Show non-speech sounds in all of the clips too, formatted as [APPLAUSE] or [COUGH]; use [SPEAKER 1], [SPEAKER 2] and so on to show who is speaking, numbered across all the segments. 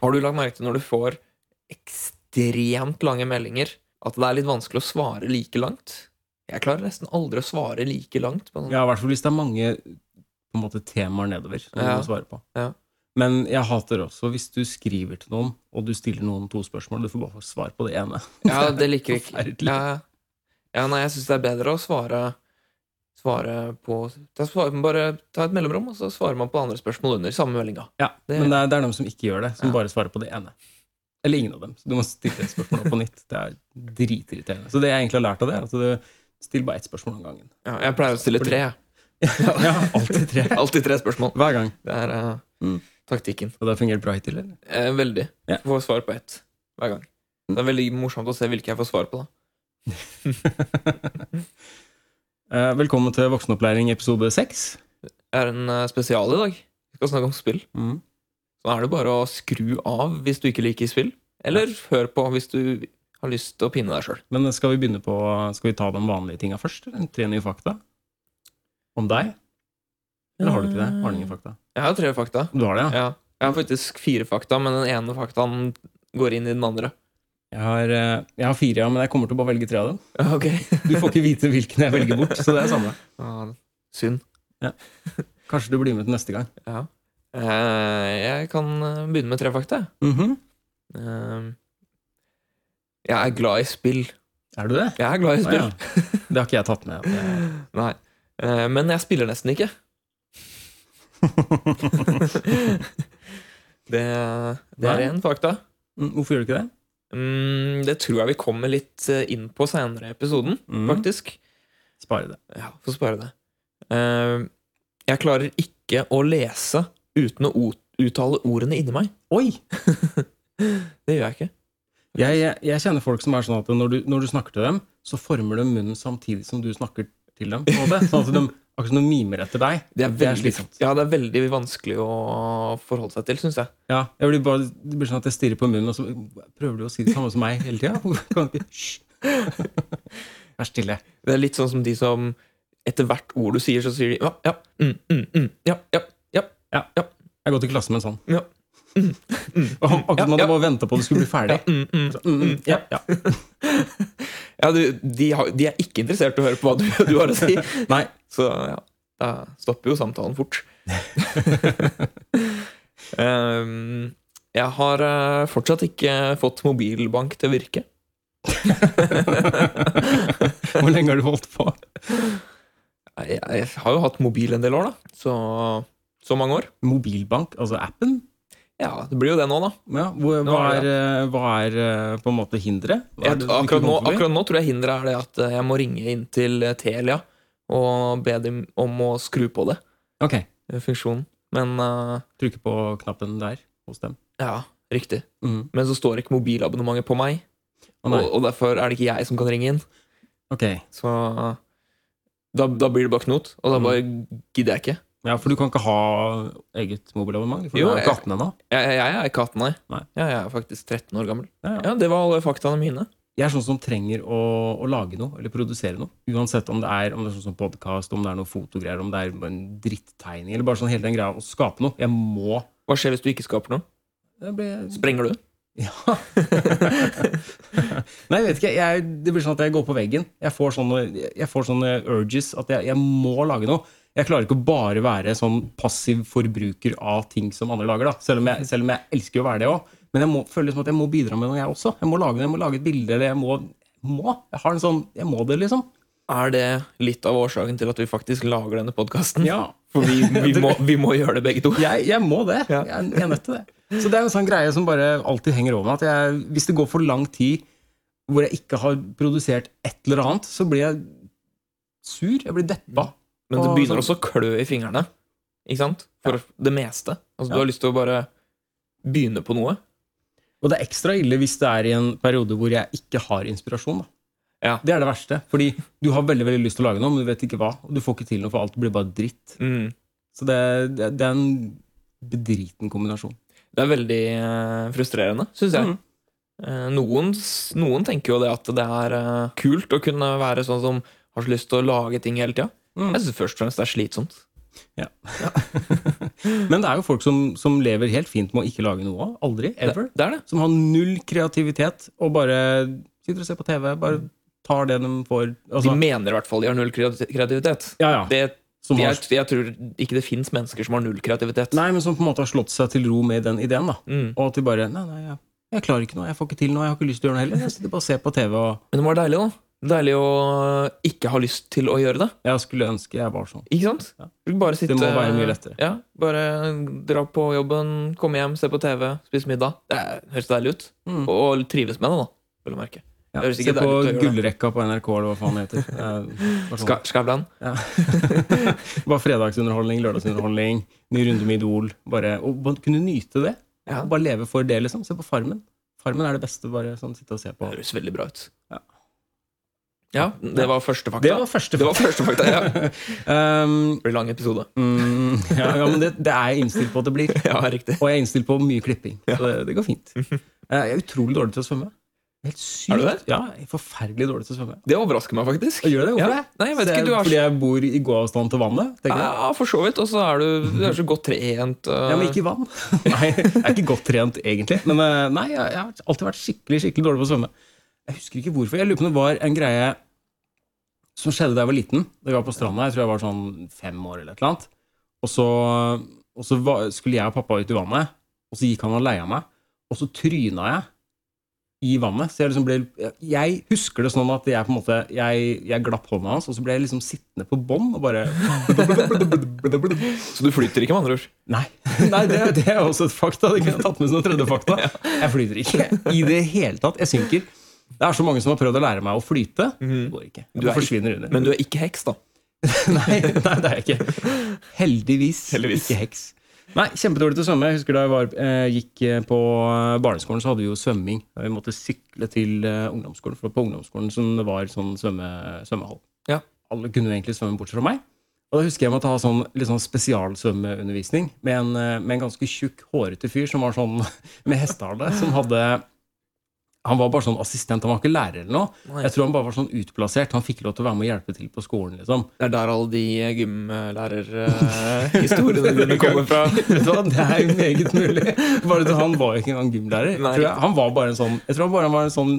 [SPEAKER 1] Har du lagt merke til når du får ekstremt lange meldinger, at det er litt vanskelig å svare like langt? Jeg klarer nesten aldri å svare like langt. På sånn.
[SPEAKER 2] Ja, i hvert fall hvis det er mange måte, temaer nedover som
[SPEAKER 1] Ja.
[SPEAKER 2] du må svare på.
[SPEAKER 1] Ja.
[SPEAKER 2] Men jeg hater også hvis du skriver til noen, og du stiller noen to spørsmål, du får bare svar på det ene.
[SPEAKER 1] Ja, det liker [LAUGHS] ikke. Ja, ja nei, jeg syns det er bedre å svare Svare på svarer, svare, Bare ta et mellomrom, og så svarer man på andre spørsmål under. Samme meldinga.
[SPEAKER 2] Ja,
[SPEAKER 1] Det-
[SPEAKER 2] Men det er, det er noen som ikke gjør det, som
[SPEAKER 1] Ja.
[SPEAKER 2] bare svarer på det ene. Eller ingen av dem. Så du må stille et spørsmål på nytt. Det er dritirriterende. Så det jeg egentlig har lært av det, er at du stiller bare ett spørsmål om gangen.
[SPEAKER 1] Ja, jeg pleier å stille tre. jeg. [LAUGHS]
[SPEAKER 2] Ja, alltid tre. [LAUGHS]
[SPEAKER 1] Alltid tre spørsmål.
[SPEAKER 2] Hver gang.
[SPEAKER 1] Det er uh,
[SPEAKER 2] Mm.
[SPEAKER 1] taktikken.
[SPEAKER 2] Og det har fungert bra hittil, eller?
[SPEAKER 1] Eh, veldig.
[SPEAKER 2] Ja.
[SPEAKER 1] Får svar på ett hver gang. Det er veldig morsomt å se hvilke jeg får svar på. da [LAUGHS]
[SPEAKER 2] Velkommen til Voksenopplæring episode seks.
[SPEAKER 1] Det er en eh, spesial i dag. Vi skal snakke om spill.
[SPEAKER 2] Mm.
[SPEAKER 1] Så er det bare å skru av hvis du ikke liker spill. Eller hør på hvis du har lyst til å pinne deg sjøl.
[SPEAKER 2] Men skal vi begynne på Skal vi ta de vanlige tinga først? eller? Tre nye fakta? Om deg? Eller har du ikke det? Har du ingen fakta?
[SPEAKER 1] Jeg har tre fakta.
[SPEAKER 2] Du har det, ja?
[SPEAKER 1] Ja. Jeg har faktisk fire fakta, men den ene faktaen går inn i den andre.
[SPEAKER 2] Jeg har, eh, jeg har fire, ja, men jeg kommer til å bare velge tre av dem.
[SPEAKER 1] Ok. [LAUGHS]
[SPEAKER 2] Du får ikke vite hvilken jeg velger bort, så det er samme.
[SPEAKER 1] Ah, synd.
[SPEAKER 2] Kanskje du blir med til neste gang.
[SPEAKER 1] Ja. Eh, jeg kan eh, begynne med tre fakta.
[SPEAKER 2] Mhm.
[SPEAKER 1] Eh, jeg er glad i spill.
[SPEAKER 2] Er du det?
[SPEAKER 1] Jeg er glad i
[SPEAKER 2] spill.
[SPEAKER 1] spill.
[SPEAKER 2] ja. Det har ikke jeg tatt med. [LAUGHS]
[SPEAKER 1] Nei. Eh, men jeg spiller nesten ikke. det, [LAUGHS] det er én fakta.
[SPEAKER 2] Mm, Hvorfor gjør du ikke det?
[SPEAKER 1] Mm, det tror jeg vi kommer litt eh, inn på senere i episoden,
[SPEAKER 2] Mm.
[SPEAKER 1] faktisk.
[SPEAKER 2] Spare det.
[SPEAKER 1] Ja, Få spare det. Uh, jeg klarer ikke å lese uten å uttale ordene inni meg.
[SPEAKER 2] Oi! [LAUGHS]
[SPEAKER 1] Det gjør jeg ikke.
[SPEAKER 2] Jeg, jeg, jeg kjenner folk som er sånn at når du, når du snakker til dem, så former de munnen samtidig som du snakker til dem. Sånn at de akkurat som de mimer etter deg.
[SPEAKER 1] Det er,
[SPEAKER 2] Det er
[SPEAKER 1] veldig, ja, det er veldig vanskelig å forholde seg til, syns jeg.
[SPEAKER 2] Ja, jeg blir bare, det blir sånn at jeg stirrer på munnen, og så prøver du å si det samme som meg hele tida. [LAUGHS] Vær stille.
[SPEAKER 1] Det er litt sånn som de som etter hvert ord du sier, så sier de ja, ja, mm, mm, mm, ja, ja, ja,
[SPEAKER 2] Jeg går til klassen med en sånn.
[SPEAKER 1] ja, mm,
[SPEAKER 2] Og Akkurat som
[SPEAKER 1] Ja,
[SPEAKER 2] må bare på at det skulle bli ferdig.
[SPEAKER 1] ja, mm, mm.
[SPEAKER 2] Mm, mm, ja, ja. [LAUGHS]
[SPEAKER 1] ja du, de, har, de er ikke interessert i å høre på hva du, du har å si. [LAUGHS]
[SPEAKER 2] Nei.
[SPEAKER 1] Så ja, da stopper jo samtalen fort. um, [LAUGHS] jeg har eh, fortsatt ikke fått mobilbank til å virke.
[SPEAKER 2] Hvor lenge har du holdt på?
[SPEAKER 1] Jeg, jeg har jo hatt mobil en del år, da. Så, så mange år.
[SPEAKER 2] Mobilbank, altså appen?
[SPEAKER 1] Ja, det blir jo det nå, da.
[SPEAKER 2] Ja, hvor,
[SPEAKER 1] Nå
[SPEAKER 2] hva,
[SPEAKER 1] er
[SPEAKER 2] er, hva er eh, på en måte hinderet? Er
[SPEAKER 1] akkurat, akkurat nå tror jeg hinderet er det at eh, jeg må ringe inn til eh, Telia og be dem om å skru på det,
[SPEAKER 2] Ok,
[SPEAKER 1] funksjonen. Men uh,
[SPEAKER 2] trykke på knappen der hos dem.
[SPEAKER 1] ja, riktig.
[SPEAKER 2] Mm.
[SPEAKER 1] Men så står ikke mobilabonnementet på meg,
[SPEAKER 2] oh,
[SPEAKER 1] og, og derfor er det ikke jeg som kan ringe inn.
[SPEAKER 2] ok.
[SPEAKER 1] Så uh, da, da blir det bare knot, og da
[SPEAKER 2] Mm.
[SPEAKER 1] bare gidder jeg ikke.
[SPEAKER 2] Ja, for du kan ikke ha eget mobilabonnement? For
[SPEAKER 1] Jo,
[SPEAKER 2] du er ikke 18 ennå.
[SPEAKER 1] Jeg, jeg, er ikke 18, nei.
[SPEAKER 2] Nei.
[SPEAKER 1] Ja, jeg er faktisk 13 år gammel.
[SPEAKER 2] Ja, ja.
[SPEAKER 1] Ja, Det var alle faktaene mine.
[SPEAKER 2] Jeg er sånn som trenger å, å lage noe, eller produsere noe. Uansett om det er, om det er sånn som podkast, om det er noe fotogreier, om det er en drittegning, eller bare sånn hele den greia å skape noe. Jeg må
[SPEAKER 1] Hva skjer hvis du ikke skaper noe?
[SPEAKER 2] det blir,
[SPEAKER 1] Sprenger du? [LAUGHS]
[SPEAKER 2] Ja. Nei, jeg vet ikke. Jeg, det blir sånn at jeg går på veggen. Jeg får sånne, jeg får sånne urges at jeg, jeg må lage noe. Jeg klarer ikke å bare være sånn passiv forbruker av ting som andre lager. da. Selv om jeg, selv om jeg elsker å være det òg. Men jeg må, føler som at jeg må bidra med noe, jeg også. Jeg må lage det, jeg må lage et bilde. eller jeg må, må. Jeg har en sånn, jeg må det, liksom.
[SPEAKER 1] Er det litt av årsaken til at vi faktisk lager denne podkasten?
[SPEAKER 2] Ja, [LAUGHS]
[SPEAKER 1] For vi, vi, må, vi må gjøre det begge to.
[SPEAKER 2] jeg, jeg må det. Jeg, jeg er nødt til det. Så det er en sånn greie som bare alltid henger over meg. At jeg, hvis det går for lang tid hvor jeg ikke har produsert et eller annet, så blir jeg sur. Jeg blir deppa.
[SPEAKER 1] Men det begynner
[SPEAKER 2] sånn-
[SPEAKER 1] også å klø i fingrene. Ikke sant? For det meste. Altså,
[SPEAKER 2] Ja.
[SPEAKER 1] Du har lyst til å bare begynne på noe.
[SPEAKER 2] Og det er ekstra ille hvis det er i en periode hvor jeg ikke har inspirasjon. Da.
[SPEAKER 1] Ja.
[SPEAKER 2] Det er det verste. Fordi du har veldig veldig lyst til å lage noe, men du vet ikke hva. Og du får ikke til noe, for alt blir bare dritt.
[SPEAKER 1] Mm.
[SPEAKER 2] Så det, det, det er en bedriten kombinasjon.
[SPEAKER 1] Det er veldig eh, frustrerende, syns jeg.
[SPEAKER 2] Mm.
[SPEAKER 1] Eh, noen, noen tenker jo det at det er eh, kult å kunne være sånn som har så lyst til å lage ting hele tida.
[SPEAKER 2] Mm.
[SPEAKER 1] Jeg syns først og fremst det er slitsomt.
[SPEAKER 2] Ja. [LAUGHS] Men det er jo folk som, som lever helt fint med å ikke lage noe. Aldri. Ever.
[SPEAKER 1] Det er det.
[SPEAKER 2] Som har null kreativitet og bare sitter og ser på TV. Bare tar det de får.
[SPEAKER 1] De
[SPEAKER 2] Altså,
[SPEAKER 1] mener i hvert fall de har null kreativitet.
[SPEAKER 2] ja, ja.
[SPEAKER 1] Det, jeg, jeg tror ikke det fins mennesker som har null kreativitet.
[SPEAKER 2] nei, men som på en måte har slått seg til ro med den ideen. da.
[SPEAKER 1] Mm.
[SPEAKER 2] Og at de bare Nei, nei, jeg, jeg klarer ikke noe. Jeg får ikke til noe. Jeg har ikke lyst til å gjøre noe heller. Jeg sitter bare og ser på TV. og
[SPEAKER 1] Men det være deilig, da. Deilig å ikke ha lyst til å gjøre det.
[SPEAKER 2] Jeg skulle ønske jeg var sånn.
[SPEAKER 1] Ikke sant?
[SPEAKER 2] Ja.
[SPEAKER 1] Sitte,
[SPEAKER 2] Det må være mye lettere.
[SPEAKER 1] Ja, Bare dra på jobben, komme hjem, se på TV, spise middag. Det høres deilig ut.
[SPEAKER 2] Mm.
[SPEAKER 1] Og, og trives med det, da. Vil jeg.
[SPEAKER 2] Ja,
[SPEAKER 1] Det
[SPEAKER 2] Se på. Gullrekka på NRK, eller hva faen det heter. [LAUGHS] Eh, sånn.
[SPEAKER 1] Ska, Skavlan.
[SPEAKER 2] Ja. [LAUGHS] bare fredagsunderholdning, lørdagsunderholdning, ny runde med Idol. Bare, og kunne nyte det.
[SPEAKER 1] Ja.
[SPEAKER 2] Bare leve for det, liksom. Se på Farmen. Farmen er det beste. Bare sånn sitte og se på.
[SPEAKER 1] Det høres veldig bra ut.
[SPEAKER 2] Ja.
[SPEAKER 1] Ja, det var første fakta.
[SPEAKER 2] Det var første
[SPEAKER 1] fakta, var første fakta, ja. [LAUGHS]
[SPEAKER 2] um,
[SPEAKER 1] Det blir lang episode.
[SPEAKER 2] mm, ja, ja, men det, det er jeg innstilt på at det blir. [LAUGHS]
[SPEAKER 1] Ja, riktig.
[SPEAKER 2] Og jeg er innstilt på mye klipping. Så det, det går fint. [LAUGHS] Eh, Jeg er utrolig dårlig til å svømme. Helt sykt.
[SPEAKER 1] Er du det?
[SPEAKER 2] Ja, jeg er forferdelig dårlig til å svømme.
[SPEAKER 1] Det overrasker meg faktisk.
[SPEAKER 2] Gjør det? Hvorfor
[SPEAKER 1] Ja.
[SPEAKER 2] det?
[SPEAKER 1] Nei, jeg vet ikke, du er
[SPEAKER 2] Fordi jeg bor i gåavstand til vannet? jeg.
[SPEAKER 1] Ja, for så vidt. Og så er du, du er så godt trent. uh,
[SPEAKER 2] Ja, men ikke i vann. nei, jeg er ikke godt trent, egentlig. Men eh, nei, jeg, jeg har alltid vært skikkelig skikkelig dårlig på å svømme. Jeg husker ikke hvorfor. Jeg lurer på om det var en greie som skjedde da jeg var liten. Da vi var på stranda. Jeg tror jeg var sånn fem år eller et eller annet. Og så, og så var, skulle jeg og pappa ut i vannet, og så gikk han og leia meg. Og så tryna jeg i vannet. Så jeg liksom ble Jeg husker det sånn at jeg på en måte Jeg, jeg glapp hånda hans, og så ble jeg liksom sittende på bånn og bare [LAUGHS]
[SPEAKER 1] Så du flyter ikke, med andre ord?
[SPEAKER 2] Nei, [LAUGHS] Nei det, det er også et fakta. Det kunne jeg tatt med som en tredje fakta. [LAUGHS] Jeg flyter ikke i det hele tatt. Jeg synker. Det er så mange som har prøvd å lære meg å flyte. Det går ikke.
[SPEAKER 1] Du
[SPEAKER 2] Jeg
[SPEAKER 1] er
[SPEAKER 2] forsvinner under.
[SPEAKER 1] Men du er ikke heks, da? [LAUGHS]
[SPEAKER 2] nei, nei, det er jeg ikke. Heldigvis,
[SPEAKER 1] Heldigvis.
[SPEAKER 2] ikke heks. Nei, Kjempedårlig til å svømme. Jeg husker Da jeg var, eh, gikk eh, på barneskolen, så hadde vi jo svømming. Vi måtte sykle til eh, ungdomsskolen, for på ungdomsskolen som det var sånn svømme, svømmehall.
[SPEAKER 1] Ja.
[SPEAKER 2] Alle kunne jo egentlig svømme bortsett fra meg. Og da husker jeg måtte ha sånn, litt sånn spesialsvømmeundervisning med en, eh, med en ganske tjukk, hårete fyr som var sånn [LAUGHS] med hestehale. Som hadde Han var bare sånn assistent, han var ikke lærer eller noe.
[SPEAKER 1] Nei.
[SPEAKER 2] Jeg tror han bare var sånn utplassert. Han fikk lov til å være med og hjelpe til på skolen. liksom.
[SPEAKER 1] Det er der alle de gymlærerhistoriene [LAUGHS] dine kommer fra. [LAUGHS]
[SPEAKER 2] Vet du hva, Det er jo meget mulig. Bare at Han var jo ikke engang gymlærer. Tror jeg. Han var bare en sånn Jeg tror han bare var en sånn,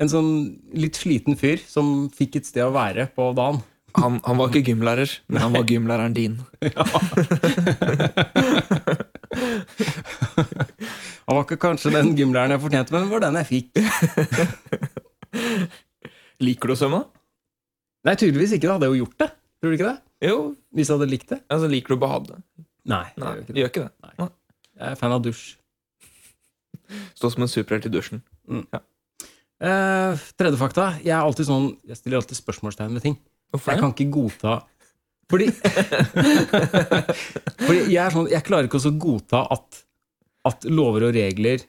[SPEAKER 2] en sånn litt sliten fyr som fikk et sted å være på dagen.
[SPEAKER 1] Han, han var ikke gymlærer, men han var gymlæreren din. [LAUGHS]
[SPEAKER 2] Han var ikke kanskje den gymlæreren jeg fortjente, men var den jeg fikk. [LAUGHS]
[SPEAKER 1] Liker du å svømme?
[SPEAKER 2] Nei, tydeligvis ikke. Da hadde jeg jo gjort det. Tror du ikke det?
[SPEAKER 1] Jo.
[SPEAKER 2] Hvis jeg hadde likt det?
[SPEAKER 1] Altså, liker du å bade?
[SPEAKER 2] Nei.
[SPEAKER 1] Nei,
[SPEAKER 2] jeg gjør ikke det.
[SPEAKER 1] gjør ikke det.
[SPEAKER 2] Jeg er fan av dusj.
[SPEAKER 1] Stå som en superhelt i dusjen.
[SPEAKER 2] Eh, tredje fakta. Jeg er alltid sånn Jeg stiller alltid spørsmålstegn ved ting.
[SPEAKER 1] Hvorfor
[SPEAKER 2] Jeg kan ikke godta Fordi [LAUGHS] [LAUGHS] Fordi jeg er sånn Jeg klarer ikke å godta at, at lover og regler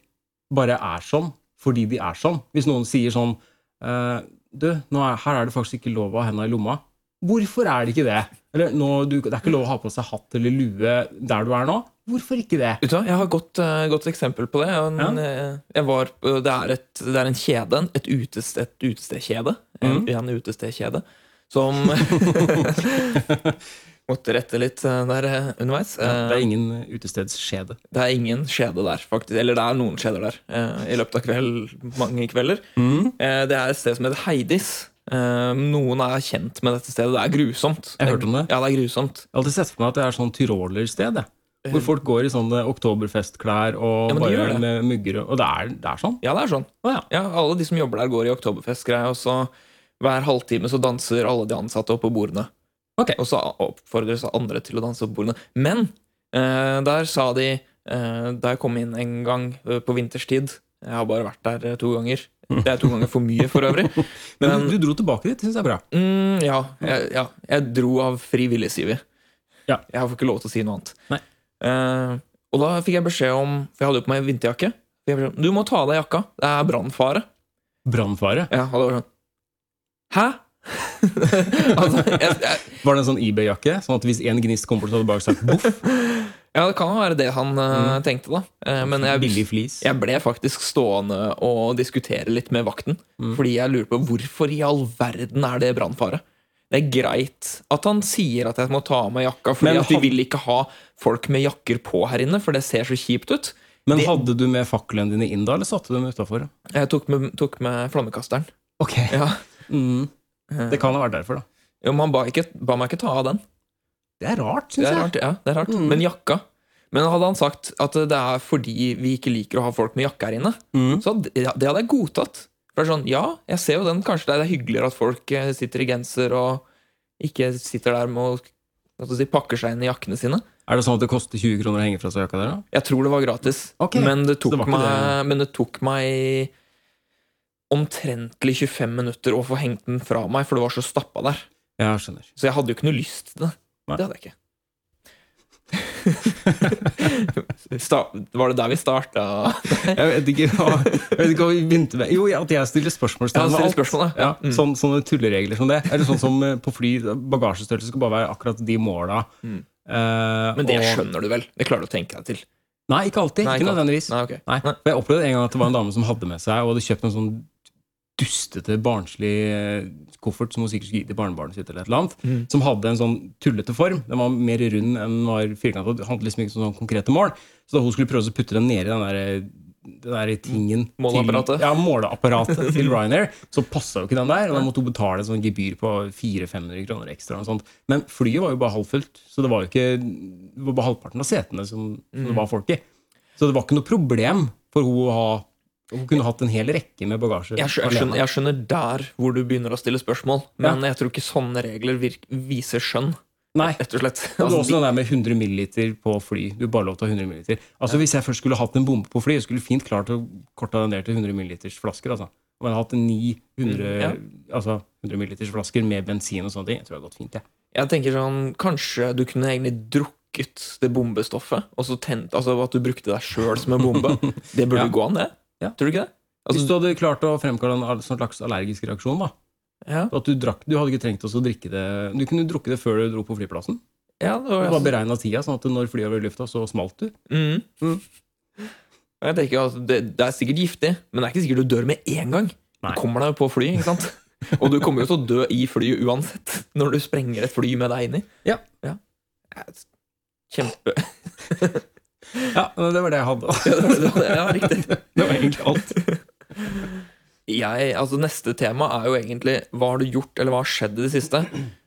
[SPEAKER 2] bare er sånn fordi de er sånn. Hvis noen sier sånn eh, Du, nå er, her er det faktisk ikke lov å ha henda i lomma. Hvorfor er det ikke det? Eller nå, du, det er ikke lov å ha på seg hatt eller lue der du er nå. Hvorfor ikke det?
[SPEAKER 1] Uta, Jeg har et godt, eh, godt eksempel på det. En,
[SPEAKER 2] Ja.
[SPEAKER 1] eh, jeg var, det, er et, det er en kjede, et, utest, et utestedkjede, en,
[SPEAKER 2] Mhm.
[SPEAKER 1] en utestedkjede, som [LAUGHS] [LAUGHS] [LAUGHS] Måtte rette litt eh, der eh, underveis.
[SPEAKER 2] Ja, det
[SPEAKER 1] Eh,
[SPEAKER 2] er ingen utestedsskjede.
[SPEAKER 1] det er ingen skjede der, faktisk. Eller det er noen skjeder der. eh, I løpet av kveld, mange kvelder.
[SPEAKER 2] Mm.
[SPEAKER 1] Eh, Det er et sted som heter Heidis. Eh, Noen er kjent med dette stedet. Det er grusomt.
[SPEAKER 2] Jeg har hørt om det.
[SPEAKER 1] Ja, det er grusomt.
[SPEAKER 2] Jeg har alltid sett for meg at det er sånn tyrolersted. Hvor folk går i sånne oktoberfestklær og
[SPEAKER 1] Ja,
[SPEAKER 2] bare
[SPEAKER 1] det.
[SPEAKER 2] med mugger. og- det er, det er sånn?
[SPEAKER 1] Ja, det er sånn.
[SPEAKER 2] Oh, ja.
[SPEAKER 1] Ja, Alle de som jobber der, går i oktoberfestgreier. og så hver halvtime så danser alle de ansatte oppå på bordene.
[SPEAKER 2] Ok.
[SPEAKER 1] Og så oppfordres andre til å danse på bordene. Men eh, der sa de, eh, da jeg kom inn en gang eh, på vinterstid Jeg har bare vært der eh, to ganger. Det er to ganger for mye, for øvrig. [LAUGHS]
[SPEAKER 2] Men, du, dro tilbake dit, det syns jeg er bra.
[SPEAKER 1] Mm, ja, jeg, ja. Jeg dro av fri vilje, sier vi.
[SPEAKER 2] Ja.
[SPEAKER 1] Jeg får ikke lov til å si noe annet. Eh, og da fikk jeg beskjed om For jeg hadde jo på meg vinterjakke. Om, Du må ta av deg jakka. Det er brannfare.
[SPEAKER 2] Brannfare.
[SPEAKER 1] Ja, og det var sånn Hæ? [LAUGHS] altså, jeg, jeg,
[SPEAKER 2] Var det en sånn eBay-jakke? Sånn at hvis en gnist kom bort, så hadde bare sagt boff? [LAUGHS]
[SPEAKER 1] ja, det kan jo være det han eh, tenkte, da. Eh, men jeg, jeg ble faktisk stående og diskutere litt med vakten.
[SPEAKER 2] Mm.
[SPEAKER 1] Fordi jeg lurer på hvorfor i all verden er det brannfare? det er greit at han sier at jeg må ta av meg jakka, fordi
[SPEAKER 2] Men
[SPEAKER 1] at vi
[SPEAKER 2] han-
[SPEAKER 1] vil ikke ha folk med jakker på her inne, for det ser så kjipt ut.
[SPEAKER 2] Men
[SPEAKER 1] Det-
[SPEAKER 2] hadde du med faklene dine inn da, eller satte du dem utafor?
[SPEAKER 1] Jeg tok med, tok med flammekasteren.
[SPEAKER 2] Ok.
[SPEAKER 1] Ja.
[SPEAKER 2] Mm. Det kan ha vært derfor, da.
[SPEAKER 1] Jo, men han ba, ikke, ba meg ikke ta av den.
[SPEAKER 2] Det er rart,
[SPEAKER 1] Det
[SPEAKER 2] syns
[SPEAKER 1] er
[SPEAKER 2] jeg.
[SPEAKER 1] rart, ja, det er rart.
[SPEAKER 2] Mm.
[SPEAKER 1] Men jakka Men hadde han sagt at det er fordi vi ikke liker å ha folk med jakke her inne,
[SPEAKER 2] Mm.
[SPEAKER 1] så hadde, ja, det hadde jeg godtatt. For det er sånn, ja, jeg ser jo den. Kanskje det er hyggeligere at folk eh, sitter i genser og ikke sitter der med å hva skal jeg si, pakker seg inn i jakkene sine.
[SPEAKER 2] Er det sånn at det koster 20 kroner å henge fra seg jakka der, da?
[SPEAKER 1] Jeg tror det var gratis,
[SPEAKER 2] Ok,
[SPEAKER 1] men, det
[SPEAKER 2] så
[SPEAKER 1] tok
[SPEAKER 2] det var ikke
[SPEAKER 1] meg, men det tok meg omtrentlig 25 minutter å få hengt den fra meg, for det var så stappa der.
[SPEAKER 2] Ja, skjønner.
[SPEAKER 1] Så jeg hadde jo ikke noe lyst til det.
[SPEAKER 2] Nei.
[SPEAKER 1] Det hadde jeg ikke. [LAUGHS] Var det der vi starta? [LAUGHS]
[SPEAKER 2] Jeg vet ikke hva, vi begynte med. Jo, at jeg stiller spørsmålstegn
[SPEAKER 1] Ja,
[SPEAKER 2] ved
[SPEAKER 1] spørsmål, ja.
[SPEAKER 2] Ja,
[SPEAKER 1] Mm.
[SPEAKER 2] sånn, sånne tulleregler som det. Eller sånn som eh, på fly, bagasjestørrelse skal bare være akkurat de måla.
[SPEAKER 1] Mm.
[SPEAKER 2] Uh,
[SPEAKER 1] Men det
[SPEAKER 2] og-
[SPEAKER 1] skjønner du vel? Det klarer du å tenke deg til.
[SPEAKER 2] Nei, ikke alltid.
[SPEAKER 1] Nei,
[SPEAKER 2] ikke
[SPEAKER 1] ikke
[SPEAKER 2] nødvendigvis.
[SPEAKER 1] Nei, ok.
[SPEAKER 2] Nei.
[SPEAKER 1] Nei.
[SPEAKER 2] For jeg opplevde en gang at det var en dame som hadde med seg og hadde kjøpt en sånn dustete, barnslig eh, koffert som hun sikkert skulle gi til barnebarnet sitt, eller et eller annet,
[SPEAKER 1] Mm.
[SPEAKER 2] som hadde en sånn tullete form. Den var mer rund enn den var firkantet. Det handlet liksom ikke om sånn konkrete mål. Så da hun skulle prøve å putte den nedi den der, den der tingen
[SPEAKER 1] Måleapparatet.
[SPEAKER 2] Til, ja, måleapparatet til Ryanair, så passa jo ikke den der. Og da måtte hun betale en sånn gebyr på 400-500 kroner ekstra. Og sånt. Men flyet var jo bare halvfullt, så det var jo ikke det var bare halvparten av setene som, som det var folk i. Så det var ikke noe problem for hun å ha Hun kunne hatt en hel rekke med bagasje.
[SPEAKER 1] Jeg skjønner, jeg, skjønner, jeg der hvor du begynner å stille spørsmål, men jeg tror ikke sånne regler virk, viser skjønn.
[SPEAKER 2] Nei.
[SPEAKER 1] Rett og slett.
[SPEAKER 2] Det er også det der med 100 milliliter på fly. Du bare lov til å ha 100 milliliter. Altså Hvis jeg først skulle hatt en bombe på fly, jeg skulle fint klart å korta den ned til 100 milliliters flasker. altså. Om jeg hadde hatt 900
[SPEAKER 1] Mm, ja.
[SPEAKER 2] altså 100 milliliters flasker med bensin og sånne ting, jeg tror det hadde gått fint. jeg.
[SPEAKER 1] jeg tenker sånn, Kanskje du kunne egentlig drukket det bombestoffet, og så tent, altså at du brukte deg sjøl som en bombe. [LAUGHS] Det burde
[SPEAKER 2] Ja.
[SPEAKER 1] gå an, det.
[SPEAKER 2] Ja.
[SPEAKER 1] Tror du ikke det?
[SPEAKER 2] Hvis
[SPEAKER 1] Altså,
[SPEAKER 2] du hadde klart å fremkalle en sånn slags allergisk reaksjon, da.
[SPEAKER 1] ja,
[SPEAKER 2] At du, drakk, du hadde ikke trengt å drikke det Du kunne drukket det før du dro på flyplassen.
[SPEAKER 1] ja, det
[SPEAKER 2] Du
[SPEAKER 1] var,
[SPEAKER 2] bare beregna tida, sånn at når flyet var i lufta, så smalt du.
[SPEAKER 1] mm.
[SPEAKER 2] Mm.
[SPEAKER 1] Jeg tenker altså, det, det er sikkert giftig, men det er ikke sikkert du dør med en gang.
[SPEAKER 2] Nei.
[SPEAKER 1] Du kommer deg jo på fly, ikke sant? [LAUGHS] Og du kommer jo til å dø i flyet uansett, når du sprenger et fly med deg inni.
[SPEAKER 2] Ja.
[SPEAKER 1] Kjempe [LAUGHS]
[SPEAKER 2] Ja, det var det jeg hadde.
[SPEAKER 1] Ja, det det var- ja, riktig. [LAUGHS]
[SPEAKER 2] Det var egentlig alt.
[SPEAKER 1] Jeg, altså Neste tema er jo egentlig hva har du gjort, eller hva har skjedd i det siste.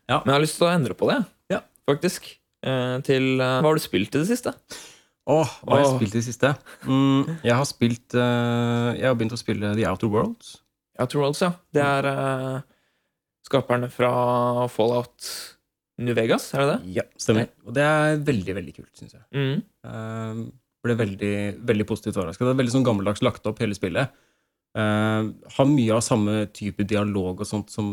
[SPEAKER 2] Ja.
[SPEAKER 1] Men jeg har lyst til å endre på det,
[SPEAKER 2] Ja.
[SPEAKER 1] faktisk. Eh, til eh, hva har du spilt i det siste?
[SPEAKER 2] Åh, hva har jeg spilt i det siste? Mm, jeg har spilt eh, Jeg har begynt å spille The Outer Worlds.
[SPEAKER 1] Outer Worlds, ja. Det er eh, skaperne fra Fallout New Vegas, er det det?
[SPEAKER 2] Ja, stemmer. Og det er veldig, veldig kult, syns jeg.
[SPEAKER 1] Mm.
[SPEAKER 2] Uh, ble veldig, veldig positivt overraska. Det er veldig sånn gammeldags lagt opp, hele spillet. Uh, har mye av samme type dialog og sånt som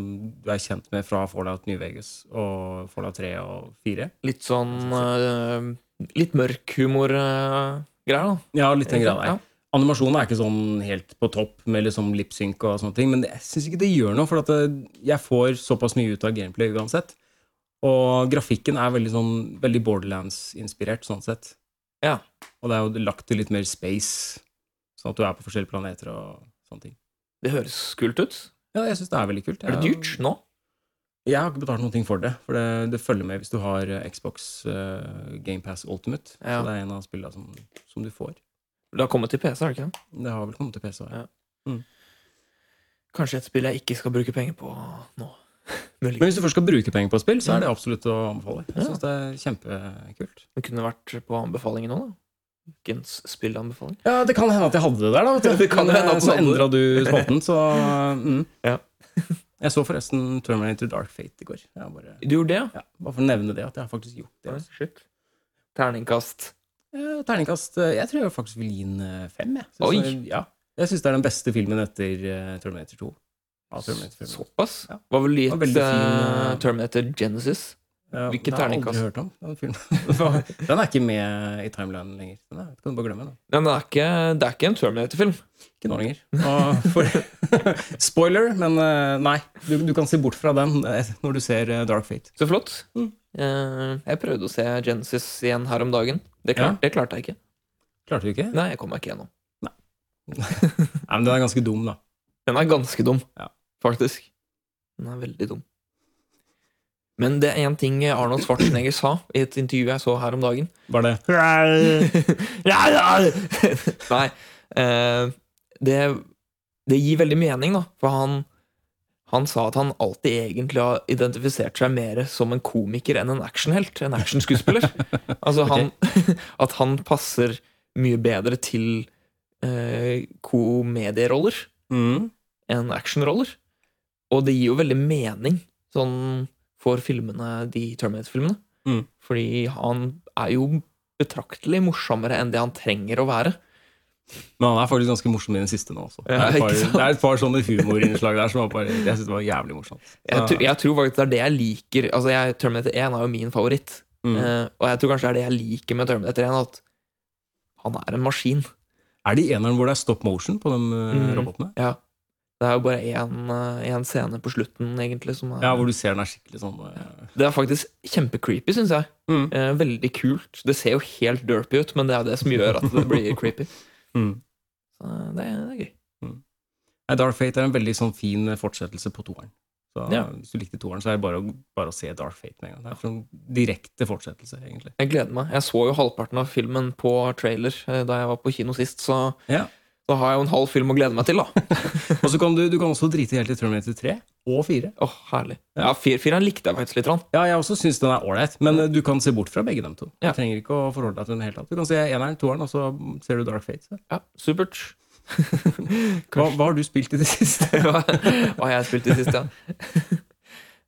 [SPEAKER 2] du er kjent med fra Fallout New Vegas og Fallout 3 og 4.
[SPEAKER 1] Litt sånn uh, Litt mørk humor-greier, da.
[SPEAKER 2] Ja, litt den greia der.
[SPEAKER 1] Ja.
[SPEAKER 2] Animasjonen er ikke sånn helt på topp med liksom lipsync og sånne ting, men jeg syns ikke det gjør noe, for at jeg får såpass mye ut av gameplay uansett. Og grafikken er veldig sånn veldig Borderlands-inspirert, sånn sett.
[SPEAKER 1] Ja.
[SPEAKER 2] Og det er jo lagt til litt mer space, sånn at du er på forskjellige planeter og sånne ting.
[SPEAKER 1] Det høres kult ut.
[SPEAKER 2] Ja, jeg syns det er veldig kult.
[SPEAKER 1] Er det dyrt nå?
[SPEAKER 2] Jeg har ikke betalt ting for det, for det, det følger med hvis du har eh, Xbox uh, GamePass Ultimate.
[SPEAKER 1] Ja.
[SPEAKER 2] Så det er en av spillene som, som du får.
[SPEAKER 1] Det har kommet til PC, har det ikke? det?
[SPEAKER 2] Har vel kommet til PC. Ja.
[SPEAKER 1] Ja. Kanskje et spill jeg ikke skal bruke penger på nå. Mulig.
[SPEAKER 2] Men hvis du først skal bruke penger på et spill, så er det absolutt å anbefale. Jeg
[SPEAKER 1] Ja.
[SPEAKER 2] synes det er kjempekult.
[SPEAKER 1] Det kunne vært på anbefalingen nå, da. Ukens spillanbefaling.
[SPEAKER 2] Ja, det kan hende at jeg hadde det der, da. vet. [LAUGHS]
[SPEAKER 1] Det kan hende at
[SPEAKER 2] eh,
[SPEAKER 1] du
[SPEAKER 2] så endra du spalten, så mm. [LAUGHS]
[SPEAKER 1] Ja.
[SPEAKER 2] Jeg så forresten Terminator Dark Fate i går. Jeg bare,
[SPEAKER 1] Du gjorde det, ja?
[SPEAKER 2] ja, bare for å nevne det, at jeg har faktisk gjort det.
[SPEAKER 1] Altså. Shit. Terningkast.
[SPEAKER 2] Ja, Terningkast eh, Jeg tror jeg faktisk vil gi den eh, fem. Jeg synes,
[SPEAKER 1] Oi.
[SPEAKER 2] det- Ja. Jeg syns det er den beste filmen etter Terminator 2. Ja, Terminator-filmen.
[SPEAKER 1] Såpass?
[SPEAKER 2] Ja.
[SPEAKER 1] Var vel litt
[SPEAKER 2] var fin,
[SPEAKER 1] eh, Terminator Genesis.
[SPEAKER 2] Ja,
[SPEAKER 1] terningkast
[SPEAKER 2] Den har jeg aldri hørt om. Den, [LAUGHS] den er ikke med i timelinen lenger. Den er, kan du bare glemme den.
[SPEAKER 1] Nei, men det er ikke, det er ikke en Terminator-film.
[SPEAKER 2] Ikke nå lenger. For, [LAUGHS] spoiler, men eh, nei. Du, du kan se bort fra den når du ser Dark Fate.
[SPEAKER 1] Så flott.
[SPEAKER 2] Mm.
[SPEAKER 1] Jeg prøvde å se Genesis igjen her om dagen. Det, klart, det klarte jeg ikke.
[SPEAKER 2] Klarte du ikke?
[SPEAKER 1] Nei, jeg kom meg ikke gjennom.
[SPEAKER 2] Nei, [LAUGHS] men den er ganske dum, da.
[SPEAKER 1] Den er ganske dum,
[SPEAKER 2] Ja.
[SPEAKER 1] Faktisk. Den er veldig dum. Men det er én ting Arnold Schwarzenegger sa i et intervju jeg så her om dagen.
[SPEAKER 2] Var det [LAUGHS]
[SPEAKER 1] Nei. eh, det, det gir veldig mening, da. For han, han sa at han alltid egentlig har identifisert seg mer som en komiker enn en actionhelt. En actionskuespiller. [LAUGHS] altså han, [LAUGHS] at han passer mye bedre til eh, komedieroller
[SPEAKER 2] mm.
[SPEAKER 1] enn actionroller. Og det gir jo veldig mening sånn for filmene, de Terminator-filmene.
[SPEAKER 2] Mm.
[SPEAKER 1] Fordi han er jo betraktelig morsommere enn det han trenger å være.
[SPEAKER 2] Men han er faktisk ganske morsom i den siste nå også. Det er par, det er et par sånne humorinnslag der som bare, jeg synes det var jævlig morsomt.
[SPEAKER 1] Jeg, tror- jeg tror faktisk det er det jeg liker. Altså jeg, Terminator 1 er jo min favoritt.
[SPEAKER 2] Mm.
[SPEAKER 1] Uh, og jeg tror kanskje det er det jeg liker med Terminator 1. At han er en maskin.
[SPEAKER 2] Er det eneren hvor det er stop motion på de eh,
[SPEAKER 1] Mm.
[SPEAKER 2] robotene?
[SPEAKER 1] Ja. Det er jo bare én scene på slutten, egentlig, som er
[SPEAKER 2] Ja, hvor du ser den er skikkelig sånn ja.
[SPEAKER 1] Det er faktisk kjempecreepy, syns jeg.
[SPEAKER 2] mm.
[SPEAKER 1] Eh, veldig kult. Det ser jo helt derpy ut, men det er jo det som gjør at det blir creepy. [LAUGHS]
[SPEAKER 2] Mm.
[SPEAKER 1] Så det, er- det er gøy.
[SPEAKER 2] Mm. Dark Fate er en veldig sånn fin fortsettelse på toeren. Så
[SPEAKER 1] Ja.
[SPEAKER 2] Hvis du likte toeren, så er det bare, å- bare å se Dark Fate med en gang. Det er en direkte fortsettelse, egentlig.
[SPEAKER 1] Jeg gleder meg. Jeg så jo halvparten av filmen på trailer eh, da jeg var på kino sist, så
[SPEAKER 2] Ja.
[SPEAKER 1] Da har jeg jo en halv film å glede meg til, da. [LAUGHS]
[SPEAKER 2] Og så kan du, du kan også drite helt i Terminator 3 og 4.
[SPEAKER 1] Åh, herlig. Ja, fir Fireren likte jeg faktisk litt. Rann.
[SPEAKER 2] Ja, jeg også syns den er ålreit, men du kan se bort fra begge dem to.
[SPEAKER 1] Ja.
[SPEAKER 2] Du trenger ikke å forholde deg til den helt annet hele tatt. Du kan se eneren, toeren, og så ser du Dark Fate. Så.
[SPEAKER 1] Ja, supert. [LAUGHS]
[SPEAKER 2] Hva, hva har du spilt i det siste? [LAUGHS]
[SPEAKER 1] Hva hva har jeg spilt i det siste, ja?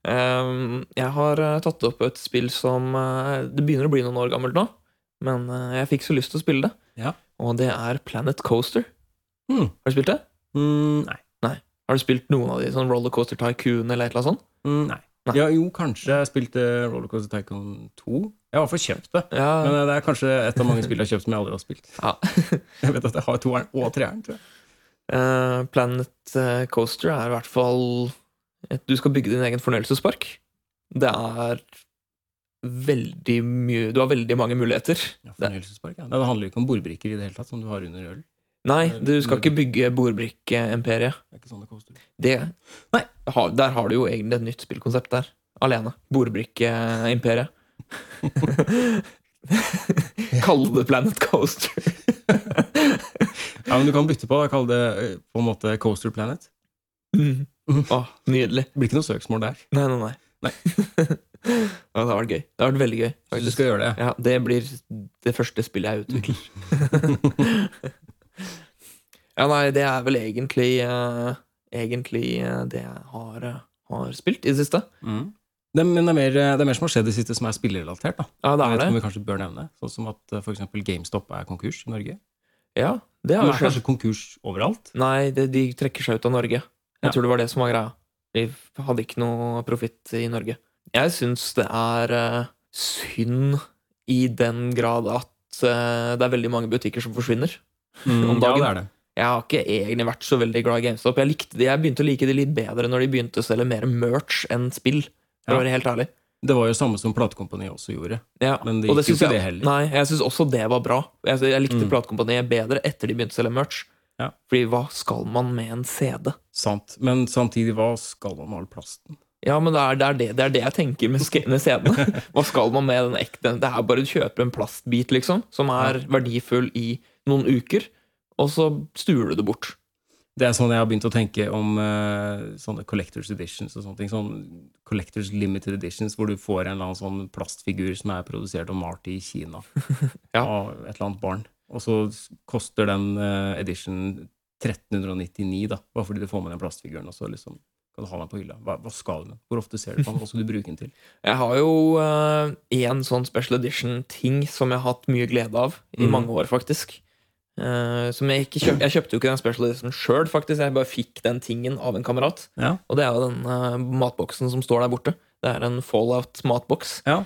[SPEAKER 1] Um, jeg har eh, tatt opp et spill som uh, Det begynner å bli noen år gammelt nå, men uh, jeg fikk så lyst til å spille det.
[SPEAKER 2] Ja.
[SPEAKER 1] Og det er Planet Coaster.
[SPEAKER 2] Hmm.
[SPEAKER 1] Har du spilt det?
[SPEAKER 2] Mm, nei.
[SPEAKER 1] Har du spilt noen av de, sånn Rollercoaster Tycoon eller et eller annet sånt?
[SPEAKER 2] Mm, nei.
[SPEAKER 1] Nei.
[SPEAKER 2] Ja, jo, kanskje jeg spilte Rollercoaster Tycoon 2. Jeg har i hvert fall kjøpt det.
[SPEAKER 1] Ja,
[SPEAKER 2] Men eh, det er kanskje et av mange spill jeg har kjøpt som jeg aldri har spilt.
[SPEAKER 1] ja. [LAUGHS]
[SPEAKER 2] Jeg vet at jeg har toeren og treeren, tror jeg.
[SPEAKER 1] Uh, Planet eh, Coaster er i hvert fall et, Du skal bygge din egen fornøyelsespark. Det er veldig mye Du har veldig mange muligheter.
[SPEAKER 2] Ja, Fornøyelsespark, ja. Det handler jo ikke om bordbrikker i det hele tatt, som du har under øl.
[SPEAKER 1] Nei, du skal ikke bygge bordbrikkeimperiet.
[SPEAKER 2] Det er ikke sånne koster.
[SPEAKER 1] Det
[SPEAKER 2] Nei.
[SPEAKER 1] Der har du jo egentlig et nytt spillkonsept der. Alene. Bordbrikkeimperiet. [LAUGHS] Kalle det Planet Coaster. [LAUGHS]
[SPEAKER 2] Ja, men du kan bytte på det. Kalle det eh, på en måte Coaster Planet.
[SPEAKER 1] Mm. [LAUGHS] Oh, nydelig.
[SPEAKER 2] Det blir ikke noe søksmål der.
[SPEAKER 1] Nei, nei, nei.
[SPEAKER 2] Nei.
[SPEAKER 1] ja, det har vært gøy. Det har vært veldig gøy.
[SPEAKER 2] Du skal gjøre det.
[SPEAKER 1] Ja, det blir det første spillet jeg utvikler. Ja, nei, det er vel egentlig uh, Egentlig uh, det jeg har, uh, har spilt i det siste.
[SPEAKER 2] Mm. Det, men det er, mer, det er mer som har skjedd i det siste som er spillerelatert. da.
[SPEAKER 1] Ja, det er det.
[SPEAKER 2] Som vi kanskje bør nevne. Sånn som at eksempel GameStop er konkurs i Norge.
[SPEAKER 1] Ja, det
[SPEAKER 2] De
[SPEAKER 1] har
[SPEAKER 2] er
[SPEAKER 1] skjedd.
[SPEAKER 2] kanskje konkurs overalt.
[SPEAKER 1] Nei, det, de trekker seg ut av Norge. Jeg
[SPEAKER 2] Ja.
[SPEAKER 1] tror det var det som var greia. De hadde ikke noe profitt i Norge. Jeg syns det er synd i den grad at det er veldig mange butikker som forsvinner. Om dagen.
[SPEAKER 2] Ja, det er det.
[SPEAKER 1] Jeg har ikke egentlig vært så veldig glad i GameStop. Jeg, likte det, jeg begynte å like det litt bedre når de begynte å selge mer merch enn spill. For å være helt ærlig.
[SPEAKER 2] Det var jo samme som platekompaniet også gjorde.
[SPEAKER 1] Ja.
[SPEAKER 2] Men det gikk jo ikke
[SPEAKER 1] jeg,
[SPEAKER 2] det heller.
[SPEAKER 1] Nei, jeg syns også det var bra. Jeg, jeg likte
[SPEAKER 2] Mm.
[SPEAKER 1] platekompaniet bedre etter de begynte å selge merch.
[SPEAKER 2] Ja.
[SPEAKER 1] Fordi hva skal man med en CD?
[SPEAKER 2] Sant. Men samtidig, hva skal man med all plasten?
[SPEAKER 1] Ja, men det er det, er det, det, er det jeg tenker med, med CD-ene. [LAUGHS] Hva skal man med den ekte? Det er bare å kjøpe en plastbit, liksom, som er verdifull i noen uker, og så stuer du det bort.
[SPEAKER 2] Det er sånn jeg har begynt å tenke om uh, sånne collectors editions og sånne ting. Sånn collectors limited editions, hvor du får en eller annen sånn plastfigur som er produsert og malt i Kina [LAUGHS]
[SPEAKER 1] Ja.
[SPEAKER 2] av et eller annet barn. Og så koster den uh, edition 1399, da, bare fordi du får med den plastfiguren. Og så liksom kan du ha den på hylla. Hva, hva skal du med? Hvor ofte ser du på den? Hva skal du bruke den til?
[SPEAKER 1] Jeg har jo én sånn special edition-ting som jeg har hatt mye glede av i
[SPEAKER 2] mm.
[SPEAKER 1] mange år, faktisk. Som jeg, ikke kjøp, jeg kjøpte jo ikke den special edition sjøl, faktisk. Jeg bare fikk den tingen av en kamerat.
[SPEAKER 2] Ja.
[SPEAKER 1] Og det er jo den uh, matboksen som står der borte. Det er en Fallout-matboks.
[SPEAKER 2] Ja.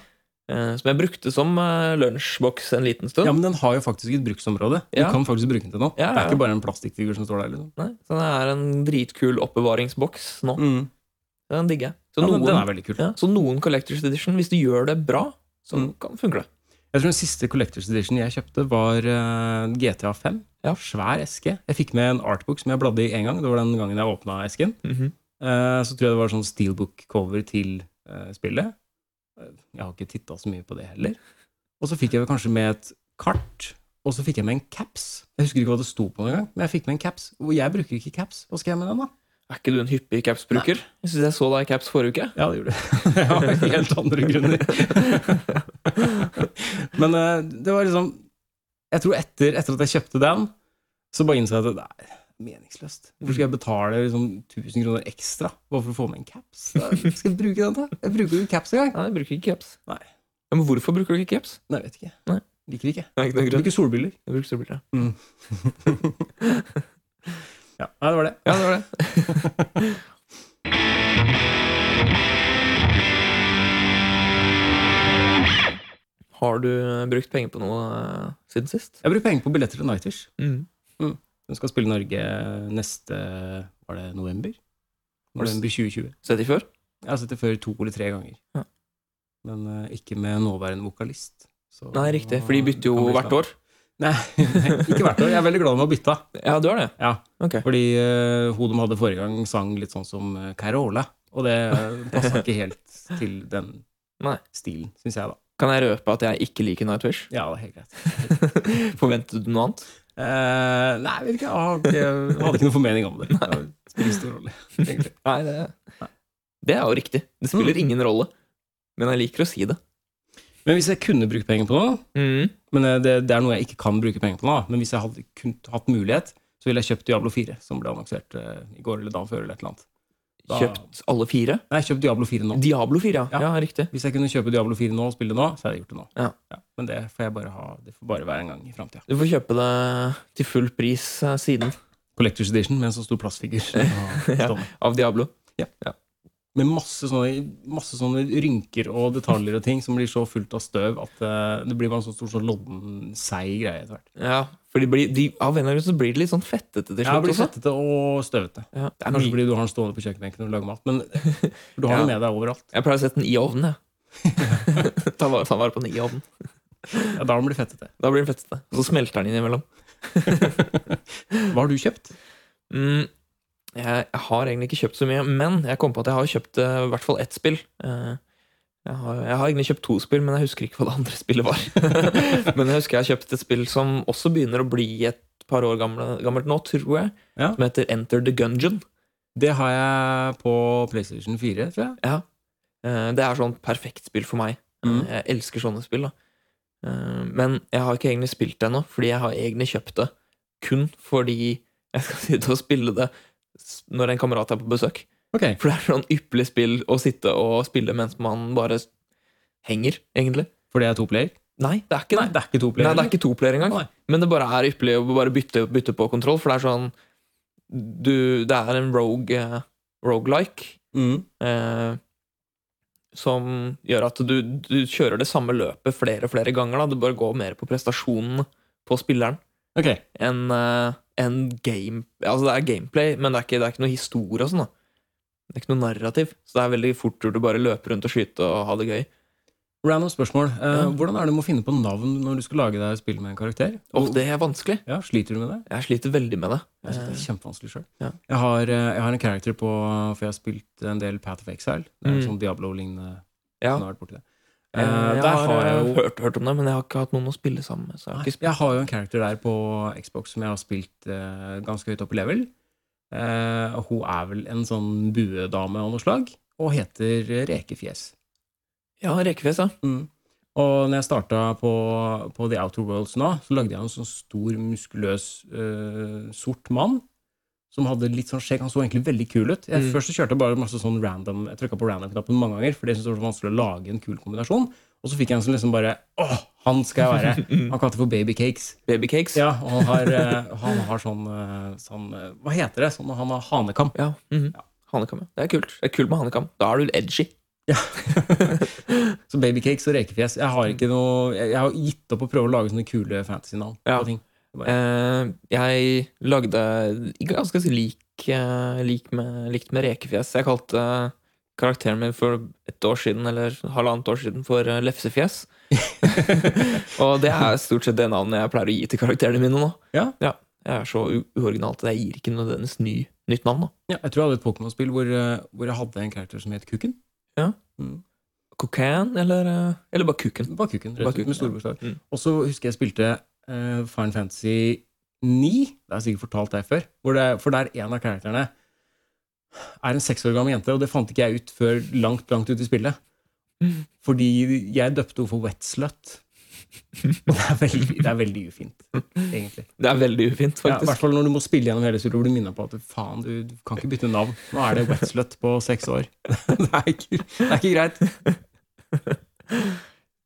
[SPEAKER 1] Uh, som jeg brukte som uh, lunsjboks en liten stund.
[SPEAKER 2] ja, men den har jo faktisk et bruksområde. Du
[SPEAKER 1] Ja.
[SPEAKER 2] kan faktisk bruke den til noe. Det er ikke bare en plastikkfigur som står der. liksom.
[SPEAKER 1] Nei, så det er en dritkul oppbevaringsboks nå.
[SPEAKER 2] Mm.
[SPEAKER 1] Den digger jeg. Så, noen,
[SPEAKER 2] den er veldig kul.
[SPEAKER 1] så noen Collectors Edition, hvis du gjør det bra, så
[SPEAKER 2] Mm.
[SPEAKER 1] kan, funke det.
[SPEAKER 2] Jeg tror den siste Collectors Edition jeg kjøpte, var eh, GTA 5.
[SPEAKER 1] Ja.
[SPEAKER 2] Svær eske. Jeg fikk med en artbook som jeg bladde i én gang. Det var den gangen jeg åpna esken.
[SPEAKER 1] Mhm.
[SPEAKER 2] Eh, så tror jeg det var sånn steelbook-cover til eh, spillet. Jeg har ikke titta så mye på det heller. Og så fikk jeg kanskje med et kart, og så fikk jeg med en caps. Jeg husker ikke hva det sto på engang, men jeg fikk med en caps. Og jeg bruker ikke caps. Hva skal jeg med den, da?
[SPEAKER 1] Er ikke du en hyppig capsbruker? Jeg synes jeg så deg i caps forrige uke.
[SPEAKER 2] Ja, det gjorde du. Jeg [LAUGHS] har helt andre grunner. [LAUGHS] Men uh, det var liksom Jeg tror etter, etter at jeg kjøpte den, så bare innså jeg at det er meningsløst. Hvorfor skal jeg betale liksom, 1000 kroner ekstra bare for å få med en caps? Da skal jeg bruke den til? Jeg bruker jo ikke caps engang.
[SPEAKER 1] Nei, jeg bruker ikke caps.
[SPEAKER 2] Nei.
[SPEAKER 1] Ja, men hvorfor bruker du ikke caps?
[SPEAKER 2] Nei, jeg vet ikke.
[SPEAKER 1] Nei.
[SPEAKER 2] Liker ikke.
[SPEAKER 1] Er ikke
[SPEAKER 2] bruker solbriller.
[SPEAKER 1] Jeg bruker solbriller. [LAUGHS]
[SPEAKER 2] Ja, nei, det var det.
[SPEAKER 1] Ja, det var det. [LAUGHS] Har du brukt penger på noe eh, siden sist?
[SPEAKER 2] Jeg har brukt penger på billetter til Nightwish.
[SPEAKER 1] Mm.
[SPEAKER 2] Den skal spille Norge neste Var det november? November 2020.
[SPEAKER 1] Sett dem før?
[SPEAKER 2] Jeg har sett dem før to eller tre ganger.
[SPEAKER 1] Ja.
[SPEAKER 2] Men uh, ikke med nåværende vokalist. Så-
[SPEAKER 1] Nei, riktig. For de bytter jo hvert år. [LAUGHS]
[SPEAKER 2] Nei, ikke hvert år. Jeg er veldig glad med å bytta.
[SPEAKER 1] Ja, du har det?
[SPEAKER 2] Ja,
[SPEAKER 1] okay.
[SPEAKER 2] fordi uh, hun de hadde forrige gang, sang litt sånn som Carola. Og det passa ikke helt til den
[SPEAKER 1] Nei.
[SPEAKER 2] stilen, syns jeg, da.
[SPEAKER 1] Kan jeg røpe at jeg ikke liker Nightwish?
[SPEAKER 2] Ja, det er helt greit. [LAUGHS]
[SPEAKER 1] Forventet du noe annet?
[SPEAKER 2] Eh, nei, jeg vet ikke. Jeg [LAUGHS] hadde ikke noen formening om det. Det spiller stor rolle, egentlig.
[SPEAKER 1] Nei, det, det er jo riktig. Det spiller
[SPEAKER 2] Mm.
[SPEAKER 1] ingen rolle. Men jeg liker å si det.
[SPEAKER 2] Men hvis jeg kunne brukt penger på noe
[SPEAKER 1] Mm.
[SPEAKER 2] Men eh, det, det er noe jeg ikke kan bruke penger på nå. Men hvis jeg hadde kun, hatt mulighet, så ville jeg kjøpt Diablo 4, som ble annonsert eh, i går eller dagen før. eller et eller annet. Da-
[SPEAKER 1] Kjøpt alle fire?
[SPEAKER 2] Nei, kjøpt Diablo 4 nå.
[SPEAKER 1] Diablo 4, ja.
[SPEAKER 2] Ja.
[SPEAKER 1] ja. Riktig.
[SPEAKER 2] Hvis jeg kunne kjøpe Diablo 4 nå og spille det nå, så hadde jeg gjort det nå.
[SPEAKER 1] Ja.
[SPEAKER 2] Men det får jeg bare ha Det får bare være en gang i framtida.
[SPEAKER 1] Du får kjøpe det til full pris eh, siden
[SPEAKER 2] Collectors Edition med en så stor plastfigur. [LAUGHS]
[SPEAKER 1] Ja. av Diablo.
[SPEAKER 2] Med masse sånne, masse sånne rynker og detaljer og ting som blir så fullt av støv at eh, det blir bare en så stor sånn lodden, seig greie etter hvert.
[SPEAKER 1] Ja, for de blir, de, Av en eller annen så blir det litt sånn fettete til
[SPEAKER 2] Ja, det blir fettete og støvete.
[SPEAKER 1] Ja, det er
[SPEAKER 2] Kanskje fordi du har den stående på kjøkkenbenken når du lager mat. Men du har [LAUGHS]
[SPEAKER 1] Ja.
[SPEAKER 2] den med deg overalt.
[SPEAKER 1] Jeg pleier å sette den i ovnen, jeg. [LAUGHS] ta, vare, ta vare på den i ovnen.
[SPEAKER 2] Ja, da den blir fettete.
[SPEAKER 1] Da blir den fettete. Og så smelter den innimellom. [LAUGHS]
[SPEAKER 2] Hva har du kjøpt?
[SPEAKER 1] Mm, jeg, jeg har egentlig ikke kjøpt så mye, men jeg kom på at jeg har kjøpt eh, i hvert fall ett spill. Eh, jeg har, jeg har egentlig kjøpt to spill, men jeg husker ikke hva det andre spillet var. [LAUGHS] men jeg husker jeg har kjøpt et spill som også begynner å bli et par år gamle, gammelt nå, tror jeg.
[SPEAKER 2] Ja.
[SPEAKER 1] Som heter Enter the Gungeon.
[SPEAKER 2] Det har jeg på PlayStation 4, tror jeg.
[SPEAKER 1] Ja. Eh, Det er sånn perfekt spill for meg.
[SPEAKER 2] Mm.
[SPEAKER 1] Jeg elsker sånne spill. da Men jeg har ikke egentlig spilt det ennå, fordi jeg har egentlig kjøpt det kun fordi jeg skal sitte og spille det når en kamerat er på besøk.
[SPEAKER 2] Okay.
[SPEAKER 1] For det er sånn ypperlig spill å sitte og spille mens man bare henger, egentlig.
[SPEAKER 2] For det er to player?
[SPEAKER 1] Nei, det er ikke
[SPEAKER 2] Nei,
[SPEAKER 1] det.
[SPEAKER 2] det er ikke to player.
[SPEAKER 1] Nei, det er ikke to player engang.
[SPEAKER 2] Nei.
[SPEAKER 1] Men det bare er ypperlig å bare bytte, bytte på kontroll, for det er sånn du, Det er en rogue, eh, roguelike
[SPEAKER 2] Mm.
[SPEAKER 1] uh, som gjør at du, du kjører det samme løpet flere og flere ganger. Da. Du bare går mer på prestasjonen på spilleren
[SPEAKER 2] okay.
[SPEAKER 1] enn eh, enn game Altså, det er gameplay, men det er ikke, det er ikke noe historie og sånn. da. Det er ikke noe narrativ. Så det er veldig fort gjort å bare løpe rundt og skyte og ha det gøy.
[SPEAKER 2] Random spørsmål. Eh,
[SPEAKER 1] Ja.
[SPEAKER 2] Hvordan er det med å finne på navn når du skal lage deg spill med en karakter?
[SPEAKER 1] Og det er vanskelig.
[SPEAKER 2] Ja, Sliter du med det?
[SPEAKER 1] Jeg sliter veldig med det.
[SPEAKER 2] Jeg synes det er
[SPEAKER 1] Eh,
[SPEAKER 2] kjempevanskelig sjøl.
[SPEAKER 1] Ja.
[SPEAKER 2] Jeg, har, eh, jeg har en character på For jeg har spilt en del Path of Exile. Det er en
[SPEAKER 1] Mm.
[SPEAKER 2] sånn Diablo-lignende
[SPEAKER 1] ja. Eh,
[SPEAKER 2] Eh,
[SPEAKER 1] jeg
[SPEAKER 2] der
[SPEAKER 1] har,
[SPEAKER 2] har jeg
[SPEAKER 1] eh,
[SPEAKER 2] jo
[SPEAKER 1] hørt, hørt om det, men jeg har ikke hatt noen å spille sammen med. Så jeg har
[SPEAKER 2] Nei. Jeg har jo en character der på Xbox som jeg har spilt uh, ganske høyt opp i level. Uh, hun er vel en sånn buedame av noe slag, og heter Rekefjes.
[SPEAKER 1] Ja, rekefjes, ja.
[SPEAKER 2] Mm. Og når jeg starta på, på The Outer Worlds nå, så lagde jeg en sånn stor, muskuløs, eh, sort mann. Som hadde litt sånn skjegg. Han så egentlig veldig kul ut. Jeg,
[SPEAKER 1] Mm.
[SPEAKER 2] Først så kjørte jeg bare masse sånn random Jeg trykka på random-knappen mange ganger, for det syntes jeg var vanskelig å lage en kul kombinasjon. Og så fikk jeg en som liksom bare Åh, han skal jeg være! [LAUGHS]
[SPEAKER 1] Mm.
[SPEAKER 2] Han kalte det for Baby Cakes.
[SPEAKER 1] Babycakes.
[SPEAKER 2] Ja, og han har, eh, han har sånn, eh, sånn eh, Hva heter det? Sånn, han har hanekam.
[SPEAKER 1] Ja, mhm. Hanekam, ja. Det er kult. Det er kult med hanekam. Da er du edgy. Ja. [LAUGHS]
[SPEAKER 2] Så Babycakes og rekefjes. Jeg har ikke noe jeg har gitt opp å prøve å lage sånne kule fantasy-navn.
[SPEAKER 1] Ja. Eh, jeg lagde ganske lik, eh, lik med, likt med rekefjes. Jeg kalte karakteren min for et år siden, eller halvannet år siden, for eh, lefsefjes. [LAUGHS] og det er stort sett det navnet jeg pleier å gi til karakterene mine nå.
[SPEAKER 2] Ja.
[SPEAKER 1] Jeg er så uoriginalt at jeg gir ikke nødvendigvis ny, nytt navn. da.
[SPEAKER 2] Ja, jeg tror jeg hadde et Pokémon-spill hvor, eh, hvor jeg hadde en karakter som het Kuken.
[SPEAKER 1] Ja.
[SPEAKER 2] Mm.
[SPEAKER 1] Bakukan, eller, bare eller Bare
[SPEAKER 2] Kuken, rett og slett, med store bokstaver.
[SPEAKER 1] Mm.
[SPEAKER 2] Og så husker jeg spilte uh, Fine Fantasy 9. Det har jeg sikkert fortalt deg før. Det, for der en av karakterene er en seks år gammel jente, og det fant ikke jeg ut før langt, langt ut i spillet.
[SPEAKER 1] Mm.
[SPEAKER 2] Fordi jeg døpte henne for wet slut. Og det er veldig, det er veldig ufint, egentlig.
[SPEAKER 1] Det er veldig ufint,
[SPEAKER 2] Ja, I
[SPEAKER 1] faktisk.
[SPEAKER 2] hvert fall når du må spille gjennom hele spillet og bli minna på at faen, du, du kan ikke bytte navn. Nå er det wet slut på seks år. [LAUGHS] Det er ikke, det er ikke greit.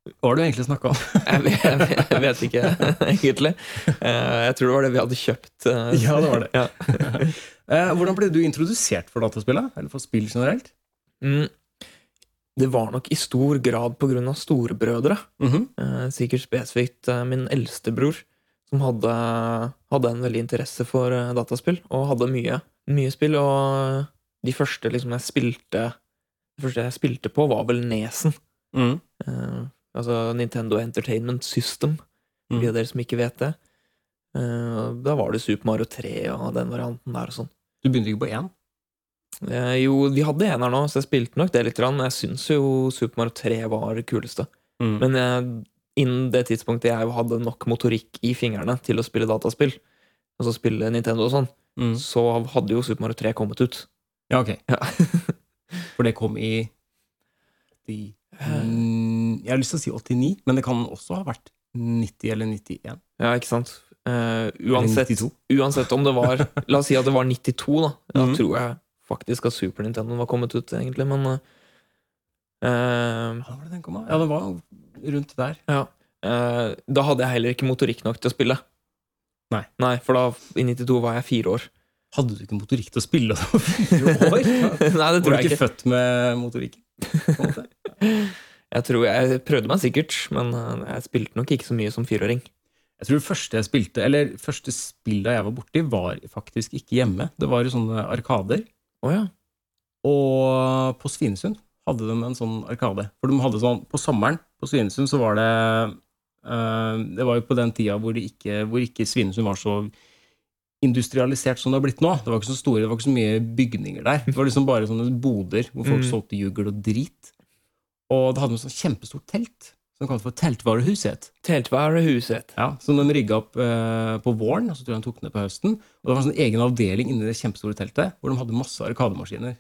[SPEAKER 2] Hva har du egentlig snakka om? [LAUGHS]
[SPEAKER 1] Jeg vet, jeg vet- jeg vet ikke, egentlig. Eh, Jeg tror det var det vi hadde kjøpt. eh,
[SPEAKER 2] Ja, det var det. [LAUGHS]
[SPEAKER 1] Ja. [LAUGHS]
[SPEAKER 2] Eh, hvordan ble du introdusert for dataspillet? Eller for spill generelt?
[SPEAKER 1] Mm. Det var nok i stor grad av storebrødre.
[SPEAKER 2] Mm
[SPEAKER 1] -hmm. Sikkert spesifikt min min eldstebror, som hadde, hadde en veldig interesse for dataspill, og hadde mye, mye spill. Og de første liksom jeg spilte de første jeg spilte på, var vel Nesen.
[SPEAKER 2] Mhm.
[SPEAKER 1] Eh, altså Nintendo Entertainment System, for
[SPEAKER 2] Mm.
[SPEAKER 1] de av dere som ikke vet det. Eh, da var det Super Mario 3 og den varianten der og sånn.
[SPEAKER 2] Du begynte ikke på én?
[SPEAKER 1] Eh, jo, vi hadde en her nå, så jeg spilte nok det litt, men jeg syns jo Super Mario 3 var det kuleste.
[SPEAKER 2] Mm.
[SPEAKER 1] Men jeg, innen det tidspunktet jeg hadde nok motorikk i fingrene til å spille dataspill, altså spille Nintendo og sånn,
[SPEAKER 2] Mm.
[SPEAKER 1] så hadde jo Super Mario 3 kommet ut.
[SPEAKER 2] Ja, ok.
[SPEAKER 1] Ja. [LAUGHS]
[SPEAKER 2] For det kom i 80, mm, Jeg har lyst til å si 89, men det kan også ha vært 90 eller 91.
[SPEAKER 1] Ja, ikke sant?
[SPEAKER 2] Uh,
[SPEAKER 1] uansett, uansett om det var [LAUGHS] La oss si at det var 92, da. Da
[SPEAKER 2] Mhm.
[SPEAKER 1] tror jeg faktisk at Super Nintendo var kommet ut, egentlig, men uh,
[SPEAKER 2] Hva var det den kom av? Ja, det var rundt der.
[SPEAKER 1] Ja. Uh, da hadde jeg heller ikke motorikk nok til å spille.
[SPEAKER 2] Nei.
[SPEAKER 1] Nei, For da, i 92 var jeg fire år.
[SPEAKER 2] Hadde du ikke motorikk til å spille da du [LAUGHS] var fire år?
[SPEAKER 1] Nei, det
[SPEAKER 2] Var
[SPEAKER 1] tror
[SPEAKER 2] du
[SPEAKER 1] jeg
[SPEAKER 2] ikke
[SPEAKER 1] ikke.
[SPEAKER 2] født med motorikk? på en måte? [LAUGHS]
[SPEAKER 1] Jeg tror jeg prøvde meg sikkert, men eh, jeg spilte nok ikke så mye som fireåring.
[SPEAKER 2] Jeg tror det første jeg spilte, eller første spillet jeg var borti, var faktisk ikke hjemme. Det var i sånne arkader.
[SPEAKER 1] Oh, ja.
[SPEAKER 2] Og på Svinesund hadde de en sånn arkade. For de hadde sånn, På sommeren på Svinesund så var det eh, Det var jo på den tida hvor, det ikke, hvor ikke Svinesund var så industrialisert som det har blitt nå. Det var ikke så store, det var ikke så mye bygninger der. Det var liksom bare sånne boder hvor folk
[SPEAKER 1] Mm.
[SPEAKER 2] solgte jugel og drit. Og da hadde de et sånn kjempestort telt som kalte for Teltvarehuset.
[SPEAKER 1] Teltvarehuset.
[SPEAKER 2] Ja, som de rigga opp eh, på våren, og så tror jeg de tok ned på høsten. Og det var en sånn egen avdeling inni det kjempestore teltet, hvor de hadde masse arkademaskiner.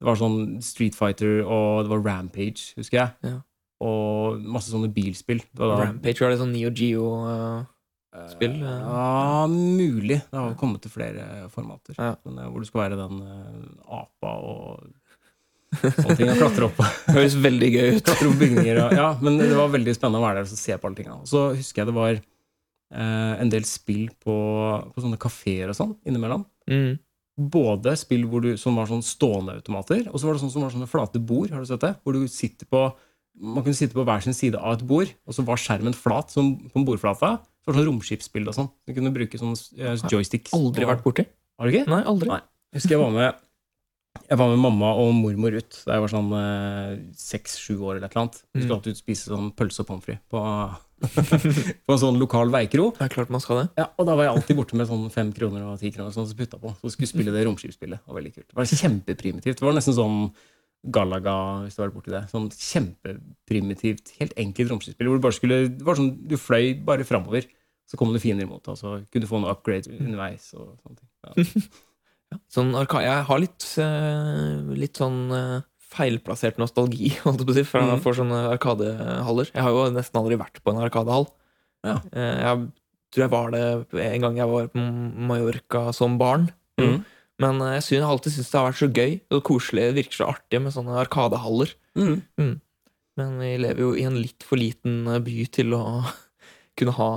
[SPEAKER 2] Det var sånn Street Fighter, og det var Rampage, husker jeg.
[SPEAKER 1] Ja.
[SPEAKER 2] Og masse sånne bilspill. Det var da,
[SPEAKER 1] Rampage var det sånn Neo Geo-spill?
[SPEAKER 2] Eh, Ja, mulig. Det har kommet til flere formater.
[SPEAKER 1] Ja.
[SPEAKER 2] Men, eh, hvor du skal være den eh, apa og sånne ting. å klatre opp, [LAUGHS]
[SPEAKER 1] Høres veldig gøy ut.
[SPEAKER 2] klatre opp bygninger. Og, ja, men det var veldig spennende å være der og se på alle tingene. Så husker jeg det var eh, en del spill på, på sånne kafeer og sånn innimellom.
[SPEAKER 1] Mm.
[SPEAKER 2] Både spill hvor du, som var sånn stående automater, og så var det sånn som var sånne flate bord. har du sett det? Hvor du sitter på man kunne sitte på hver sin side av et bord, og så var skjermen flat som på bordflata. Så var det sånn romskipsbilde og sånn. Du kunne bruke sånne eh, joysticks.
[SPEAKER 1] Aldri vært borti.
[SPEAKER 2] Har du ikke?
[SPEAKER 1] Nei, aldri.
[SPEAKER 2] Nei. Jeg husker jeg var med Jeg var med mamma og mormor ut da jeg var sånn seks-sju år eller et eller annet. Vi skulle
[SPEAKER 1] Mm.
[SPEAKER 2] alltid ut spise sånn pølse og pommes frites på, [LAUGHS] på en sånn lokal veikro.
[SPEAKER 1] Det er klart man skal det.
[SPEAKER 2] Ja, og da var jeg alltid borte med sånn fem kroner og ti kroner sånn, så putta på. Så skulle spille det romskipsspillet. Det var veldig kult. Det var kjempeprimitivt. Det var nesten sånn Galaga, hvis du har vært borti det. Sånn kjempeprimitivt, helt enkelt romskipsspill. Hvor du bare skulle Det var sånn du fløy bare framover. Så kom det fiender imot, og så kunne du få noen upgrade underveis. og sånne ting. Ja. [LAUGHS]
[SPEAKER 1] Sånn jeg har litt, eh, litt sånn eh, feilplassert nostalgi [LAUGHS] holdt jeg på å si, for,
[SPEAKER 2] mm.
[SPEAKER 1] for sånne arkadehaller. Jeg har jo nesten aldri vært på en arkadehall.
[SPEAKER 2] Ja.
[SPEAKER 1] Eh, Jeg tror jeg var det en gang jeg var på Mallorca som barn.
[SPEAKER 2] Mm.
[SPEAKER 1] Men jeg synes, jeg har alltid syntes det har vært så gøy og koselig. Det virker så artig med sånne arkadehaller.
[SPEAKER 2] Mm.
[SPEAKER 1] Men vi lever jo i en litt for liten by til å [LAUGHS] kunne ha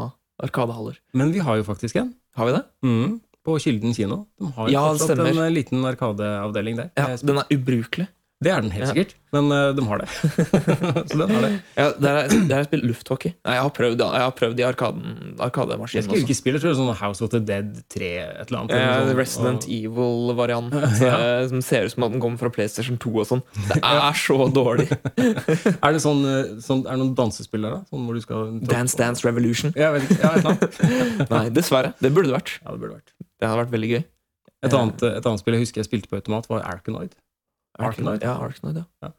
[SPEAKER 1] arkadehaller.
[SPEAKER 2] Men vi har jo faktisk en.
[SPEAKER 1] Har vi det?
[SPEAKER 2] Mhm. På Kilden kino. De har
[SPEAKER 1] Ja,
[SPEAKER 2] fortsatt
[SPEAKER 1] stemmer.
[SPEAKER 2] en eh, liten arkadeavdeling der.
[SPEAKER 1] Ja,
[SPEAKER 2] Eh,
[SPEAKER 1] Den er ubrukelig.
[SPEAKER 2] Det er den helt
[SPEAKER 1] Ja.
[SPEAKER 2] sikkert, men eh, de har det. [LAUGHS] så den har det.
[SPEAKER 1] Ja, der, er- har jeg spilt lufthockey. Nei, jeg har prøvd, jeg har prøvd i arkaden,
[SPEAKER 2] Jeg
[SPEAKER 1] arkademaskinen
[SPEAKER 2] skulle ikke spille, jeg tror sånn House of the Dead 3, et eller annet.
[SPEAKER 1] Ja,
[SPEAKER 2] sånn,
[SPEAKER 1] Resident
[SPEAKER 2] og-
[SPEAKER 1] Evil-variant [LAUGHS]
[SPEAKER 2] Ja.
[SPEAKER 1] som ser ut som at den kommer fra PlayStation 2 og sånn. Det [LAUGHS] er så dårlig.
[SPEAKER 2] Er det sånn, sånn Er det noen dansespill der, da? Sånn
[SPEAKER 1] Dance Dance Revolution.
[SPEAKER 2] Ja, jeg vet ikke. Ja.
[SPEAKER 1] Nei, dessverre. Det burde det vært.
[SPEAKER 2] Ja, det burde vært.
[SPEAKER 1] Det hadde vært veldig gøy.
[SPEAKER 2] Et annet, et annet spill jeg husker jeg spilte på automat, var Arkanoid. Arkanoid?
[SPEAKER 1] Ja, Arkanoid, ja.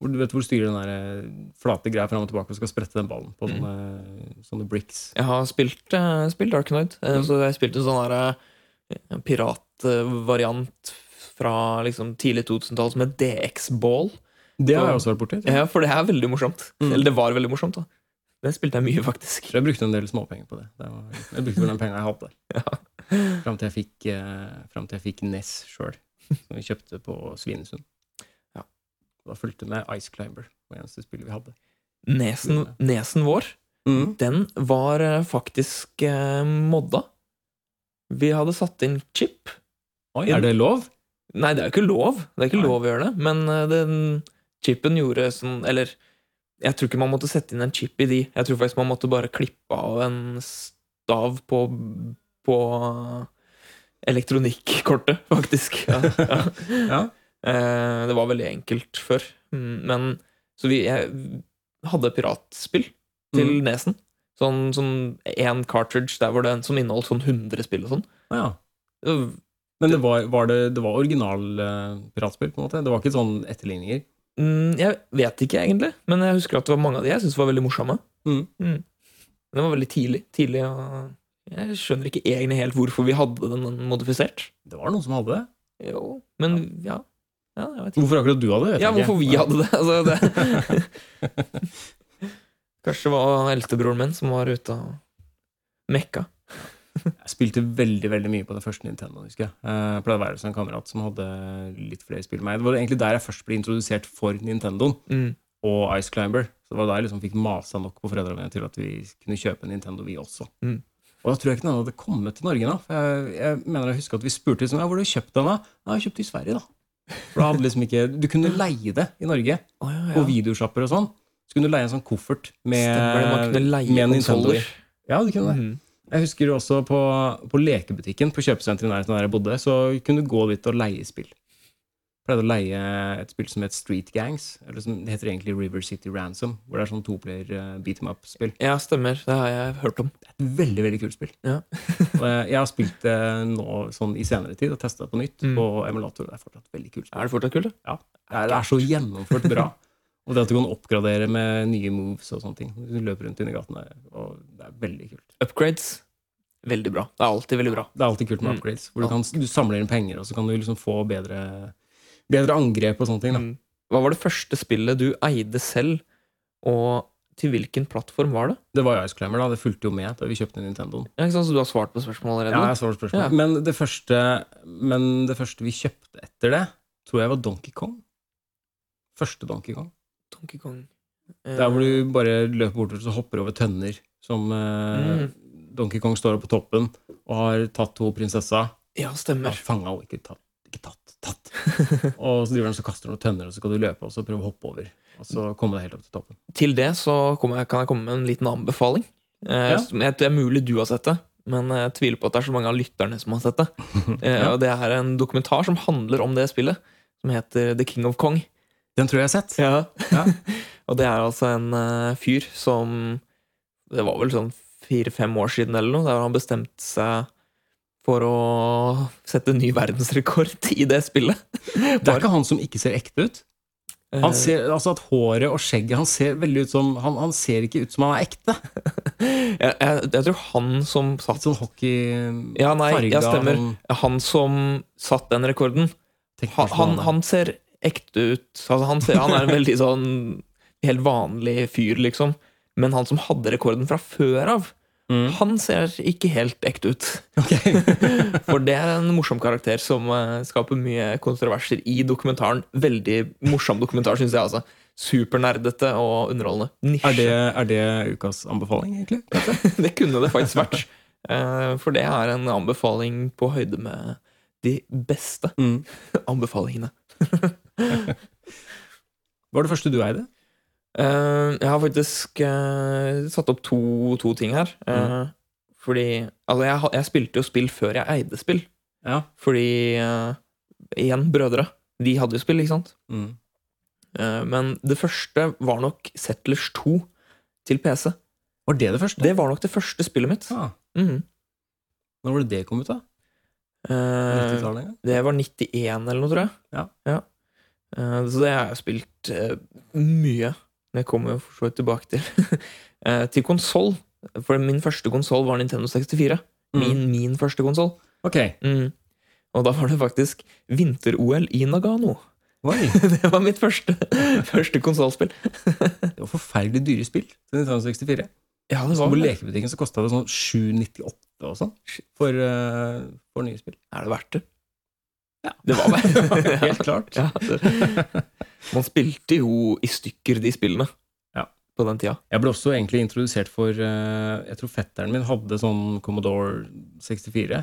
[SPEAKER 2] Hvor du vet hvor du styrer den der eh, flate greia fram og tilbake og skal sprette den ballen på
[SPEAKER 1] Mm.
[SPEAKER 2] sånne, sånne bricks.
[SPEAKER 1] Jeg har spilt, uh, spilt Arkanoid. Eh,
[SPEAKER 2] Mm.
[SPEAKER 1] Så jeg spilte en sånn eh, piratvariant fra liksom tidlig 2000-tall som het DX-ball.
[SPEAKER 2] Det har jeg også vært borti.
[SPEAKER 1] Ja, for det er veldig morsomt.
[SPEAKER 2] Mm.
[SPEAKER 1] Eller det var veldig morsomt. da Det spilte jeg mye, faktisk.
[SPEAKER 2] Jeg brukte en del småpenger på det. det var, jeg brukte den penga jeg hadde. [LAUGHS] Fram til jeg fikk, eh, fikk Ness sjøl, som vi kjøpte på Svinesund.
[SPEAKER 1] Ja.
[SPEAKER 2] Da fulgte med Ice Climber, det eneste spillet vi hadde.
[SPEAKER 1] Nesen, nesen vår,
[SPEAKER 2] Mm.
[SPEAKER 1] den var eh, faktisk eh, modda. Vi hadde satt inn chip.
[SPEAKER 2] Oi, er det lov?
[SPEAKER 1] Nei, det er jo ikke lov. Det er ikke
[SPEAKER 2] Nei.
[SPEAKER 1] lov å gjøre det, men uh, den chipen gjorde sånn Eller jeg tror ikke man måtte sette inn en chip i de. Jeg tror faktisk man måtte bare klippe av en stav på, på elektronikkortet, faktisk. Ja, ja.
[SPEAKER 2] Ja.
[SPEAKER 1] Eh, Det var veldig enkelt før. Mm, Men Så vi hadde piratspill til
[SPEAKER 2] Mm.
[SPEAKER 1] nesen. Sånn sånn én cartridge der hvor det, som inneholdt sånn 100 spill og sånn.
[SPEAKER 2] Ja. Men det var, var, det, det var original eh, piratspill, på en måte? Det var ikke sånn etterligninger?
[SPEAKER 1] Mm, Jeg vet ikke egentlig, men jeg husker at det var mange av de jeg syntes var veldig morsomme.
[SPEAKER 2] Mm.
[SPEAKER 1] Mm. det var veldig tidlig. tidlig og jeg skjønner ikke egentlig helt hvorfor vi hadde den modifisert.
[SPEAKER 2] Det var noen som hadde det.
[SPEAKER 1] Jo, men ja. ja.
[SPEAKER 2] Hvorfor akkurat du hadde det?
[SPEAKER 1] Ja, hvorfor vi hadde det. Altså, det. [LAUGHS] Kanskje det var eldstebroren min som var ute og mekka.
[SPEAKER 2] Jeg spilte veldig veldig mye på den første Nintendo. husker jeg. jeg pleide å være hos en kamerat som hadde litt flere spill enn meg. Det var egentlig der jeg først ble introdusert for Nintendoen
[SPEAKER 1] Mm.
[SPEAKER 2] og Ice Climber. Så det var da jeg liksom fikk masa nok på foreldrene mine til at vi kunne kjøpe en Nintendo, vi også.
[SPEAKER 1] Mm.
[SPEAKER 2] Og da tror jeg ikke den hadde kommet til Norge. da. For jeg, jeg mener jeg husker at vi spurte liksom, ja, hvor du kjøpt den. da? Ja, jeg kjøpte i Sverige, da. For da hadde liksom ikke, Du kunne leie det i Norge,
[SPEAKER 1] oh, ja, ja.
[SPEAKER 2] videoshopper og sånn. Så kunne du leie en sånn koffert med,
[SPEAKER 1] Stemmer man kunne leie
[SPEAKER 2] med Nintendo i. Ja, du kunne det.
[SPEAKER 1] Mm.
[SPEAKER 2] Jeg husker også på, på lekebutikken på kjøpesenteret i nærheten der jeg bodde, så kunne du gå dit og leie spill. Pleide å leie et spill som het Street Gangs, eller som det heter egentlig River City Ransom, hvor det er sånn toplayer uh, beat em up-spill.
[SPEAKER 1] Ja, stemmer. Det har jeg hørt om.
[SPEAKER 2] Det er et veldig, veldig kult spill.
[SPEAKER 1] Ja. [LAUGHS]
[SPEAKER 2] og jeg, jeg har spilt det nå sånn i senere tid og testa det på nytt
[SPEAKER 1] Mm.
[SPEAKER 2] på emulator. Det er fortsatt veldig kult spill.
[SPEAKER 1] Er det fortsatt kult? da?
[SPEAKER 2] Ja, det er, det er så gjennomført bra. Og det at du kan oppgradere med nye moves og sånne ting. Du løper rundt inni gatene, og det er veldig kult.
[SPEAKER 1] Upgrades. Veldig bra. Det er alltid veldig bra.
[SPEAKER 2] Det er alltid kult med
[SPEAKER 1] Mm.
[SPEAKER 2] upgrades. Hvor du, kan, du samler inn penger, og så kan du liksom få bedre, bedre angrep og sånne ting. Da.
[SPEAKER 1] Mm. Hva var det første spillet du eide selv, og til hvilken plattform var det?
[SPEAKER 2] Det var jo Ice Climber, da. Det fulgte jo med da vi kjøpte Nintendoen.
[SPEAKER 1] Ja, ikke sant? Så du har svart på spørsmålet
[SPEAKER 2] Ja,
[SPEAKER 1] allerede?
[SPEAKER 2] jeg på spørsmålet.
[SPEAKER 1] Ja.
[SPEAKER 2] Men, det første, men det første vi kjøpte etter det, tror jeg var Donkey Kong. Første Donkey Kong.
[SPEAKER 1] Donkey Kong.
[SPEAKER 2] Der hvor du bare løper bortover og så hopper over tønner. Som eh,
[SPEAKER 1] Mm.
[SPEAKER 2] Donkey Kong står på toppen og har tatt to prinsessa.
[SPEAKER 1] Ja,
[SPEAKER 2] Ja,
[SPEAKER 1] stemmer.
[SPEAKER 2] Fanga og ikke tatt. Ikke tatt, tatt. [LAUGHS] og så driver han så kaster noen tønner, og så skal du løpe og så prøve å hoppe over. Og så komme deg helt opp til toppen.
[SPEAKER 1] Til det så jeg, kan jeg komme med en liten anbefaling. Eh,
[SPEAKER 2] Ja.
[SPEAKER 1] det er mulig du har sett det, men jeg tviler på at det er så mange av lytterne som har sett det. [LAUGHS] Eh,
[SPEAKER 2] Ja.
[SPEAKER 1] og Det er en dokumentar som handler om det spillet, som heter The King of Kong.
[SPEAKER 2] Den tror jeg jeg har sett.
[SPEAKER 1] Ja.
[SPEAKER 2] Ja. [LAUGHS]
[SPEAKER 1] og det er altså en uh, fyr som Det var vel sånn fire-fem år siden eller noe, der han bestemte seg for å sette ny verdensrekord i det spillet. [LAUGHS]
[SPEAKER 2] Det er ikke han som ikke ser ekte ut. Han
[SPEAKER 1] Eh,
[SPEAKER 2] ser, altså at Håret og skjegget Han ser veldig ut som Han, han ser ikke ut som han er ekte. [LAUGHS]
[SPEAKER 1] jeg, jeg, jeg tror han som satt
[SPEAKER 2] Litt sånn hockeyfarga
[SPEAKER 1] Ja, nei, stemmer.
[SPEAKER 2] Han
[SPEAKER 1] som satt den rekorden, han, han, han ser ekte ut. Altså, han, ser, han er en veldig sånn helt vanlig fyr, liksom. Men han som hadde rekorden fra før av,
[SPEAKER 2] Mm.
[SPEAKER 1] han ser ikke helt ekte ut. [LAUGHS]
[SPEAKER 2] Okay. [LAUGHS]
[SPEAKER 1] For det er en morsom karakter som eh, skaper mye kontroverser i dokumentaren. Veldig morsom dokumentar, syns jeg. altså. Supernerdete og underholdende. Nisje.
[SPEAKER 2] Er det, er det ukas anbefaling, egentlig? [LAUGHS]
[SPEAKER 1] det kunne det faktisk vært. Eh, For det er en anbefaling på høyde med de beste
[SPEAKER 2] Mm.
[SPEAKER 1] anbefalingene.
[SPEAKER 2] Hva var det første du eide?
[SPEAKER 1] Eh, Jeg har faktisk eh, satt opp to, to ting her. Mm. Fordi Altså, jeg, jeg spilte jo spill før jeg eide spill.
[SPEAKER 2] Ja.
[SPEAKER 1] Fordi eh, Igjen, brødre. De hadde jo spill, ikke sant?
[SPEAKER 2] Mm.
[SPEAKER 1] Eh, Men det første var nok Settlers 2 til PC.
[SPEAKER 2] Var det det første?
[SPEAKER 1] Det var nok det første spillet mitt.
[SPEAKER 2] Ja.
[SPEAKER 1] Mm.
[SPEAKER 2] når var det det kom ut, da?
[SPEAKER 1] Eh,
[SPEAKER 2] 90-tallet en gang?
[SPEAKER 1] det var 91 eller noe, tror jeg.
[SPEAKER 2] Ja.
[SPEAKER 1] Eh, så det har jeg spilt eh, mye. Det kommer jeg for så vidt tilbake til. [LAUGHS] Eh, til konsoll. For min første konsoll var Nintendo 64. Min, min første konsoll.
[SPEAKER 2] Ok.
[SPEAKER 1] Mm. Og da var det faktisk vinter-OL i Nagano.
[SPEAKER 2] Oi. [LAUGHS]
[SPEAKER 1] Det var mitt første, [LAUGHS] første konsollspill.
[SPEAKER 2] Det var forferdelig dyre spill til 1964.
[SPEAKER 1] Ja, det var
[SPEAKER 2] på lekebutikken så kosta det sånn 798 og sånn for, eh, for nye spill.
[SPEAKER 1] Er det verdt det?
[SPEAKER 2] Ja.
[SPEAKER 1] Det var [LAUGHS] det.
[SPEAKER 2] Helt klart.
[SPEAKER 1] Ja, det. Man spilte jo i stykker de spillene
[SPEAKER 2] Ja.
[SPEAKER 1] på den tida.
[SPEAKER 2] Jeg ble også egentlig introdusert for eh, Jeg tror fetteren min hadde sånn Commodore 64.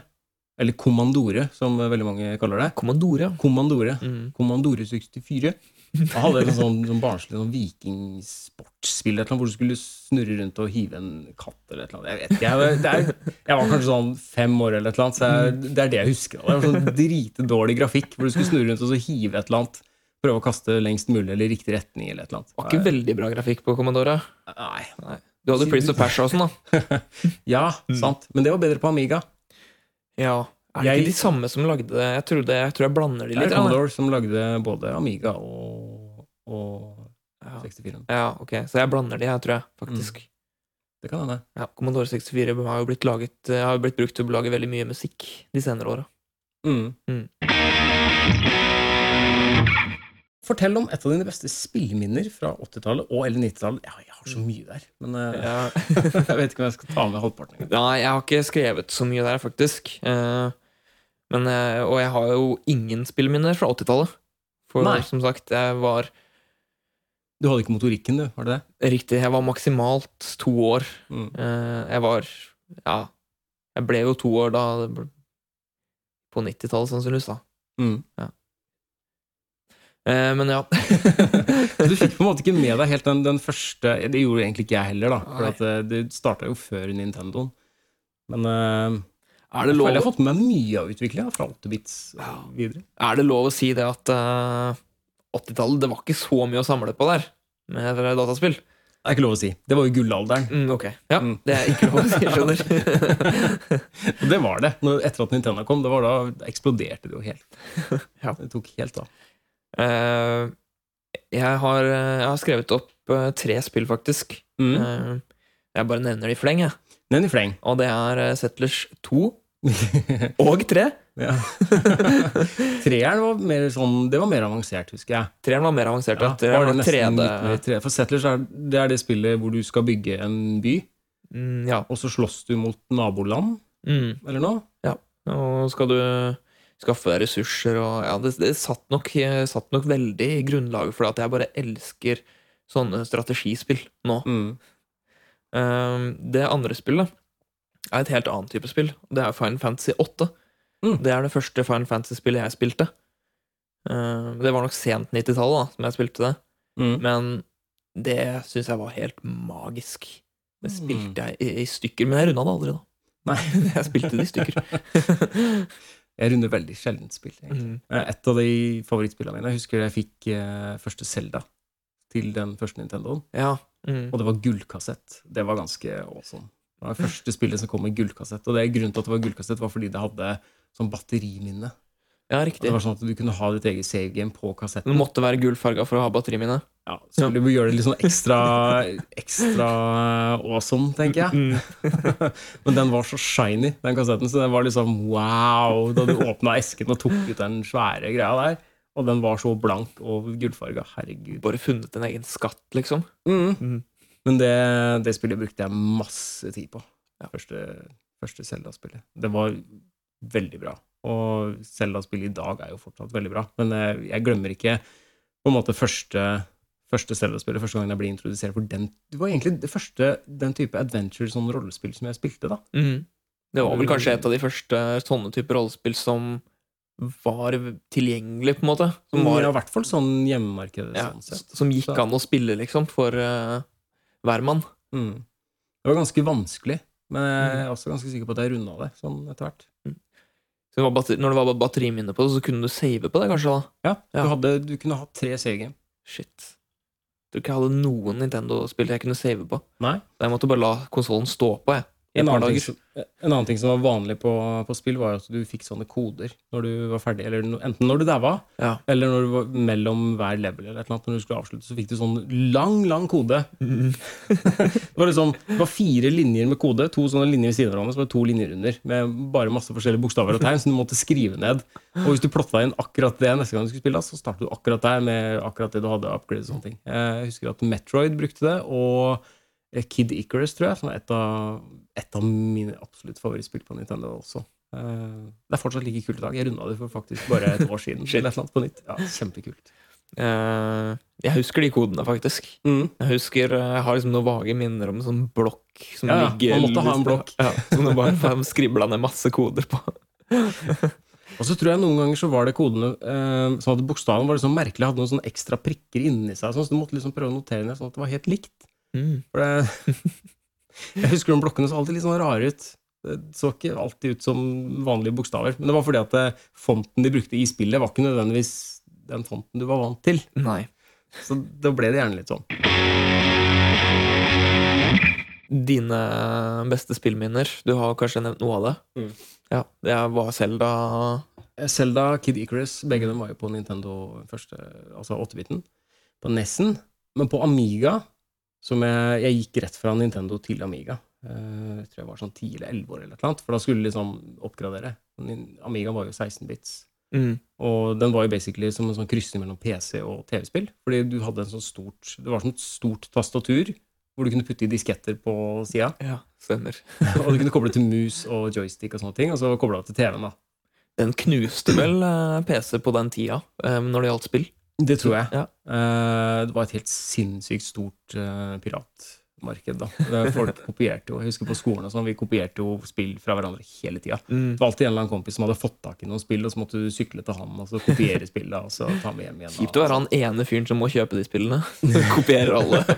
[SPEAKER 2] Eller Kommandore, som veldig mange kaller det.
[SPEAKER 1] Kommandore, ja.
[SPEAKER 2] Kommandore.
[SPEAKER 1] Mm.
[SPEAKER 2] Kommandore 64. Han hadde et sånn, sånn barnslig sånn vikingsportsspill hvor du skulle snurre rundt og hive en katt eller et eller annet. Jeg vet ikke. Jeg, det er, jeg var kanskje sånn fem år eller et eller annet, så jeg, det er det jeg husker. Det var sånn dritdårlig grafikk, hvor du skulle snurre rundt og så hive et eller annet. Prøve å kaste lengst mulig eller i riktig retning eller et eller annet.
[SPEAKER 1] Var ikke veldig bra grafikk på Commandore.
[SPEAKER 2] Nei.
[SPEAKER 1] Du hadde Prince of Persia og sånn, da. [LAUGHS]
[SPEAKER 2] Ja, sant. Men det var bedre på Amiga.
[SPEAKER 1] Ja. Er det
[SPEAKER 2] Jeg-
[SPEAKER 1] ikke de samme som lagde? Jeg, trodde, jeg tror jeg blander de litt. Det er.
[SPEAKER 2] Commodore som lagde både Amiga og, og
[SPEAKER 1] Ja.
[SPEAKER 2] 64.
[SPEAKER 1] ja, ok. Så jeg blander de, jeg tror jeg, faktisk.
[SPEAKER 2] Det kan hende.
[SPEAKER 1] Ja, Commodore 64 har jo blitt, laget, eh, har blitt brukt til å lage veldig mye musikk de senere åra.
[SPEAKER 2] Mm.
[SPEAKER 1] Mm.
[SPEAKER 2] Fortell om et av dine beste spilleminner fra 80-tallet og eller 90-tallet. Ja, jeg har så mye der, men eh,
[SPEAKER 1] Ja. [LAUGHS]
[SPEAKER 2] jeg vet ikke om jeg skal ta med halvparten.
[SPEAKER 1] Nei, jeg har ikke skrevet så mye der, faktisk. Eh, Men, eh, og jeg har jo ingen spillminner fra 80-tallet. For
[SPEAKER 2] Nei.
[SPEAKER 1] som sagt, jeg var
[SPEAKER 2] Du hadde ikke motorikken, du? Var det det?
[SPEAKER 1] riktig Jeg var maksimalt to år.
[SPEAKER 2] Mm.
[SPEAKER 1] Eh, Jeg var Ja, jeg ble jo to år da På 90-tallet, sannsynligvis, da.
[SPEAKER 2] Mm.
[SPEAKER 1] Eh, Men ja. [LAUGHS]
[SPEAKER 2] Du fikk på en måte ikke med deg helt den, den første Det gjorde egentlig ikke jeg heller, da. For at det starta jo før Nintendoen. Men eh,
[SPEAKER 1] Er det lov,
[SPEAKER 2] jeg har fått med mye av utviklinga fra 8-bits eh, videre.
[SPEAKER 1] er det lov å si det at uh, 80-tallet, det var ikke så mye å samle på der med dataspill?
[SPEAKER 2] Det er ikke lov å si. Det var jo gullalderen.
[SPEAKER 1] Mm, ok. Ja,
[SPEAKER 2] Mm.
[SPEAKER 1] det er ikke lov å si, skjønner. [LAUGHS]
[SPEAKER 2] Det var det. Når, etter at Nintendo kom, det var da, eksploderte det jo helt. [LAUGHS]
[SPEAKER 1] Ja.
[SPEAKER 2] Det tok helt av.
[SPEAKER 1] Uh, jeg, har, eh, jeg har skrevet opp uh, tre spill, faktisk.
[SPEAKER 2] Mm.
[SPEAKER 1] Eh, jeg bare nevner de i fleng, jeg.
[SPEAKER 2] i Fleng.
[SPEAKER 1] Og det er eh, Settlers 2 [LAUGHS] og tre!
[SPEAKER 2] ja. [LAUGHS] Treeren var mer sånn Det var mer avansert, husker jeg.
[SPEAKER 1] Treeren var mer avansert.
[SPEAKER 2] Ja,
[SPEAKER 1] Ja,
[SPEAKER 2] var det
[SPEAKER 1] var 3D.
[SPEAKER 2] litt mer 3D. For Settlers er det, er det spillet hvor du skal bygge en by,
[SPEAKER 1] Mm, ja.
[SPEAKER 2] og så slåss du mot naboland,
[SPEAKER 1] Mm.
[SPEAKER 2] eller noe?
[SPEAKER 1] Og skal du skaffe deg ressurser og Ja, det, det satt, nok, satt nok veldig i grunnlaget for at jeg bare elsker sånne strategispill nå.
[SPEAKER 2] Mm.
[SPEAKER 1] Um, det andre spillet er et helt annet type spill. Det er Final Fantasy 8.
[SPEAKER 2] Mm.
[SPEAKER 1] Det er det første Final Fantasy-spillet jeg spilte. Uh, det var nok sent 90-tallet da, som jeg spilte det,
[SPEAKER 2] Mm.
[SPEAKER 1] men det syns jeg var helt magisk. Det
[SPEAKER 2] Mm.
[SPEAKER 1] spilte jeg i, i stykker, men jeg runda det aldri, da.
[SPEAKER 2] Nei. [LAUGHS]
[SPEAKER 1] jeg spilte det i stykker. [LAUGHS]
[SPEAKER 2] Jeg runder veldig sjelden spill. egentlig.
[SPEAKER 1] Mm.
[SPEAKER 2] Eh, Et av de favorittspillene mine Jeg husker jeg fikk uh, første Zelda til den første Nintendoen.
[SPEAKER 1] Ja. Mm.
[SPEAKER 2] Og det var gullkassett. Det var ganske awesome. Det var det første spillet som kom med gullkassett. Og det grunnen til at det var gullkassett, var fordi det hadde sånn batteriminne.
[SPEAKER 1] ja, riktig.
[SPEAKER 2] Det var sånn at du kunne ha ditt eget save game på kassetten.
[SPEAKER 1] Det måtte være gullfarga for å ha batteriminne.
[SPEAKER 2] Ja, så ville du gjøre det litt sånn ekstra, ekstra awesome, tenker jeg.
[SPEAKER 1] Mm. [LAUGHS]
[SPEAKER 2] Men den var så shiny, den kassetten, så den var liksom wow da du åpna esken og tok ut den svære greia der. Og den var så blank og gullfarga. Herregud.
[SPEAKER 1] Bare funnet en egen skatt, liksom.
[SPEAKER 2] Mm.
[SPEAKER 1] Mm.
[SPEAKER 2] Men det, det spillet brukte jeg masse tid på.
[SPEAKER 1] Ja.
[SPEAKER 2] Første, første Zelda-spillet. Det var veldig bra. Og Zelda-spillet i dag er jo fortsatt veldig bra. Men jeg, jeg glemmer ikke på en måte første, første Zelda-spillet, første gangen jeg ble introdusert for den. Det var egentlig det første den type adventure, sånn rollespill, som jeg spilte, da.
[SPEAKER 1] Mm. Det var vel kanskje et av de første sånne typer rollespill som var tilgjengelig, på en måte. Som, var,
[SPEAKER 2] Ja, I hvert fall sånn hjemmemarkedet.
[SPEAKER 1] ja,
[SPEAKER 2] sånn
[SPEAKER 1] som gikk an å spille, liksom, for uh, hver mann.
[SPEAKER 2] Mm. Det var ganske vanskelig, men jeg er også ganske sikker på at jeg runda det sånn etter hvert.
[SPEAKER 1] Så det var batteri når det var batteriminne på det, så kunne du save på det, kanskje? da
[SPEAKER 2] Ja,
[SPEAKER 1] Ja.
[SPEAKER 2] Du, hadde, du kunne ha tre C-game.
[SPEAKER 1] Shit. Tror ikke jeg hadde noen Nintendo-spill jeg kunne save på.
[SPEAKER 2] Nei?
[SPEAKER 1] Så jeg måtte bare la konsollen stå på, jeg.
[SPEAKER 2] En annen, ting som, en annen ting som var vanlig på, på spill, var at du fikk sånne koder når du var ferdig. Eller enten når du daua,
[SPEAKER 1] Ja.
[SPEAKER 2] eller når du var mellom hver level. eller et Når du skulle avslutte, så fikk du sånn lang, lang kode. [LAUGHS]
[SPEAKER 1] Mm.
[SPEAKER 2] det, var liksom, det var fire linjer med kode, to sånne linjer ved siden av hverandre, så var det to linjer under, med bare masse forskjellige bokstaver og tegn, som du måtte skrive ned. Og hvis du plotta inn akkurat det neste gang du skulle spille, så startet du akkurat der med akkurat det du hadde upgrade og sånne ting. Jeg husker at Metroid brukte det, og Kid Icarus, tror jeg, som er et av, et av mine absolutt favorittspill på Nintendo også. Eh, Det er fortsatt like kult i dag. Jeg runda det for faktisk bare et år siden. [LAUGHS] Eller et eller annet på nytt. Ja, Kjempekult.
[SPEAKER 1] Uh, jeg husker de kodene, faktisk.
[SPEAKER 2] Mm.
[SPEAKER 1] Jeg husker, eh, jeg har liksom noen vage minner om en sånn blokk som
[SPEAKER 2] Ja, ja,
[SPEAKER 1] ligger
[SPEAKER 2] man måtte ha en blokk. [LAUGHS]
[SPEAKER 1] Ja, som det bare skribla ned masse koder på. [LAUGHS]
[SPEAKER 2] Og så tror jeg noen ganger så var det kodene eh, sånn at bokstaven var liksom merkelig, hadde noen sånne ekstra prikker inni seg, sånn, så du måtte liksom prøve å notere ned sånn at det var helt likt.
[SPEAKER 1] Mm.
[SPEAKER 2] For det, [LAUGHS] jeg husker de blokkene så alltid litt sånn rare ut. Det så ikke alltid ut som vanlige bokstaver. Men det var fordi at det, fonten de brukte i spillet, var ikke nødvendigvis den fonten du var vant til.
[SPEAKER 1] Nei.
[SPEAKER 2] Så da ble det gjerne litt sånn.
[SPEAKER 1] Dine beste spillminner, du har kanskje nevnt noe av det?
[SPEAKER 2] Mm.
[SPEAKER 1] Ja, det var Selda
[SPEAKER 2] Selda, Kid Icarus, begge dem var jo på Nintendo første, altså 8-biten. På Nessen. Men på Amiga, som jeg, jeg gikk rett fra Nintendo til Amiga. Eh, Jeg tror jeg var sånn 10-11 år, eller noe, for da skulle liksom oppgradere. Amiga var jo 16 bits.
[SPEAKER 1] mm.
[SPEAKER 2] Og den var jo basically som en sånn krysning mellom PC og TV-spill. Fordi du hadde en sånn stort Det var som et stort tastatur hvor du kunne putte i disketter på sida. [LAUGHS]
[SPEAKER 1] Ja, stemmer. [LAUGHS]
[SPEAKER 2] Og du kunne koble til mus og joystick og sånne ting, og så kobla til TV-en. da
[SPEAKER 1] Den knuste vel eh, PC på den tida, eh, når det gjaldt spill.
[SPEAKER 2] Det tror jeg.
[SPEAKER 1] Ja.
[SPEAKER 2] Uh, det var et helt sinnssykt stort uh, piratmarked. da. Folk [LAUGHS] kopierte jo. Jeg husker på skolen og sånn, vi kopierte jo spill fra hverandre hele tida.
[SPEAKER 1] Mm.
[SPEAKER 2] Det var alltid en eller annen kompis som hadde fått tak i noen spill, og så måtte du sykle til han og så kopiere spillet og så ta med hjem igjen.
[SPEAKER 1] Kjipt å være han ene fyren som må kjøpe de spillene. [LAUGHS] Kopierer alle. [LAUGHS]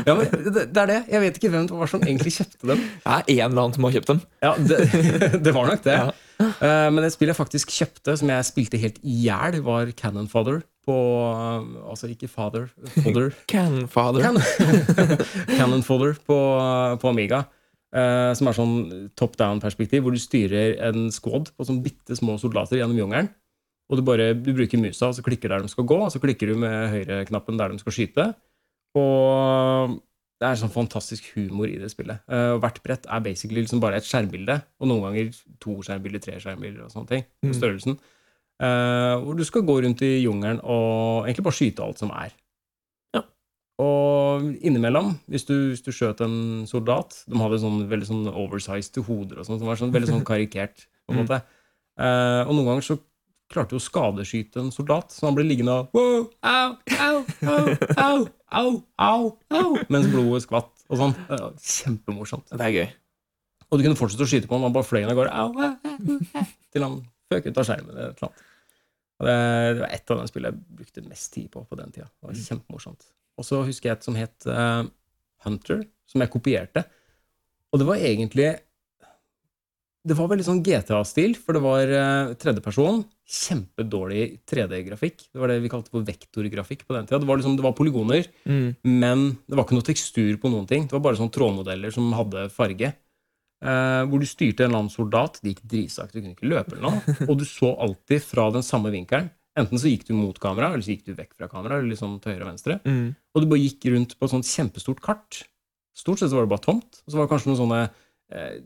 [SPEAKER 2] Ja, men det, det er det. Jeg vet ikke hvem det var som egentlig kjøpte dem.
[SPEAKER 1] Det er en eller annen som har kjøpt dem.
[SPEAKER 2] Ja, Det, det var nok det.
[SPEAKER 1] Ja.
[SPEAKER 2] Uh, men et spill jeg faktisk kjøpte, som jeg spilte helt i hjel, var Cannon Father på eh, Altså ikke Father, Fodder. [LAUGHS]
[SPEAKER 1] Canfather.
[SPEAKER 2] Cannon, [LAUGHS] Cannon Fodder på, på Amiga. eh, som er sånn top down-perspektiv, hvor du styrer en squad på sånn bitte små soldater gjennom jungelen. Og du bare du bruker musa, og så klikker der de skal gå, og så klikker du med høyreknappen der de skal skyte. Og det er sånn fantastisk humor i det spillet. Eh, og hvert brett er basically liksom bare et skjermbilde, og noen ganger to skjermbilder, tre skjermbilder og sånne ting. på
[SPEAKER 1] Mm.
[SPEAKER 2] størrelsen. Eh, hvor du skal gå rundt i jungelen og egentlig bare skyte alt som er.
[SPEAKER 1] Ja.
[SPEAKER 2] Og innimellom, hvis du, hvis du skjøt en soldat De hadde sånn veldig sånn oversized hoder og sånn, som var sånn, veldig sånn [LAUGHS] karikert. på en
[SPEAKER 1] Mm.
[SPEAKER 2] måte. Eh, og noen ganger så klarte du å skadeskyte en soldat, så han ble liggende og wow, au, au, au, au, au, au, au, mens blodet skvatt og sånn. Kjempemorsomt.
[SPEAKER 1] Det er gøy.
[SPEAKER 2] Og du kunne fortsette å skyte på han, han bare fløy av gårde au, au, au, au, til han føk ut av skjermen. eller et eller annet. Det, det var ett av de spillene jeg brukte mest tid på på den tida. Det var kjempemorsomt. Og så husker jeg et som het uh, Hunter, som jeg kopierte. Og det var egentlig Det var veldig sånn GTA-stil, for det var uh, tredjeperson. Kjempedårlig 3D-grafikk. Det var det vi kalte for vektorgrafikk på den tida. Det var, liksom, det var polygoner,
[SPEAKER 1] Mm.
[SPEAKER 2] men det var ikke noe tekstur på noen ting. Det var bare sånn trådmodeller som hadde farge. Eh, hvor du styrte en eller annen soldat. Det gikk dritsakte, du kunne ikke løpe eller noe. [LAUGHS] Og du så alltid fra den samme vinkelen. Enten så gikk du mot kamera, eller så gikk du vekk fra kamera. eller liksom til høyre og venstre.
[SPEAKER 1] Mm.
[SPEAKER 2] Og du bare gikk rundt på et sånt kjempestort kart. Stort sett så var det bare tomt. Og så var det kanskje noen sånne eh,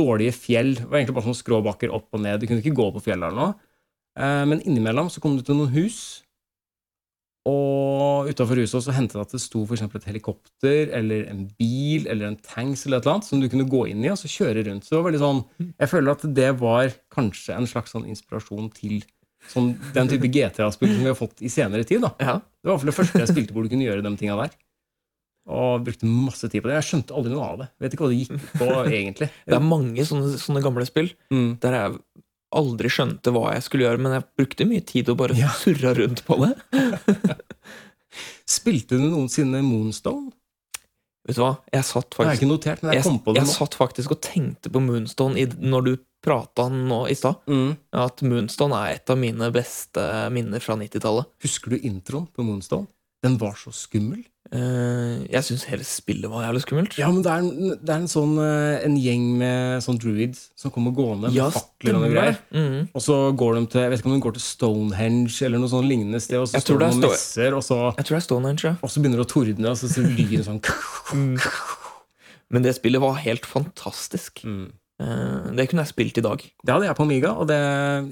[SPEAKER 2] dårlige fjell. Det var egentlig bare sånne skråbakker opp og ned. Du kunne ikke gå på fjellet eller noe. Eh, men innimellom så kom du til noen hus, og utafor huset så hendte det at det sto for et helikopter eller en bil eller en tanks eller et eller annet som du kunne gå inn i og så kjøre rundt. Så det var veldig sånn, Jeg føler at det var kanskje en slags sånn inspirasjon til sånn, den type GTA-spill som vi har fått i senere tid. da.
[SPEAKER 1] Ja.
[SPEAKER 2] Det var i hvert fall det første jeg spilte hvor du kunne gjøre de tinga der. Og brukte masse tid på det. Jeg skjønte aldri noe av det. Vet ikke hva det gikk på, [LAUGHS] egentlig.
[SPEAKER 1] Det er mange sånne, sånne gamle spill
[SPEAKER 2] Mm.
[SPEAKER 1] der jeg aldri skjønte hva jeg skulle gjøre, men jeg brukte mye tid og bare
[SPEAKER 2] Ja.
[SPEAKER 1] surra rundt på det. [LAUGHS]
[SPEAKER 2] Spilte du noensinne Moonstone?
[SPEAKER 1] Vet du hva? Jeg satt faktisk,
[SPEAKER 2] notert, men jeg
[SPEAKER 1] jeg,
[SPEAKER 2] kom på det
[SPEAKER 1] jeg satt faktisk og tenkte på Moonstone i, når du prata nå i stad.
[SPEAKER 2] Mm.
[SPEAKER 1] At Moonstone er et av mine beste minner fra 90-tallet.
[SPEAKER 2] Husker du introen på Moonstone? Den var så skummel.
[SPEAKER 1] Eh, jeg syns hele spillet var jævlig skummelt.
[SPEAKER 2] Ja, men det er en, det er en sånn eh, En gjeng med sånn druids som kommer gående med
[SPEAKER 1] Ja,
[SPEAKER 2] fakler og greier.
[SPEAKER 1] Mm.
[SPEAKER 2] Og så går de til Jeg vet ikke om de går til Stonehenge eller noe sånn lignende sted, og så står de
[SPEAKER 1] det er
[SPEAKER 2] messer, og så,
[SPEAKER 1] Jeg tror det er Stonehenge. ja.
[SPEAKER 2] og så begynner det å tordne, og så ser lyden [LAUGHS] sånn
[SPEAKER 1] Men det spillet var helt fantastisk.
[SPEAKER 2] mm.
[SPEAKER 1] Eh, det kunne jeg spilt i dag.
[SPEAKER 2] Det hadde jeg på Amiga, og det,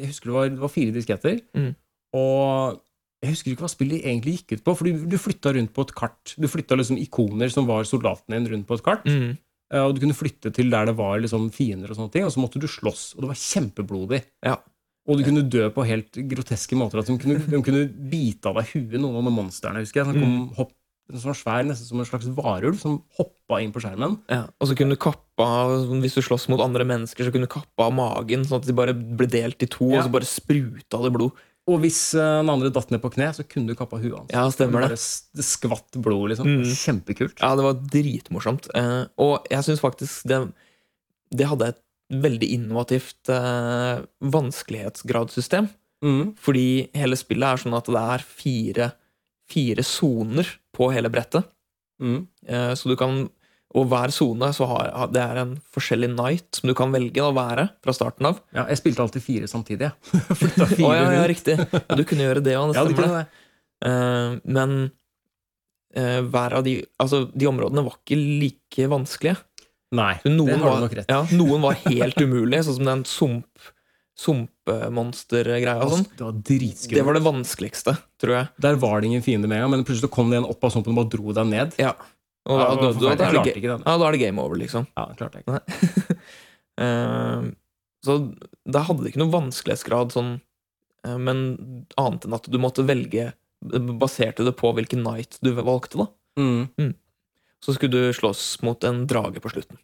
[SPEAKER 2] jeg husker det var, det var fire disketter.
[SPEAKER 1] Mm.
[SPEAKER 2] Og jeg husker ikke hva spillet egentlig gikk ut på, for du, du flytta rundt på et kart. Du flytta liksom ikoner som var soldatene dine, rundt på et kart.
[SPEAKER 1] Mhm.
[SPEAKER 2] Eh, Og du kunne flytte til der det var liksom fiender, og sånne ting, og så måtte du slåss. Og det var kjempeblodig.
[SPEAKER 1] Ja.
[SPEAKER 2] Og du kunne dø på helt groteske måter. At de kunne, de kunne bite av deg huet, noen av de monstrene. husker jeg, som kom,
[SPEAKER 1] Mm.
[SPEAKER 2] hopp, som var svær, Nesten som en slags varulv som hoppa inn på skjermen.
[SPEAKER 1] Ja. Og så kunne du kappe av Hvis du slåss mot andre mennesker, så kunne du kappe av magen, sånn at de bare ble delt i to,
[SPEAKER 2] Ja.
[SPEAKER 1] og så bare spruta det blod.
[SPEAKER 2] Og hvis eh, den andre datt ned på kne, så kunne du kappa huet hans.
[SPEAKER 1] Ja, stemmer det.
[SPEAKER 2] det skvatt blod, liksom.
[SPEAKER 1] Mm.
[SPEAKER 2] Kjempekult.
[SPEAKER 1] Ja, det var dritmorsomt. Eh, og jeg syns faktisk det, det hadde et veldig innovativt eh, vanskelighetsgradssystem.
[SPEAKER 2] Mm.
[SPEAKER 1] Fordi hele spillet er sånn at det er fire soner på hele brettet.
[SPEAKER 2] Mm.
[SPEAKER 1] Eh, så du kan Og hver sone så har det er en forskjellig night som du kan velge å være fra starten av.
[SPEAKER 2] Ja, jeg spilte alltid fire samtidig. [LAUGHS] [LAUGHS] Flytta fire
[SPEAKER 1] ja, ja, riktig. Ja, du kunne gjøre det òg, det [LAUGHS]
[SPEAKER 2] Ja,
[SPEAKER 1] stemmer. det.
[SPEAKER 2] det.
[SPEAKER 1] Eh, men uh, hver av de Altså, de områdene var ikke like vanskelige.
[SPEAKER 2] Nei,
[SPEAKER 1] Så Noen
[SPEAKER 2] det har du nok rett
[SPEAKER 1] ja, noen var helt umulige, sånn som den sump sumpmonstergreia sånn.
[SPEAKER 2] Det var dritskummelt.
[SPEAKER 1] Det var det vanskeligste, tror jeg.
[SPEAKER 2] Der var det ingen fiende med en gang, men plutselig kom det en opp av sumpen og bare dro deg ned.
[SPEAKER 1] Ja. Og da, da, da, da, er det, ja, da er det game over, liksom.
[SPEAKER 2] Ja, det klarte jeg ikke. [LAUGHS]
[SPEAKER 1] Eh, så da hadde det ikke noe vanskelighetsgrad sånn, eh, men annet enn at du måtte velge Baserte det på hvilken night du valgte, da.
[SPEAKER 2] Mm.
[SPEAKER 1] Så skulle du slåss mot en drage på slutten.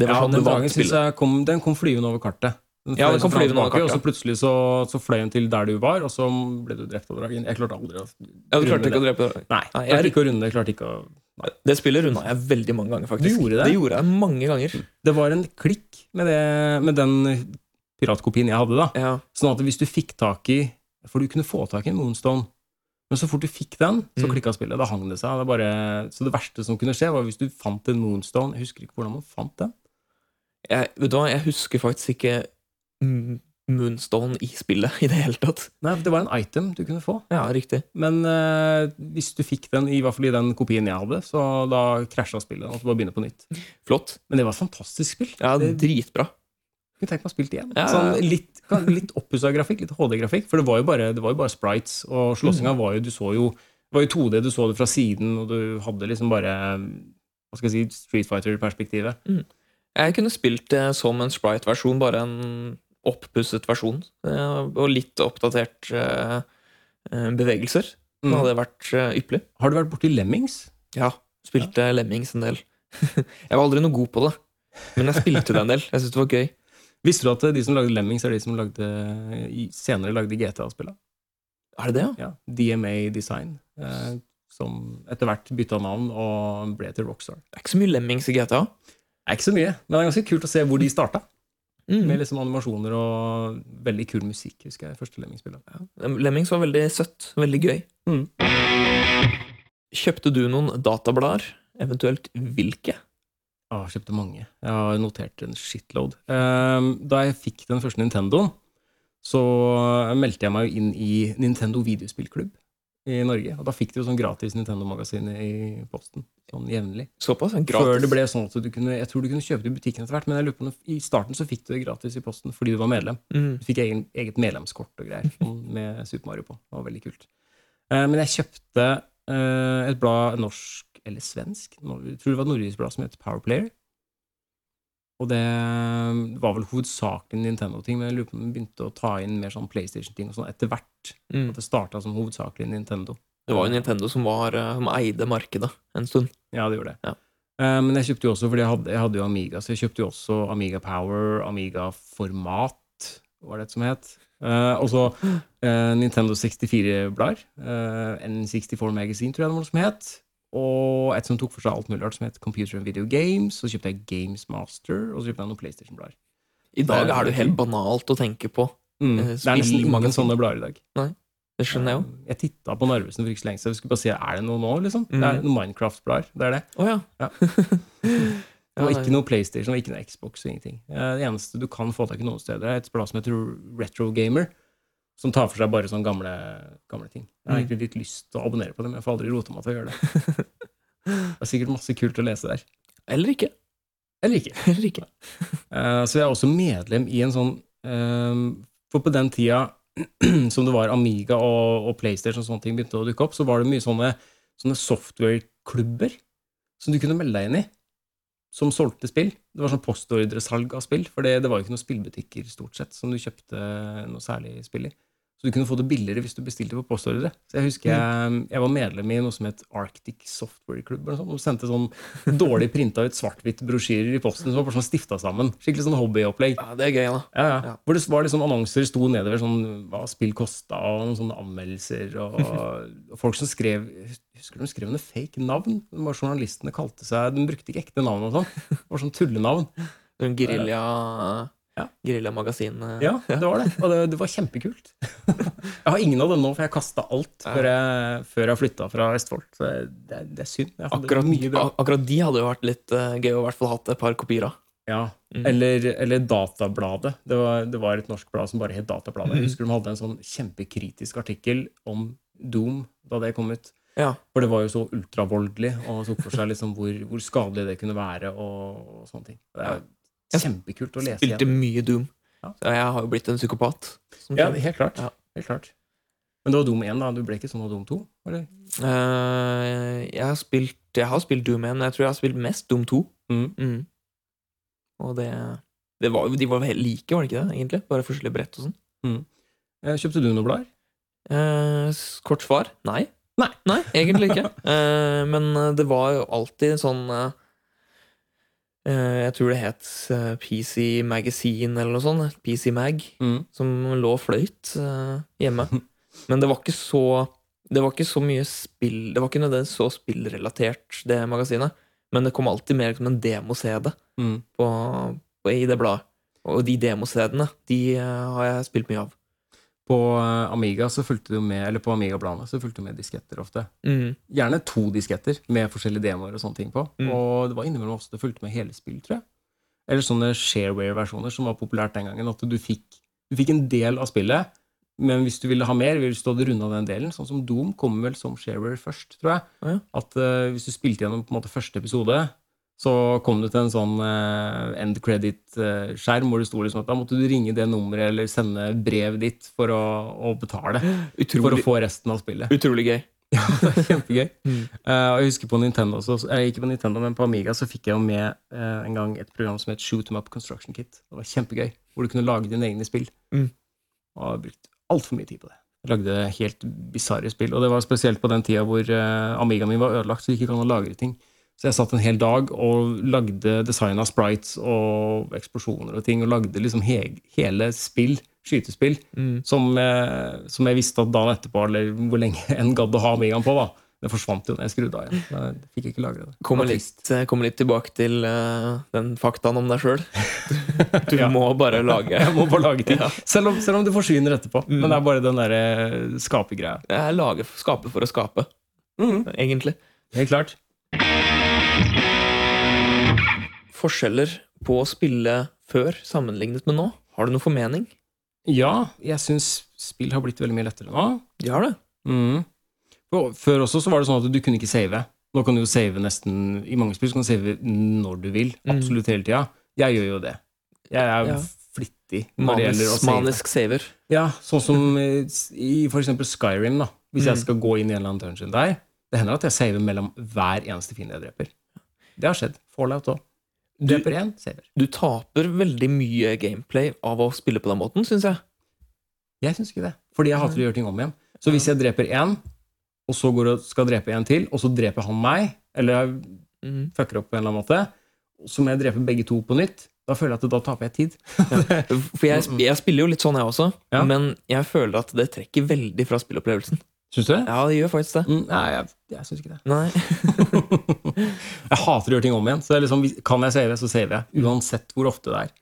[SPEAKER 1] Det var
[SPEAKER 2] Ja,
[SPEAKER 1] sånn
[SPEAKER 2] den
[SPEAKER 1] du vant
[SPEAKER 2] synes
[SPEAKER 1] spillet.
[SPEAKER 2] jeg kom, den kom flyvende over kartet. Den
[SPEAKER 1] Ja, den kom flyvende over kartet,
[SPEAKER 2] Og så plutselig så, så fløy den til der du var, og så ble du drept av dragen. Jeg klarte aldri å
[SPEAKER 1] Ja, du klarte
[SPEAKER 2] runde
[SPEAKER 1] ikke å
[SPEAKER 2] det.
[SPEAKER 1] drepe.
[SPEAKER 2] Nei,
[SPEAKER 1] Nei,
[SPEAKER 2] jeg klarte ikke å runde det. Jeg klarte ikke å
[SPEAKER 1] Det spillet runda jeg veldig mange ganger, faktisk.
[SPEAKER 2] Du gjorde det?
[SPEAKER 1] Det gjorde jeg mange ganger.
[SPEAKER 2] Det var en klikk med, det, med den piratkopien jeg hadde, da.
[SPEAKER 1] Ja.
[SPEAKER 2] Sånn at hvis du fikk tak i For du kunne få tak i en Moonstone. Men så fort du fikk den, så
[SPEAKER 1] Mm.
[SPEAKER 2] klikka spillet. Da hang det seg. Det bare, så det verste som kunne skje, var hvis du fant en Moonstone. Jeg husker ikke hvordan man fant den.
[SPEAKER 1] Jeg, vet du hva, jeg husker faktisk ikke mm, Moonstone i spillet i det hele tatt.
[SPEAKER 2] Nei, Det var en item du kunne få.
[SPEAKER 1] Ja, riktig.
[SPEAKER 2] Men eh, hvis du fikk den, i hvert fall i den kopien jeg hadde, så da krasja spillet. Og så bare begynne på nytt.
[SPEAKER 1] Flott.
[SPEAKER 2] Men det var et fantastisk spill.
[SPEAKER 1] Ja,
[SPEAKER 2] det
[SPEAKER 1] dritbra.
[SPEAKER 2] kunne tenkt meg å spille det igjen.
[SPEAKER 1] Ja, ja, ja.
[SPEAKER 2] Sånn litt, litt oppussa grafikk, litt HD-grafikk. For det var jo bare, det var jo bare sprites, og slåssinga
[SPEAKER 1] Mm.
[SPEAKER 2] var jo Du så jo det var jo 2D, du så det fra siden, og du hadde liksom bare Hva skal jeg si Street Fighter-perspektivet.
[SPEAKER 1] Jeg kunne spilt det som en sprite-versjon, bare en oppusset versjon. eh, Og litt oppdatert eh, eh, bevegelser. Det
[SPEAKER 2] Mm.
[SPEAKER 1] hadde vært ypperlig.
[SPEAKER 2] Har du vært borti Lemmings?
[SPEAKER 1] Ja, spilte Lemmings en del. [LAUGHS] jeg var aldri noe god på det, men jeg spilte det en del. Jeg syntes det var gøy.
[SPEAKER 2] Visste du at de som lagde Lemmings, er de som lagde, senere lagde GTA-spillet?
[SPEAKER 1] Er det det, ja?
[SPEAKER 2] Ja, DMA Design. Eh, som etter hvert bytta navn og ble til Rockstar.
[SPEAKER 1] Det er ikke så mye Lemmings i GTA.
[SPEAKER 2] Det er ikke så mye, men det er ganske kult å se hvor de starta.
[SPEAKER 1] Mm.
[SPEAKER 2] Med liksom animasjoner og veldig kul musikk, husker jeg. første Lemmings-spillet.
[SPEAKER 1] Lemmings var veldig søtt. Veldig gøy.
[SPEAKER 2] Mm.
[SPEAKER 1] Kjøpte du noen datablader? Eventuelt hvilke?
[SPEAKER 2] Ah, jeg kjøpte mange. Jeg har notert en shitload. Ehm, da jeg fikk den første Nintendoen, så meldte jeg meg jo inn i Nintendo videospillklubb i Norge. Og da fikk du jo sånn gratis Nintendo-magasin i posten. Sånn jevnlig.
[SPEAKER 1] Såpass?
[SPEAKER 2] Før
[SPEAKER 1] Gratis?
[SPEAKER 2] det ble sånn at du kunne Jeg tror du kunne kjøpe det i butikken etter hvert, men jeg lurer på i starten så fikk du det gratis i posten fordi du var medlem.
[SPEAKER 1] Mm.
[SPEAKER 2] Du fikk egen, eget medlemskort og greier sånn med Super Mario på. Det var veldig kult. Eh, men jeg kjøpte eh, et blad, norsk eller svensk, jeg tror det var et nordisk blad som het Powerplayer. Og det var vel hovedsakelig Nintendo-ting, men jeg lurer på om de begynte å ta inn mer sånn PlayStation-ting og sånn etter hvert.
[SPEAKER 1] Mm.
[SPEAKER 2] At det starta som hovedsakelig Nintendo.
[SPEAKER 1] Det var jo Nintendo som, var, eh, som eide markedet en stund.
[SPEAKER 2] Ja, det gjorde det.
[SPEAKER 1] Ja.
[SPEAKER 2] Eh, men jeg kjøpte jo også, fordi jeg hadde, jeg hadde jo Amiga, så jeg kjøpte jo også Amiga Power, Amiga Format, var det et som het. Eh, og så Nintendo 64-blader. Eh, N64 Magazine, tror jeg det var noe som het. Og et som tok for seg alt mulig rart, som het Computer and Video Games. Så kjøpte jeg Games Master, og så kjøpte jeg noen PlayStation-blader.
[SPEAKER 1] I dag
[SPEAKER 2] er
[SPEAKER 1] det jo helt banalt å tenke på.
[SPEAKER 2] Mm.
[SPEAKER 1] Eh,
[SPEAKER 2] Det er nesten
[SPEAKER 1] mange
[SPEAKER 2] ingen sånne blader i dag.
[SPEAKER 1] Nei. Det skjønner jeg jo.
[SPEAKER 2] Jeg titta på Narvesen for ikke så lenge siden. Jeg skulle bare si, er det noe nå, liksom?
[SPEAKER 1] Mm.
[SPEAKER 2] Det er noen Minecraft-blader. Det er det.
[SPEAKER 1] Oh, ja. [LAUGHS]
[SPEAKER 2] Ja. Det var ikke noe PlayStation og ikke noe Xbox og ingenting. Eh, Det eneste du kan få tak i noen steder, er et blad som heter Retro Gamer, som tar for seg bare sånne gamle, gamle ting. Jeg har
[SPEAKER 1] Mm.
[SPEAKER 2] egentlig litt lyst til å abonnere på det, men jeg får aldri rota meg til å gjøre det. [LAUGHS] Det er sikkert masse kult å lese der.
[SPEAKER 1] Eller ikke.
[SPEAKER 2] Eller ikke. [LAUGHS]
[SPEAKER 1] Eller ikke.
[SPEAKER 2] Eh, Så jeg er også medlem i en sånn eh, For på den tida [CLEARS THROAT] som det var Amiga og, og PlayStation og sånne ting begynte å dukke opp, så var det mye sånne, sånne software-klubber som du kunne melde deg inn i, som solgte spill. Det var sånn postordresalg av spill, for det, det var jo ikke noen spillbutikker stort sett som du kjøpte noe særlig spill i. Så du kunne få det billigere hvis du bestilte på postordre. Så jeg husker jeg, jeg var medlem i noe som het Arctic Software Club. eller sånt, og sendte sånn [LAUGHS] dårlig printa ut svart-hvitt brosjyrer i posten som var bare sånn stifta sammen. Skikkelig sånn hobbyopplegg.
[SPEAKER 1] Ja, det er gøy, da.
[SPEAKER 2] Ja, ja.
[SPEAKER 1] Ja.
[SPEAKER 2] Hvor det var liksom annonser sto nedover sånn hva spill kosta, og noen sånne anmeldelser. Og, [LAUGHS] og folk som skrev Husker du de skrev under fake navn? Det var Journalistene kalte seg De brukte ikke ekte navn og sånn. Det var sånn tullenavn. [LAUGHS]
[SPEAKER 1] Gerilja
[SPEAKER 2] Ja.
[SPEAKER 1] Geriljamagasin. eh.
[SPEAKER 2] Ja, [LAUGHS] det var det. Og det, det var kjempekult. [LAUGHS] Jeg har ingen av dem nå, for jeg kasta alt
[SPEAKER 1] Ja.
[SPEAKER 2] før jeg, før jeg flytta fra Vestfold. Så det, det er synd. Jeg
[SPEAKER 1] Akkurat, akkurat de hadde jo vært litt eh, gøy å i hvert fall hatt et par kopier av.
[SPEAKER 2] Ja,
[SPEAKER 1] Mm.
[SPEAKER 2] eller, eller Databladet. Det var, det var et norsk blad som bare het Databladet. Jeg
[SPEAKER 1] Mhm.
[SPEAKER 2] husker de hadde en sånn kjempekritisk artikkel om Doom da det kom ut.
[SPEAKER 1] Ja.
[SPEAKER 2] For det var jo så ultravoldelig, og tok for seg liksom hvor, hvor skadelig det kunne være. og, og sånne ting. Det er
[SPEAKER 1] Jeg
[SPEAKER 2] kjempekult å lese
[SPEAKER 1] Spilte
[SPEAKER 2] igjen.
[SPEAKER 1] mye Doom.
[SPEAKER 2] Ja.
[SPEAKER 1] Så jeg har jo blitt en psykopat. som
[SPEAKER 2] Ja, helt klart.
[SPEAKER 1] Ja.
[SPEAKER 2] helt klart. Men det var Doom 1, da. Du ble ikke sånn av Doom 2? Eller?
[SPEAKER 1] Uh, jeg, har spilt, jeg har spilt Doom 1, men jeg tror jeg har spilt mest Doom 2.
[SPEAKER 2] Mm.
[SPEAKER 1] Mm. Og det, det var, De var helt like, var det ikke det? egentlig? Bare forskjellige brett og sånn.
[SPEAKER 2] Eh, Kjøpte du noen blader?
[SPEAKER 1] Uh, kort svar nei.
[SPEAKER 2] Nei.
[SPEAKER 1] egentlig ikke. uh, [LAUGHS] men det var jo alltid sånn eh, Jeg tror det het eh, PC Magazine eller noe sånt. PC Mag.
[SPEAKER 2] Mm.
[SPEAKER 1] Som lå og fløyt eh, hjemme. [LAUGHS] Men det var ikke så Det var ikke så mye spill Det var ikke nødvendigvis så spillrelatert, det magasinet. Men det kom alltid mer som en demo-CD
[SPEAKER 2] Mm.
[SPEAKER 1] i det bladet. Og de demo-CD-ene de eh, har jeg spilt mye av.
[SPEAKER 2] På eh, Amiga så fulgte du med, eller på Amiga-bladene så fulgte du med disketter ofte.
[SPEAKER 1] Mm.
[SPEAKER 2] Gjerne to disketter med forskjellige demoer og sånne ting på.
[SPEAKER 1] Mm.
[SPEAKER 2] Og det var innimellom også det fulgte med hele spill, tror jeg. Eller sånne shareware-versjoner som var populært den gangen. At du fikk, du fikk en del av spillet, men hvis du ville ha mer, ville du hadde runda den delen, sånn som Doom kommer vel som shareware først, tror jeg.
[SPEAKER 1] Ja.
[SPEAKER 2] At uh, hvis du spilte gjennom på en måte første episode, så kom du til en sånn eh, end credit-skjerm hvor det sto liksom at da måtte du ringe det nummeret eller sende brevet ditt for å, å betale for å få resten av spillet.
[SPEAKER 1] utrolig gøy. [LAUGHS]
[SPEAKER 2] Ja, det er kjempegøy. [LAUGHS]
[SPEAKER 1] Mm.
[SPEAKER 2] Uh, og jeg husker på Nintendo også, eh, ikke på Nintendo, men på Amiga så fikk jeg jo med uh, en gang et program som het Shoot 'em Up Construction Kit. Det var kjempegøy. Hvor du kunne lage dine egne spill.
[SPEAKER 1] Mm.
[SPEAKER 2] Og jeg har brukt altfor mye tid på det. Jeg lagde helt bisarre spill. Og det var spesielt på den tida hvor uh, Amigaen min var ødelagt, så det gikk ikke an å lagre ting. Så jeg satt en hel dag og lagde design av sprites og eksplosjoner og ting, og lagde liksom he hele spill, skytespill,
[SPEAKER 1] Mm.
[SPEAKER 2] som, jeg, som jeg visste at dagen etterpå, eller hvor lenge [LAUGHS] en gadd å ha Amigaen på, da. Det forsvant jo når jeg skrudde av igjen. Jeg fikk ikke lagre det.
[SPEAKER 1] Kommer litt, kom litt tilbake til uh, den faktaen om deg sjøl. [LAUGHS] Du
[SPEAKER 2] Ja.
[SPEAKER 1] må bare lage [LAUGHS]
[SPEAKER 2] Jeg må bare lage ting.
[SPEAKER 1] Ja.
[SPEAKER 2] Selv, om, selv om det forsvinner etterpå.
[SPEAKER 1] Mm.
[SPEAKER 2] Men det er bare den derre
[SPEAKER 1] skapergreia. Skape for å skape, egentlig.
[SPEAKER 2] Helt klart.
[SPEAKER 1] Forskjeller på å spille før sammenlignet med nå. Har du noe formening?
[SPEAKER 2] Ja, jeg syns spill har blitt veldig mye lettere nå.
[SPEAKER 1] De har det.
[SPEAKER 2] Mm. Før også så var det sånn at du kunne ikke save. Nå kan du jo save nesten I mange spill så kan du save når du vil.
[SPEAKER 1] Mm.
[SPEAKER 2] Absolutt hele tida. Jeg gjør jo det. Jeg er
[SPEAKER 1] Ja.
[SPEAKER 2] flittig når det gjelder å save.
[SPEAKER 1] manisk saver.
[SPEAKER 2] Ja, sånn som eh, i for eksempel Skyrim, da. Hvis jeg
[SPEAKER 1] Mm.
[SPEAKER 2] skal gå inn i en eller annen dungeon der. Det hender at jeg saver mellom hver eneste fiende jeg dreper. Det har skjedd. Fallout òg.
[SPEAKER 1] Du, du taper veldig mye gameplay av å spille på den måten, syns jeg.
[SPEAKER 2] Jeg syns ikke det. Fordi jeg hater å gjøre ting om igjen. Så hvis jeg dreper én, og så går og skal drepe en til, og så dreper han meg, eller
[SPEAKER 1] Mm.
[SPEAKER 2] fucker opp på en eller annen måte, så må jeg drepe begge to på nytt, da føler jeg at da taper jeg tid. [LAUGHS]
[SPEAKER 1] For jeg, jeg spiller jo litt sånn, jeg også,
[SPEAKER 2] Ja.
[SPEAKER 1] men jeg føler at det trekker veldig fra spillopplevelsen.
[SPEAKER 2] Syns du det?
[SPEAKER 1] Ja, det gjør faktisk det.
[SPEAKER 2] Mm, nei, jeg, jeg syns ikke det.
[SPEAKER 1] Nei. [LAUGHS]
[SPEAKER 2] jeg hater å gjøre ting om igjen. Så liksom, kan jeg save, så saver jeg. Uansett hvor ofte det er.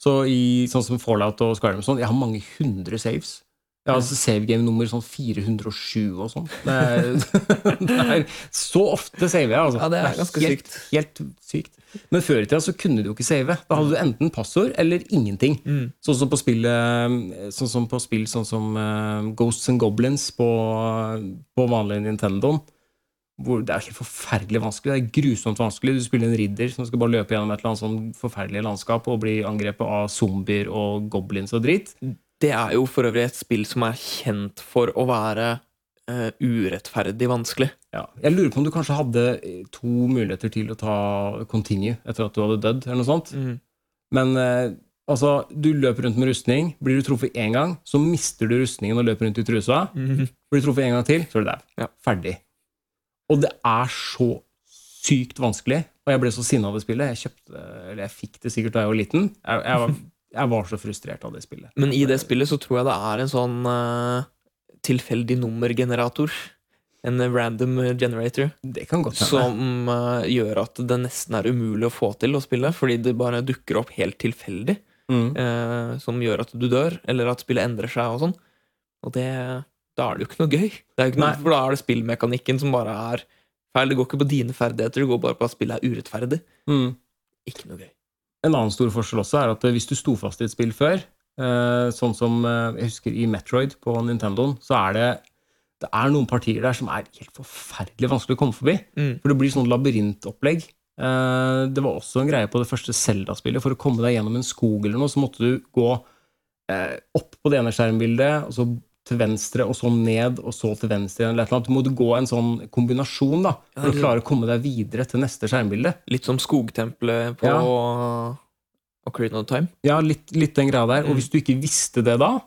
[SPEAKER 2] Så i sånn som Fallout og Skyrim sånn, jeg har mange hundre saves. Ja, altså Save game nummer sånn 407 og sånn. Det, er- [LAUGHS] det er så ofte saver jeg, altså.
[SPEAKER 1] Ja, det er ganske
[SPEAKER 2] helt,
[SPEAKER 1] sykt.
[SPEAKER 2] Helt sykt. Men før i tida så kunne du jo ikke save. Da hadde du enten passord eller ingenting.
[SPEAKER 1] Mm.
[SPEAKER 2] Sånn som på spill Sånn som på spill sånn som eh, Ghosts and Goblins på, på vanlig Nintendoen. Hvor det er helt forferdelig vanskelig. Det er grusomt vanskelig. Du spiller en ridder som skal bare løpe gjennom et eller annet sånn forferdelig landskap og bli angrepet av zombier og goblins og drit.
[SPEAKER 1] Det er jo for øvrig et spill som er kjent for å være Uh, urettferdig vanskelig.
[SPEAKER 2] Ja. Jeg lurer på om du kanskje hadde eh, to muligheter til å ta continue etter at du hadde dødd, eller noe sånt.
[SPEAKER 1] Mm.
[SPEAKER 2] Men uh, altså, du løper rundt med rustning. Blir du truffet én gang, så mister du rustningen og løper rundt i trusa.
[SPEAKER 1] Mm.
[SPEAKER 2] Blir du truffet en gang til, så er du der.
[SPEAKER 1] Ja.
[SPEAKER 2] Ferdig. Og det er så sykt vanskelig. Og jeg ble så sinna av det spillet. Jeg kjøpte, eller jeg fikk det sikkert da jeg var liten. Jeg, jeg, var, jeg var så frustrert av det spillet.
[SPEAKER 1] Men i det spillet så tror jeg det er en sånn uh, tilfeldig nummergenerator. En random generator.
[SPEAKER 2] Det kan godt hende.
[SPEAKER 1] Som uh, gjør at det nesten er umulig å få til å spille, fordi det bare dukker opp helt tilfeldig.
[SPEAKER 2] Mm.
[SPEAKER 1] Uh, som gjør at du dør, eller at spillet endrer seg og sånn. Og det, da er det jo ikke noe gøy. Det er ikke noe, for da er det spillmekanikken som bare er feil. Det går ikke på dine ferdigheter, det går bare på at spillet er urettferdig.
[SPEAKER 2] Mm.
[SPEAKER 1] Ikke noe gøy.
[SPEAKER 2] En annen stor forskjell også er at eh, hvis du sto fast i et spill før, eh, sånn som eh, jeg husker i Metroid på Nintendoen, så er det det er noen partier der som er helt forferdelig vanskelig å komme forbi.
[SPEAKER 1] Mm.
[SPEAKER 2] For det blir sånn labyrintopplegg. Det var også en greie på det første Zelda-spillet. For å komme deg gjennom en skog eller noe, så måtte du gå opp på det ene skjermbildet, og så til venstre, og så ned, og så til venstre igjen. Eller. Du måtte gå en sånn kombinasjon da,
[SPEAKER 1] Ja,
[SPEAKER 2] for å klare å komme deg videre til neste skjermbilde.
[SPEAKER 1] Litt som skogtempelet på
[SPEAKER 2] Ja.
[SPEAKER 1] Ocarina of Time.
[SPEAKER 2] Ja, litt, litt den greia der. Og
[SPEAKER 1] Mm.
[SPEAKER 2] hvis du ikke visste det da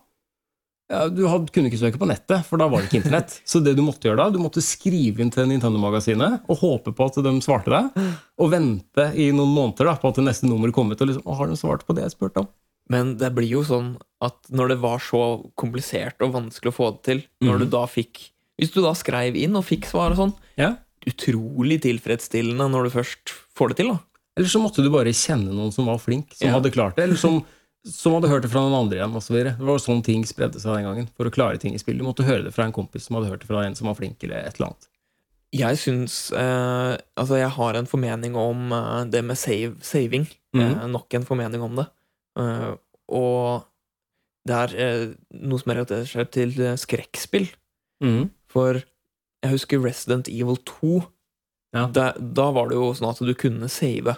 [SPEAKER 2] ja, Du hadde, kunne ikke søke på nettet, for da var det ikke internett. [LAUGHS] Så det du måtte gjøre da, du måtte skrive inn til Nintendo-magasinet og håpe på at de svarte deg, og vente i noen måneder da, på at det neste nummer kom ut. Og liksom, «Å, har de svart på det jeg spurte om?
[SPEAKER 1] Men det blir jo sånn at når det var så komplisert og vanskelig å få det til, når
[SPEAKER 2] Mhm.
[SPEAKER 1] du da fikk Hvis du da skrev inn og fikk svar og sånn,
[SPEAKER 2] Ja.
[SPEAKER 1] utrolig tilfredsstillende når du først får det til, da.
[SPEAKER 2] Eller så måtte du bare kjenne noen som var flink, som
[SPEAKER 1] Ja.
[SPEAKER 2] hadde klart det, eller som, som hadde hørt det fra noen andre igjen. osv. det var sånn ting spredde seg den gangen. For å klare ting i spill. Du måtte høre det fra en kompis som hadde hørt det fra en som var flink, eller et eller annet.
[SPEAKER 1] Jeg syns eh, Altså, jeg har en formening om eh, det med save, saving.
[SPEAKER 2] Mhm.
[SPEAKER 1] Eh, nok en formening om det. Eh, og det er uh, noe som relaterer seg til eh, skrekkspill.
[SPEAKER 2] Mm.
[SPEAKER 1] For jeg husker Resident Evil 2.
[SPEAKER 2] Ja.
[SPEAKER 1] Da, da var det jo sånn at du kunne save.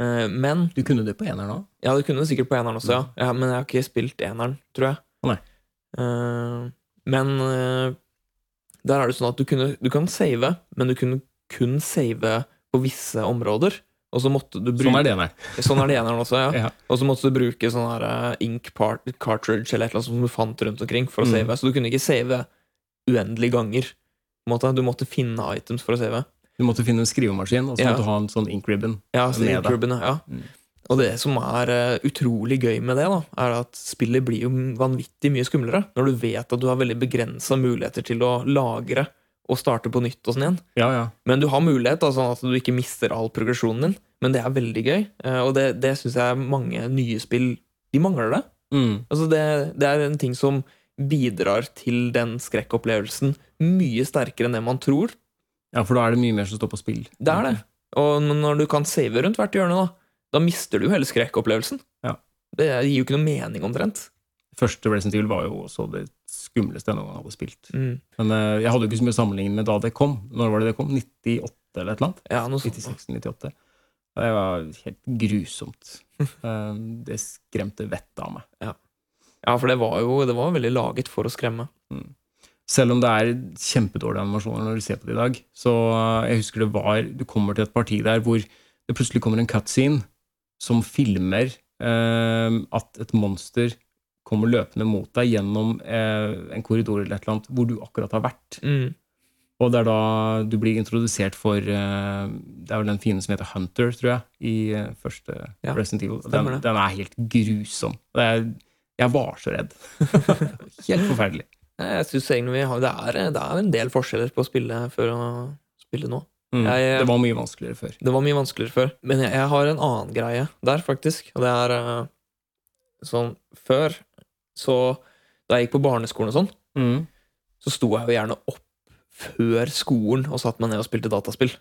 [SPEAKER 1] Uh, men
[SPEAKER 2] Du kunne det på eneren òg?
[SPEAKER 1] Ja, du kunne det sikkert på eneren også, ja. ja. Men jeg har ikke spilt eneren, tror jeg. Eh, men der er det sånn at du, kunne, du kan save, men du kunne kun save på visse områder. Og så måtte du bruke
[SPEAKER 2] Sånn er det.
[SPEAKER 1] Sånn er eneren også, ja. [LAUGHS]
[SPEAKER 2] Ja.
[SPEAKER 1] Og så måtte du bruke sånn her eh, ink part, cartridge eller et eller annet som du fant rundt omkring for å
[SPEAKER 2] Mm.
[SPEAKER 1] save. Så du kunne ikke save uendelige ganger. Du måtte finne items for å save.
[SPEAKER 2] Du måtte finne en skrivemaskin, og så
[SPEAKER 1] Ja.
[SPEAKER 2] måtte du ha en sånn ink ribbon.
[SPEAKER 1] Ja, så
[SPEAKER 2] ink det.
[SPEAKER 1] ja.
[SPEAKER 2] Mm.
[SPEAKER 1] Og det som er eh, utrolig gøy med det, da, er at spillet blir jo vanvittig mye skumlere når du vet at du har veldig begrensa muligheter til å lagre og starte på nytt og sånn igjen.
[SPEAKER 2] Ja, ja.
[SPEAKER 1] Men du har mulighet, da, sånn at du ikke mister all progresjonen din. Men det er veldig gøy, eh, og det, det syns jeg mange nye spill De mangler det.
[SPEAKER 2] Mm.
[SPEAKER 1] Altså det, det er en ting som bidrar til den skrekkopplevelsen mye sterkere enn det man tror.
[SPEAKER 2] Ja, for da er det mye mer som står på spill.
[SPEAKER 1] Det er det. Og når du kan save rundt hvert hjørne, da, da mister du jo hele skrekkopplevelsen.
[SPEAKER 2] Ja.
[SPEAKER 1] Det gir jo ikke noe mening, omtrent.
[SPEAKER 2] Første Resident Evil var jo også det skumleste jeg noen gang hadde spilt.
[SPEAKER 1] Mm.
[SPEAKER 2] Men uh, jeg hadde jo ikke så mye sammenligning med da det kom. Når var det det kom? 98 eller et eller annet?
[SPEAKER 1] Ja, noe sånt.
[SPEAKER 2] 96-98. Det var helt grusomt. uh, [LAUGHS] det skremte vettet av meg.
[SPEAKER 1] Ja, for det var jo det var veldig laget for å skremme.
[SPEAKER 2] Selv om det er kjempedårlige animasjoner når du ser på det i dag. Så eh, jeg husker det var Du kommer til et parti der hvor det plutselig kommer en cutscene som filmer uh, at et monster kommer løpende mot deg gjennom eh, en korridor eller et eller annet hvor du akkurat har vært.
[SPEAKER 1] Mm.
[SPEAKER 2] Og det er da du blir introdusert for eh, Det er vel den fienden som heter Hunter, tror jeg, i eh, første
[SPEAKER 1] Ja,
[SPEAKER 2] Resident Evil. Den, den er helt grusom. Er, jeg var så redd. [LAUGHS] helt forferdelig.
[SPEAKER 1] Jeg synes egentlig vi har, det, er, det er en del forskjeller på å spille før og spille nå.
[SPEAKER 2] Mm.
[SPEAKER 1] Jeg-
[SPEAKER 2] det var mye vanskeligere før.
[SPEAKER 1] Det var mye vanskeligere før. Men jeg, jeg har en annen greie der, faktisk. Og det er eh, sånn Før så Da jeg gikk på barneskolen og sånn,
[SPEAKER 2] Mm.
[SPEAKER 1] så sto jeg jo gjerne opp før skolen og satte meg ned og spilte dataspill.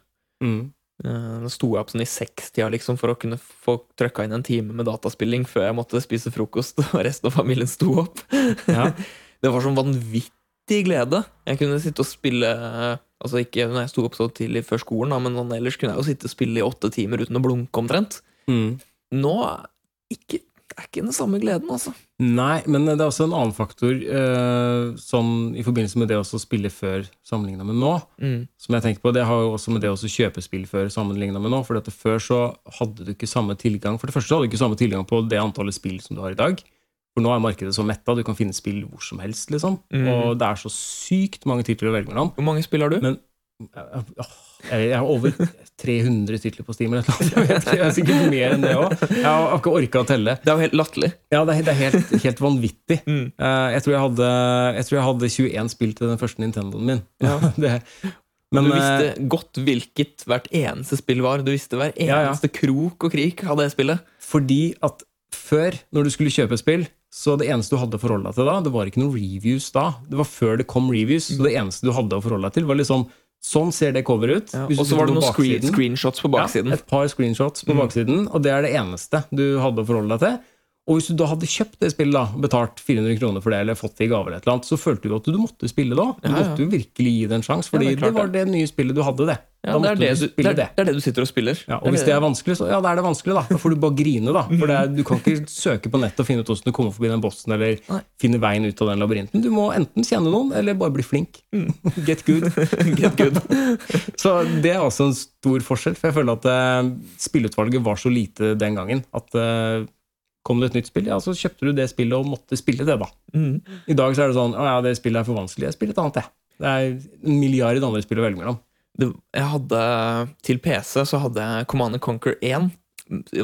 [SPEAKER 2] Mm.
[SPEAKER 1] Eh, Da sto jeg opp sånn i sekstida liksom, for å kunne få trøkka inn en time med dataspilling før jeg måtte spise frokost [LAUGHS] og resten av familien sto opp.
[SPEAKER 2] Ja. [LAUGHS]
[SPEAKER 1] Det var sånn vanvittig glede. Jeg kunne sitte og spille eh, Altså ikke når jeg sto opp så tidlig før skolen, da, men sånn ellers kunne jeg jo sitte og spille i åtte timer uten å blunke omtrent.
[SPEAKER 2] Mm.
[SPEAKER 1] Nå ikke, det er ikke den samme gleden, altså.
[SPEAKER 2] Nei, men det er også en annen faktor eh, sånn i forbindelse med det å spille før sammenligna med nå.
[SPEAKER 1] Mm.
[SPEAKER 2] Som jeg tenker på, Det har jo også med det å kjøpe spill før sammenligna med nå. For at Før så hadde du ikke samme tilgang For det første så hadde du ikke samme tilgang på det antallet spill som du har i dag. For nå er markedet så metta, du kan finne spill hvor som helst. liksom
[SPEAKER 1] Mm.
[SPEAKER 2] Og det er så sykt mange titler å velge mellom.
[SPEAKER 1] Hvor mange spill har du?
[SPEAKER 2] Men jeg, har over 300 titler på Steam. Eller noe. Jeg, vet jeg er sikkert mer enn det òg. Jeg har ikke orka å telle.
[SPEAKER 1] Det er jo helt latterlig.
[SPEAKER 2] Ja, det er, helt, helt vanvittig.
[SPEAKER 1] Mm.
[SPEAKER 2] Eh, jeg, tror jeg, hadde, jeg tror jeg hadde 21 spill til den første Nintendoen min.
[SPEAKER 1] Ja. [LAUGHS]
[SPEAKER 2] det, men,
[SPEAKER 1] du
[SPEAKER 2] eh,
[SPEAKER 1] visste godt hvilket hvert eneste spill var. Du visste hver
[SPEAKER 2] Ja, ja.
[SPEAKER 1] eneste krok og krik av det spillet.
[SPEAKER 2] fordi at før, når du skulle kjøpe spill, så det eneste du hadde å forholde deg til da, det var ikke noen reviews da. Det var før det kom reviews, så det eneste du hadde å forholde deg til, var liksom Sånn ser det coveret ut.
[SPEAKER 1] Ja. Og så var det noen screen,
[SPEAKER 2] baksiden.
[SPEAKER 1] screenshots på baksiden.
[SPEAKER 2] Ja, et par screenshots på
[SPEAKER 1] Mm.
[SPEAKER 2] baksiden, og det er det eneste du hadde å forholde deg til. Og hvis du da hadde kjøpt det spillet, da, betalt 400 kroner for det, eller fått det i gave, eller et eller annet, så følte du at du måtte spille da. Du
[SPEAKER 1] Ja, ja.
[SPEAKER 2] måtte jo virkelig gi det en sjanse, fordi
[SPEAKER 1] Ja, det klart,
[SPEAKER 2] det, var det nye spillet du hadde, det.
[SPEAKER 1] Ja,
[SPEAKER 2] Da
[SPEAKER 1] det, er
[SPEAKER 2] måtte
[SPEAKER 1] det,
[SPEAKER 2] du
[SPEAKER 1] du, det,
[SPEAKER 2] spille
[SPEAKER 1] er, det er det du sitter og spiller.
[SPEAKER 2] Ja, og hvis det er vanskelig, så ja, da er det vanskelig, da. Da får du bare grine, da. For det er, du kan ikke søke på nettet og finne ut hvordan du kommer forbi den bossen, eller
[SPEAKER 1] Nei.
[SPEAKER 2] finne veien ut av den labyrinten. Du må enten kjenne noen, eller bare bli flink. [LAUGHS] Get good. [LAUGHS]
[SPEAKER 1] Get good. [LAUGHS]
[SPEAKER 2] Så det er også en stor forskjell, for jeg føler at uh, spillutvalget var så lite den gangen at eh, kom det et nytt spill, ja, så kjøpte du det spillet og måtte spille det, da.
[SPEAKER 1] Mm.
[SPEAKER 2] I dag så er det sånn å ja, det spillet er for vanskelig, jeg spiller et annet, jeg. Det er en milliard andre spill å velge mellom.
[SPEAKER 1] Det, jeg hadde, til PC så hadde jeg Command Conquer 1.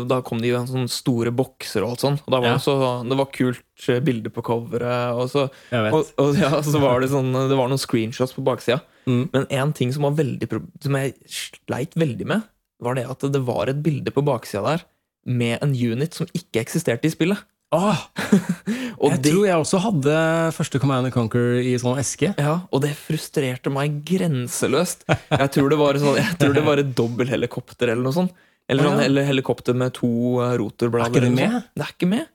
[SPEAKER 1] Da kom det jo en sånn store bokser og alt sånn. Og da var
[SPEAKER 2] Ja.
[SPEAKER 1] det, så, det var kult eh, bilde på coveret. Og så, og, og ja, så var det sånn Det var noen screenshots på baksida.
[SPEAKER 2] Mm.
[SPEAKER 1] Men en ting som, var veldig, som jeg sleit veldig med, var det at det var et bilde på baksida der med en unit som ikke eksisterte i spillet. [LAUGHS] Og
[SPEAKER 2] jeg
[SPEAKER 1] det,
[SPEAKER 2] tror jeg også hadde første Command and Conquer i sånn eske.
[SPEAKER 1] ja, og det frustrerte meg grenseløst. Jeg tror det var, sånn, jeg tror det var et dobbelthelikopter eller noe sånt. Eller, sånn, eller helikopter med to eh, rotorblader.
[SPEAKER 2] Er ikke det med?
[SPEAKER 1] Det er ikke med.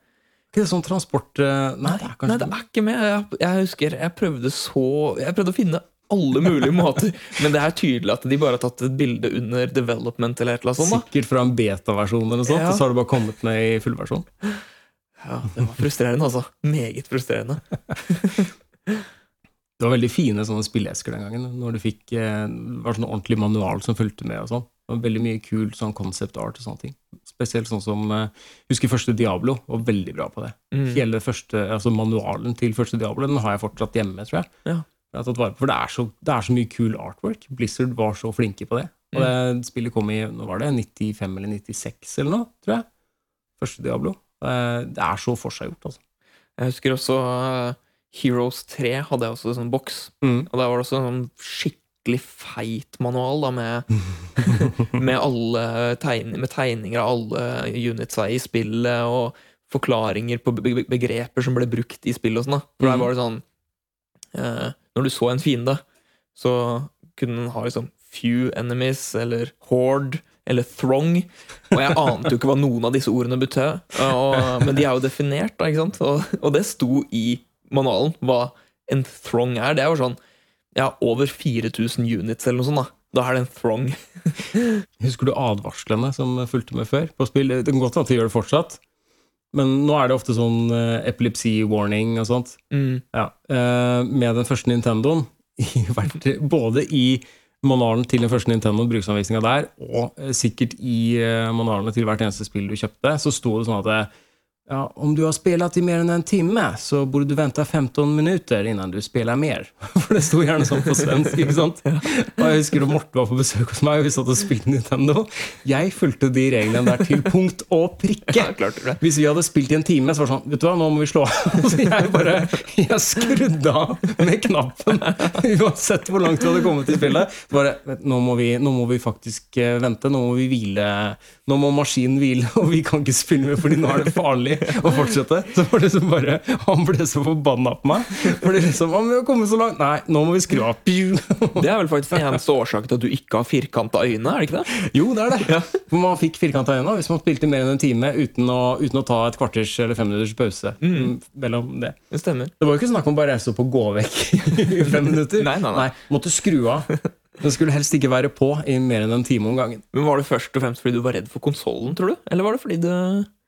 [SPEAKER 2] Ikke det sånn transport Nei, Nei, det er
[SPEAKER 1] Nei, det er ikke med. Jeg, jeg husker jeg prøvde så Jeg prøvde å finne alle mulige [LAUGHS] måter, men det er tydelig at de bare har tatt et bilde under development eller et eller annet sånt. da.
[SPEAKER 2] Sikkert fra en beta-versjon, eller noe sånt,
[SPEAKER 1] Ja.
[SPEAKER 2] og så har det bare kommet ned i fullversjon.
[SPEAKER 1] Ja, det var frustrerende, altså. Meget frustrerende. [LAUGHS]
[SPEAKER 2] Det var veldig fine sånne spilleesker den gangen. Når du fikk eh, det var sånn ordentlig manual som fulgte med. og sånn. Det var veldig mye kul sånn concept art og sånne ting. Spesielt sånn som eh, Husker første Diablo var veldig bra på det.
[SPEAKER 1] Mm.
[SPEAKER 2] Hele første, altså Manualen til første Diablo den har jeg fortsatt hjemme, tror jeg.
[SPEAKER 1] Ja.
[SPEAKER 2] Jeg har tatt vare på, for det er, så, det er så mye kul artwork. Blizzard var så flinke på det. Og
[SPEAKER 1] Mm.
[SPEAKER 2] det spillet kom i nå var det 95 eller 96 eller noe, tror jeg. Første Diablo. Det er så forseggjort, altså.
[SPEAKER 1] Jeg husker også uh, Heroes 3 hadde jeg også en sånn boks.
[SPEAKER 2] Mm.
[SPEAKER 1] Og der var det også en sånn skikkelig feit manual da, med, [LAUGHS] med, alle tegn, med tegninger av alle unitsa i spillet, og forklaringer på be be begreper som ble brukt i spillet. og sånn. For der
[SPEAKER 2] Mhm.
[SPEAKER 1] var det sånn eh, Når du så en fiende, så kunne den ha liksom few enemies, eller horde, eller throng. Og jeg ante jo ikke hva noen av disse ordene betød. Men de er jo definert, da, ikke sant? Og, og det sto i manualen hva en throng er. Det er jo sånn ja, over 4000 units eller noe sånt. Da Da er det en throng.
[SPEAKER 2] Husker du advarslene som fulgte med før på spill? Det kan godt hende at de gjør det fortsatt. Men nå er det ofte sånn eh, epilepsi warning og sånt.
[SPEAKER 1] Mm.
[SPEAKER 2] Ja. Eh, med den første Nintendoen, [LAUGHS] både i manualen til den første Nintendo, bruksanvisninga der, og eh, sikkert i manualene til hvert eneste spill du kjøpte, så sto det sånn at eh, ja, om du har spelat i mer enn en time, så burde du vente 15 minutter innan du spiller mer. [LAUGHS] For det sto gjerne sånn på svensk. ikke sant? Og jeg husker da Morten var på besøk hos meg, og vi satt og spilte Nintendo. Jeg fulgte de reglene der til punkt og prikke. Hvis vi hadde spilt i en time, så var det sånn Vet du hva, nå må vi slå av. [LAUGHS] Så jeg bare Jeg skrudde av med knappen. [LAUGHS] Uansett hvor langt vi hadde kommet i spillet. Så bare nå, må vi, nå må vi faktisk eh, vente. Nå må vi hvile. Nå må maskinen hvile, og vi kan ikke spille med, fordi nå er det farlig. [LAUGHS] å fortsette. Så var det liksom bare Han ble så forbanna på meg. For det liksom «Å, vil komme så langt. Nei, nå må vi skru av. [LAUGHS]
[SPEAKER 1] Det er vel faktisk den eneste årsaken til at du ikke har firkanta øyne? er det ikke det?
[SPEAKER 2] Jo, det er det. For man fikk firkanta øyne hvis man spilte mer enn en time uten å, uten å ta et kvarters eller fem minutters pause mm. mellom det.
[SPEAKER 1] Det stemmer.
[SPEAKER 2] Det var jo ikke snakk om bare reise opp og gå vekk [LAUGHS] i fem minutter.
[SPEAKER 1] Nei, nei, nei.
[SPEAKER 2] Måtte skru av. Den skulle helst ikke være på i mer enn en time om gangen.
[SPEAKER 1] Men Var det først og fremst fordi du var redd for konsollen, tror du? Eller var det fordi du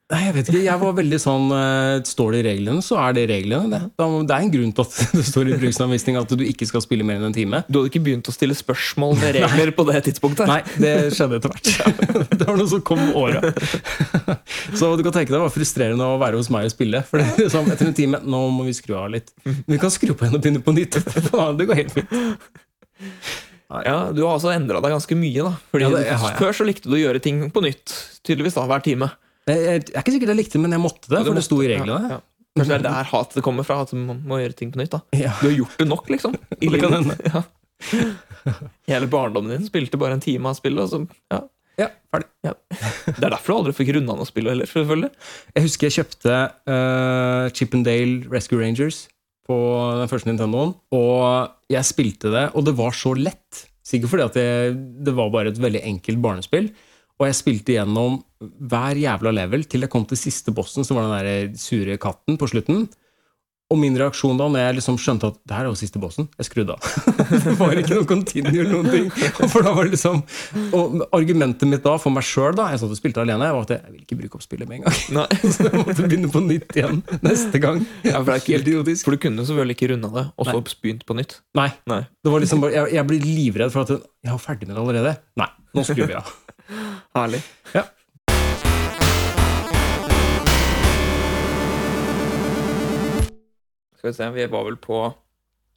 [SPEAKER 2] Nei, jeg vet ikke. Jeg var veldig sånn eh, Står det i reglene, så er det reglene. Det, det er en grunn til at [LAUGHS] det står i bruksanvisning at du ikke skal spille mer enn en time.
[SPEAKER 1] Du hadde ikke begynt å stille spørsmål ved regler på det tidspunktet?
[SPEAKER 2] Nei, det skjedde etter hvert. [LAUGHS] Det var noe som kom med åra. Så du kan tenke deg det var frustrerende å være hos meg og spille. For det er liksom, etter en time Nå må vi skru av litt. Men Vi kan skru på igjen og begynne på nytt. [LAUGHS] Det går helt fint.
[SPEAKER 1] Ja, Du har altså endra deg ganske mye. da Fordi
[SPEAKER 2] Ja, det har jeg.
[SPEAKER 1] Før så likte du å gjøre ting på nytt, tydeligvis da, hver time.
[SPEAKER 2] Jeg, jeg er ikke sikkert jeg likte det, men jeg måtte det, for det sto i reglene.
[SPEAKER 1] Ja, ja. Kanskje det er der hatet kommer fra, at man må, gjøre ting på nytt. da
[SPEAKER 2] Ja.
[SPEAKER 1] Du har gjort det nok, liksom. [LAUGHS] I
[SPEAKER 2] Det kan
[SPEAKER 1] hende. Ja. Hele barndommen din spilte bare en time av spillet. Og så, ja.
[SPEAKER 2] Ja, ferdig.
[SPEAKER 1] Ja. Det er derfor du aldri fikk runda noe spill heller. selvfølgelig
[SPEAKER 2] Jeg husker jeg kjøpte uh, Chippendale Rescue Rangers på den første Nintendoen. Og jeg spilte det, og det var så lett. Sikkert fordi at det, det var bare et veldig enkelt barnespill. Og jeg spilte gjennom hver jævla level til jeg kom til siste bossen, som var den der sure katten på slutten. Og min reaksjon da når jeg liksom skjønte at det her er jo siste bossen, jeg skrudde av. [LAUGHS] det var ikke noe continue eller noen ting. For da var det liksom Og argumentet mitt da for meg sjøl, da jeg satt og spilte alene, var at jeg vil ikke bruke opp spillet med en gang.
[SPEAKER 1] Nei. [LAUGHS]
[SPEAKER 2] Så jeg måtte begynne på nytt igjen neste gang.
[SPEAKER 1] Ja, for, det er ikke,
[SPEAKER 2] Helt idiotisk.
[SPEAKER 1] for du kunne selvfølgelig ikke runda det, og så begynt på nytt.
[SPEAKER 2] Nei.
[SPEAKER 1] Nei.
[SPEAKER 2] Det var liksom bare, jeg, jeg blir livredd for at jeg er ferdig med det allerede. Nei, nå skrur vi av.
[SPEAKER 1] Herlig.
[SPEAKER 2] Ja.
[SPEAKER 1] Skal vi se, vi var vel på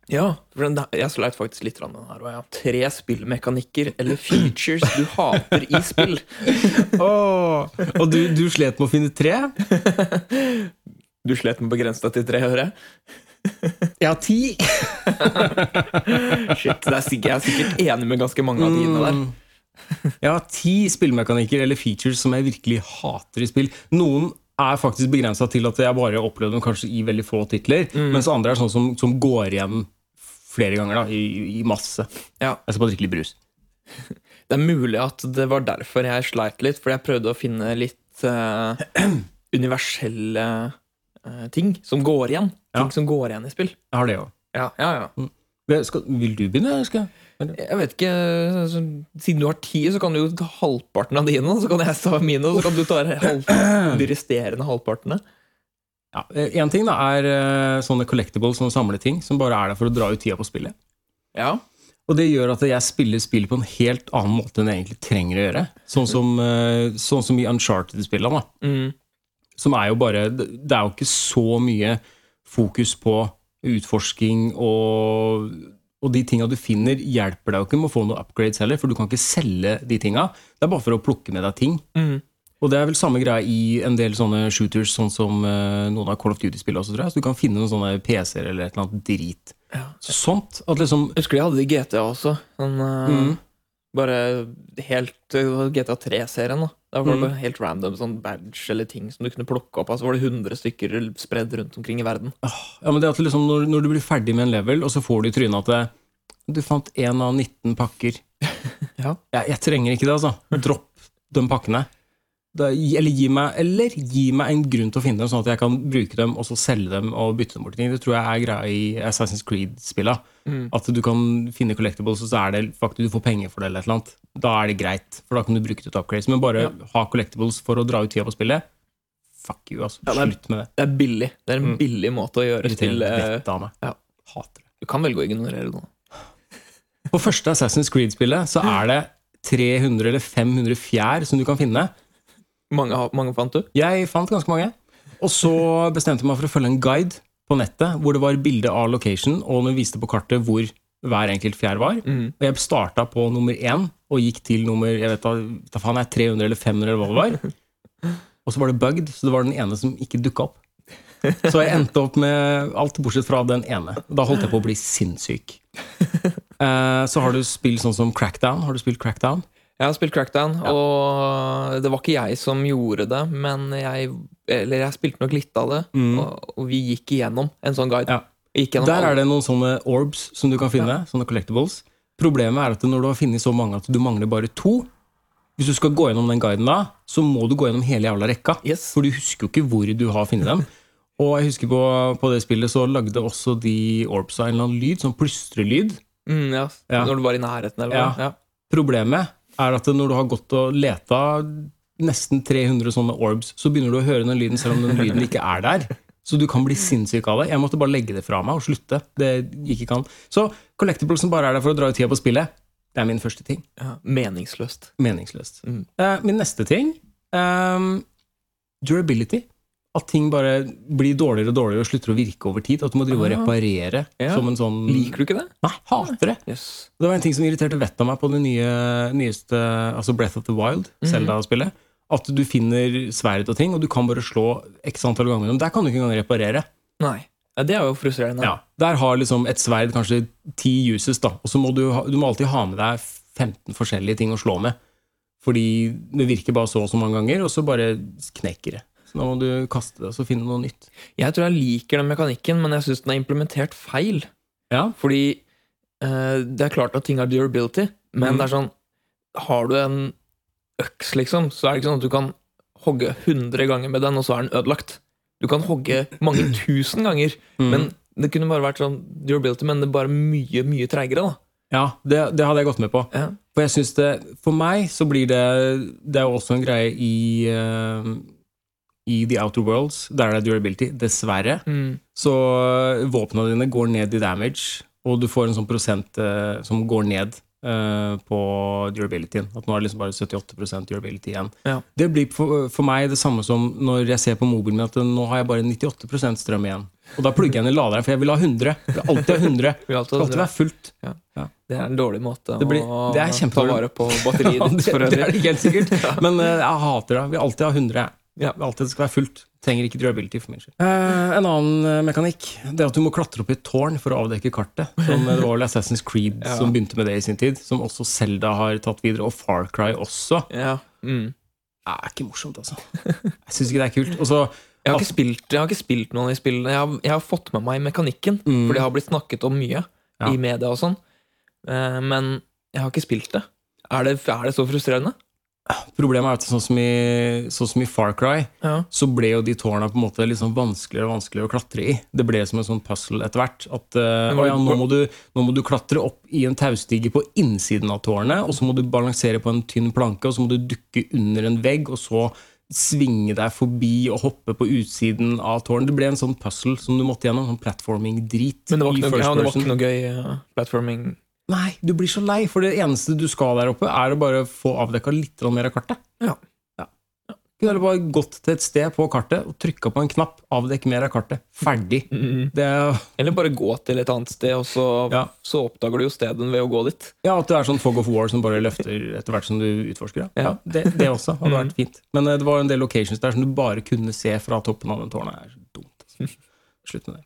[SPEAKER 1] Ja, den, jeg sleit faktisk litt med den her. Ja. Tre spillmekanikker eller features du hater i spill. [LAUGHS]
[SPEAKER 2] Åh, og du, du slet med å finne tre? [LAUGHS]
[SPEAKER 1] Du slet med å begrense deg til tre øre?
[SPEAKER 2] Jeg har ti. [LAUGHS]
[SPEAKER 1] Shit, det er Jeg er sikkert enig med ganske mange av dine der.
[SPEAKER 2] Mm. [LAUGHS] Jeg har ti spillmekanikker eller features som jeg virkelig hater i spill. Noen er faktisk begrensa til at jeg bare opplevde dem kanskje i veldig få titler, mens andre er sånn som, som går igjen flere ganger da, i, i masse.
[SPEAKER 1] Ja,
[SPEAKER 2] Jeg skal bare drikke litt brus. [LAUGHS]
[SPEAKER 1] Det er mulig at det var derfor jeg sleit litt, fordi jeg prøvde å finne litt uh, [CLEARS THROAT] universelle uh, ting som går igjen. Ting
[SPEAKER 2] Ja.
[SPEAKER 1] som går igjen i spill.
[SPEAKER 2] Jeg har det òg.
[SPEAKER 1] Ja, ja, ja.
[SPEAKER 2] Vil du begynne? Skal jeg?
[SPEAKER 1] Jeg vet ikke, så, Siden du har ti, så kan du jo ta halvparten av dine, så kan jeg ta mine, og så kan du ta halv, de resterende halvpartene.
[SPEAKER 2] Ja, Én ting da er eh, sånne collectibles, sånne samleting, som bare er der for å dra ut tida på spillet.
[SPEAKER 1] Ja.
[SPEAKER 2] Og det gjør at jeg spiller spill på en helt annen måte enn jeg egentlig trenger å gjøre. Sånn som, eh, sånn som i Uncharted-spillene.
[SPEAKER 1] Mm.
[SPEAKER 2] Som er jo bare Det det er jo ikke så mye fokus på utforsking og og de tinga du finner, hjelper deg jo ikke med å få noen upgrades heller, for du kan ikke selge de tinga. Det er bare for å plukke med deg ting.
[SPEAKER 1] Mm.
[SPEAKER 2] Og det er vel samme greia i en del sånne shooters, sånn som uh, noen av Call of Duty-spillene også, tror jeg. Så du kan finne noen sånne PC-er eller et eller annet drit.
[SPEAKER 1] Ja.
[SPEAKER 2] Sånt. At liksom
[SPEAKER 1] husker de hadde det i GTA også. Sånn, uh,
[SPEAKER 2] Mm.
[SPEAKER 1] Bare helt eh, GTA 3-serien. da Da var det
[SPEAKER 2] Mm.
[SPEAKER 1] helt random sånn badge eller ting som du kunne plukke opp. Altså var det 100 stykker spredd rundt omkring i verden.
[SPEAKER 2] Ja, men det at liksom når, når du blir ferdig med en level, og så får du i trynet at det, du fant én av 19 pakker. [LAUGHS]
[SPEAKER 1] Ja.
[SPEAKER 2] Jeg, jeg trenger ikke det, altså. Dropp de pakkene. Da, eller, gi meg, eller gi meg en grunn til å finne dem, sånn at jeg kan bruke dem og så selge dem og bytte dem bort. Det tror jeg er greia i Assassin's Creed-spilla.
[SPEAKER 1] Mm.
[SPEAKER 2] At du kan finne collectibles, og så er det faktisk du får penger for det. eller et eller annet. Da er det greit, for da kan du bruke det til upgrades. Men bare
[SPEAKER 1] Ja.
[SPEAKER 2] ha collectibles for å dra ut tida på spillet, fuck you, altså.
[SPEAKER 1] Ja, det er-
[SPEAKER 2] Slutt med det.
[SPEAKER 1] Det er billig. Det er en
[SPEAKER 2] Mm.
[SPEAKER 1] billig måte å gjøre spill
[SPEAKER 2] til
[SPEAKER 1] eh,
[SPEAKER 2] vettet av meg.
[SPEAKER 1] ja.
[SPEAKER 2] Hater det.
[SPEAKER 1] Du kan velge å ignorere det. nå.
[SPEAKER 2] På første Assassin's Creed-spillet så er det 300 eller 500 fjær som du kan finne.
[SPEAKER 1] Mange, mange fant du?
[SPEAKER 2] Jeg fant ganske mange. Og så bestemte jeg meg for å følge en guide på nettet hvor det var bilde av location, og den viste på kartet hvor hver enkelt fjær var.
[SPEAKER 1] Mm.
[SPEAKER 2] Og jeg starta på nummer én og gikk til nummer jeg vet da, faen jeg, 300 eller 500 eller hva det var. [LAUGHS] Og så var det bugged, så det var den ene som ikke dukka opp. Så jeg endte opp med alt bortsett fra den ene. Da holdt jeg på å bli sinnssyk. [LAUGHS] Eh, så har du spill sånn som Crackdown. Har du spilt Crackdown?
[SPEAKER 1] Jeg har spilt Crackdown,
[SPEAKER 2] Ja.
[SPEAKER 1] og det var ikke jeg som gjorde det, men jeg Eller jeg spilte nok litt av det,
[SPEAKER 2] Mm.
[SPEAKER 1] og, og vi gikk igjennom en sånn guide.
[SPEAKER 2] Ja. Der
[SPEAKER 1] alle-
[SPEAKER 2] er det noen sånne orbs som du kan finne. Sånne collectibles. Problemet er at når du har funnet så mange at du mangler bare to Hvis du skal gå gjennom den guiden da, så må du gå gjennom hele jævla rekka.
[SPEAKER 1] Yes.
[SPEAKER 2] For du husker jo ikke hvor du har funnet dem. [LAUGHS] Og jeg husker på, på det spillet så lagde også de orbsa en eller annen lyd, sånn plystrelyd.
[SPEAKER 1] Mm, ja.
[SPEAKER 2] Ja.
[SPEAKER 1] Når du var i nærheten, eller
[SPEAKER 2] Ja.
[SPEAKER 1] Ja.
[SPEAKER 2] Problemet er at når du har gått og leta nesten 300 sånne orbs, så begynner du å høre den lyden selv om den lyden ikke er der. Så du kan bli sinnssyk av det. Jeg måtte bare legge det fra meg og slutte. Det gikk ikke an. Så collectiblesen bare er der for å dra ut tida på spillet. Det er min første ting.
[SPEAKER 1] Ja. Meningsløst.
[SPEAKER 2] Meningsløst.
[SPEAKER 1] Mm.
[SPEAKER 2] Uh, min neste ting um, durability. At ting bare blir dårligere og dårligere og slutter å virke over tid. At du må drive og
[SPEAKER 1] Ah.
[SPEAKER 2] reparere
[SPEAKER 1] Ja.
[SPEAKER 2] som en sånn
[SPEAKER 1] Liker du ikke det?
[SPEAKER 2] Nei, hater det.
[SPEAKER 1] Yes.
[SPEAKER 2] Det var en ting som irriterte vettet av meg på det nye, nyeste altså Breath of the Wild,
[SPEAKER 1] Mhm.
[SPEAKER 2] Zelda-spillet. At du finner sverd og ting, og du kan bare slå x antall ganger. Men der kan du ikke engang reparere.
[SPEAKER 1] Nei. Ja, det er jo frustrerende.
[SPEAKER 2] Ja. Der har liksom et sverd kanskje ti uses, da. Og så må du, ha, du må alltid ha med deg 15 forskjellige ting å slå med. Fordi det virker bare så og så mange ganger, og så bare knekker det. Så da må du kaste det og finne noe nytt.
[SPEAKER 1] Jeg tror jeg liker den mekanikken, men jeg syns den er implementert feil.
[SPEAKER 2] Ja,
[SPEAKER 1] Fordi eh, det er klart at ting har durability, men
[SPEAKER 2] mm.
[SPEAKER 1] det er sånn Har du en øks, liksom, så er det ikke sånn at du kan hogge 100 ganger med den, og så er den ødelagt. Du kan hogge mange [CLEARS THROAT] tusen ganger,
[SPEAKER 2] Mm.
[SPEAKER 1] men det kunne bare vært sånn durability, men det er bare mye, mye treigere, da.
[SPEAKER 2] ja det, det hadde jeg gått med på.
[SPEAKER 1] Ja.
[SPEAKER 2] For jeg synes det, for meg så blir det Det er jo også en greie i eh, I The Outer Worlds, der det er durability. Dessverre.
[SPEAKER 1] Mm.
[SPEAKER 2] Så eh, våpnene dine går ned i damage, og du får en sånn prosent eh, som går ned eh, på durabilityen. At nå er det liksom bare 78% durability igjen.
[SPEAKER 1] Ja.
[SPEAKER 2] Det blir for, for meg det samme som når jeg ser på mobilen min at nå har jeg bare 98 strøm igjen. Og da plugger jeg inn i laderen, for jeg vil ha 100. Jeg vil alltid ha 100. [LAUGHS]
[SPEAKER 1] Vi har
[SPEAKER 2] Det skal alltid være fullt.
[SPEAKER 1] Det er en dårlig måte
[SPEAKER 2] Det blir-
[SPEAKER 1] å
[SPEAKER 2] det er
[SPEAKER 1] ta vare på batteriet [LAUGHS] ditt
[SPEAKER 2] det,
[SPEAKER 1] øvrig.
[SPEAKER 2] det er det helt sikkert. [LAUGHS] Men uh, jeg hater det. Jeg vil alltid ha 100.
[SPEAKER 1] Ja.
[SPEAKER 2] Alltid det skal være fullt. Trenger ikke durability for min skyld. Eh, en annen eh, mekanikk Det er at du må klatre opp i et tårn for å avdekke kartet. Som eh, det var Assassin's Creed [LAUGHS]
[SPEAKER 1] Ja.
[SPEAKER 2] som begynte med det i sin tid. Som også Zelda har tatt videre, og Far Cry også.
[SPEAKER 1] Ja. Mm.
[SPEAKER 2] Det er ikke morsomt, altså. Jeg syns ikke det er kult. Og så
[SPEAKER 1] Jeg, har ikke spilt, jeg har ikke spilt noen av de spillene. Jeg har, jeg har fått med meg mekanikken,
[SPEAKER 2] Mm.
[SPEAKER 1] for det har blitt snakket om mye
[SPEAKER 2] Ja.
[SPEAKER 1] i media og sånn. Eh, men jeg har ikke spilt det. Er det, er det så frustrerende?
[SPEAKER 2] Problemet er at sånn som i, sånn som i Far Cry,
[SPEAKER 1] Ja.
[SPEAKER 2] så ble jo de tårna på en måte sånn vanskeligere og vanskeligere å klatre i. Det ble som en sånn puzzle etter hvert. At å ja, nå, må du, nå må du klatre opp i en taustige på innsiden av tårnet, og så må du balansere på en tynn planke, og så må du dukke under en vegg, og så svinge deg forbi og hoppe på utsiden av tårnet. Det ble en sånn puzzle som du måtte gjennom. Sånn platforming-drit.
[SPEAKER 1] Men det var ikke noe, ja, det var ikke noe gøy uh, platforming.
[SPEAKER 2] Nei, du blir så lei, for det eneste du skal der oppe, er å bare få avdekka litt mer av kartet.
[SPEAKER 1] Ja.
[SPEAKER 2] ja. kunne bare gått til et sted på kartet og trykka på en knapp. Avdekk mer av kartet. Ferdig.
[SPEAKER 1] Mm.
[SPEAKER 2] Det er,
[SPEAKER 1] Eller bare gå til et annet sted, og så,
[SPEAKER 2] Ja.
[SPEAKER 1] så oppdager du jo stedet ved å gå dit.
[SPEAKER 2] ja, At det er sånn Fog of War som bare løfter etter hvert som du utforsker. Ja,
[SPEAKER 1] Ja.
[SPEAKER 2] det, det også hadde vært fint. Men eh, det var en del locations der som du bare kunne se fra toppen av den tårnet. Det er så dumt. Altså. [LAUGHS] Slutt med det.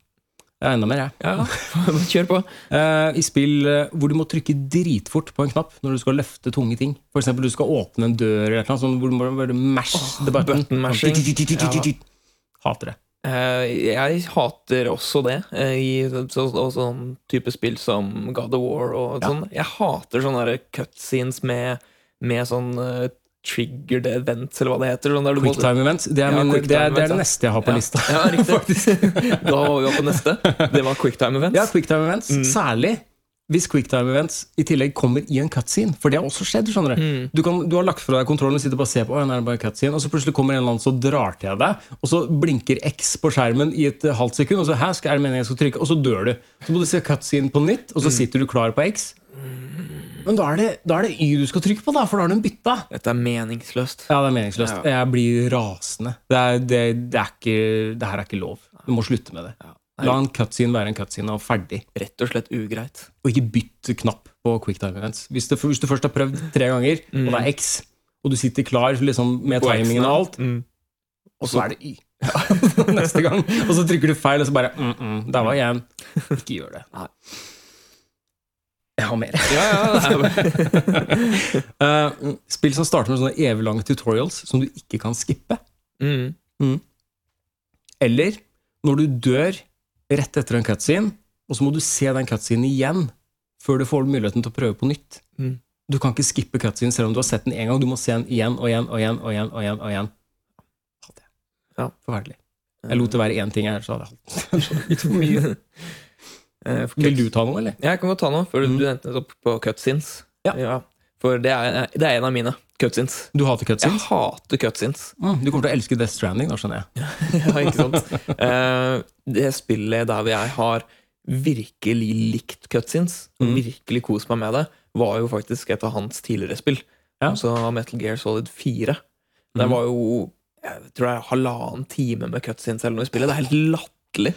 [SPEAKER 2] Jeg har enda mer, jeg.
[SPEAKER 1] Ja, [LAUGHS] Kjør på.
[SPEAKER 2] Eh, I spill eh, hvor du må trykke dritfort på en knapp når du skal løfte tunge ting. Eksempel du skal åpne en dør, eller noe sånt, hvor du må bare mash the button.
[SPEAKER 1] button mashing.
[SPEAKER 2] Hater det.
[SPEAKER 1] Eh, jeg hater også det, i sånn type spill som God of War og sånn. Jeg hater sånne cutscenes med, med sånn uh, triggered events, eller hva det heter. Sånn
[SPEAKER 2] Quicktime events. Det er,
[SPEAKER 1] Ja,
[SPEAKER 2] min, det er, det er det neste jeg har på
[SPEAKER 1] Ja.
[SPEAKER 2] lista.
[SPEAKER 1] Ja, riktig. [LAUGHS] [LAUGHS] da var vi på neste. Det var quicktime events.
[SPEAKER 2] Ja, quicktime events.
[SPEAKER 1] Mm.
[SPEAKER 2] Særlig hvis quicktime events i tillegg kommer i en cutscene. For det har også skjedd. skjønner
[SPEAKER 1] Mm.
[SPEAKER 2] Du, kan, du har lagt fra deg kontrollen sitter bare og ser på, «Å, er det bare cutscene, og så plutselig kommer en eller annen som drar til deg, og så blinker X på skjermen i et halvt sekund, og så her skal, er det meningen jeg skal trykke, og så dør du. Så må du se cutscene på nytt, og så
[SPEAKER 1] Mm.
[SPEAKER 2] sitter du klar på X. Men da er, det, da er det Y du skal trykke på, da, for da har du en bytta.
[SPEAKER 1] Dette er meningsløst.
[SPEAKER 2] Ja, det er meningsløst.
[SPEAKER 1] Ja.
[SPEAKER 2] Jeg blir rasende. Det, er, det, det, er ikke, det her er ikke lov. Du må slutte med det.
[SPEAKER 1] Ja.
[SPEAKER 2] La en cutscene være en cutscene, og ferdig.
[SPEAKER 1] Rett og slett ugreit.
[SPEAKER 2] Og ikke bytt knapp på quicktime events. Hvis, hvis du først har prøvd tre ganger, og det er X, og du sitter klar liksom, med
[SPEAKER 1] På
[SPEAKER 2] timingen og alt,
[SPEAKER 1] Mm.
[SPEAKER 2] og så er det Y. [LAUGHS] Neste gang. Og så trykker du feil, og så bare mm, mm, Der var jeg. Ikke gjør det.
[SPEAKER 1] Nei.
[SPEAKER 2] Jeg har mer.
[SPEAKER 1] Ja, ja, er [LAUGHS]
[SPEAKER 2] Eh, spill som starter med sånne eviglange tutorials som du ikke kan skippe.
[SPEAKER 1] mm.
[SPEAKER 2] Eller når du dør rett etter en cutscene, og så må du se den cutscenen igjen før du får muligheten til å prøve på nytt.
[SPEAKER 1] Mm.
[SPEAKER 2] Du kan ikke skippe cutscenen selv om du har sett den én gang. Du må se den igjen og igjen og igjen. og igjen og igjen, og igjen. Hater jeg.
[SPEAKER 1] Ja.
[SPEAKER 2] Forferdelig. Jeg lot det være én ting her, så hadde jeg hatt litt [LAUGHS] for mye.
[SPEAKER 1] Eh,
[SPEAKER 2] Vil du ta noe, eller?
[SPEAKER 1] Jeg kan godt ta noe, for
[SPEAKER 2] Mm.
[SPEAKER 1] du nevnte opp på cutscenes.
[SPEAKER 2] Ja.
[SPEAKER 1] For det er, det er en av mine cutscenes.
[SPEAKER 2] Du hater
[SPEAKER 1] Jeg hater cutscenes.
[SPEAKER 2] Mm, du kommer til å elske Death Stranding, da, skjønner jeg. [LAUGHS]
[SPEAKER 1] ja, ikke sant? Eh, det spillet der jeg har virkelig likt cutscenes,
[SPEAKER 2] Mm.
[SPEAKER 1] virkelig kost meg med det, var jo faktisk et av hans tidligere spill.
[SPEAKER 2] Ja.
[SPEAKER 1] Altså Metal Gear Solid 4. Det
[SPEAKER 2] Mhm.
[SPEAKER 1] var jo jeg tror det er halvannen time med cutscenes eller noe i spillet. Det er helt latterlig.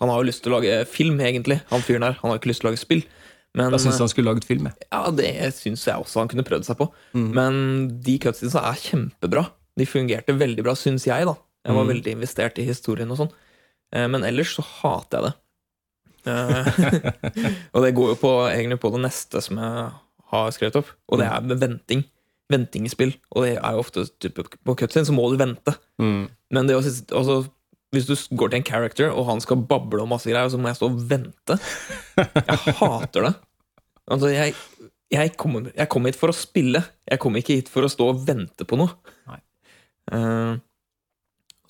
[SPEAKER 1] Han har jo lyst til å lage film, egentlig, han fyren her. Han har ikke lyst til å lage spill. Men
[SPEAKER 2] Jeg syns han skulle laget film. jeg.
[SPEAKER 1] ja, det syns jeg også han kunne prøvd seg på.
[SPEAKER 2] Mm.
[SPEAKER 1] Men de cutscenesa er kjempebra. De fungerte veldig bra, syns jeg. da Jeg var
[SPEAKER 2] Mm.
[SPEAKER 1] veldig investert i historien og sånn. Eh, Men ellers så hater jeg det. [LAUGHS] Eh, [LAUGHS] og det går jo på, egentlig på det neste som jeg har skrevet opp, og det er med venting. Venting i spill. Og det er jo ofte type, på cutscene så må du vente.
[SPEAKER 2] Mm.
[SPEAKER 1] Men det å sitte- altså, hvis du går til en character, og han skal bable om masse greier, og så må jeg stå og vente Jeg hater det. Altså, jeg, jeg kommer jeg kom hit for å spille. Jeg kom ikke hit for å stå og vente på noe.
[SPEAKER 2] Nei.
[SPEAKER 1] Uh,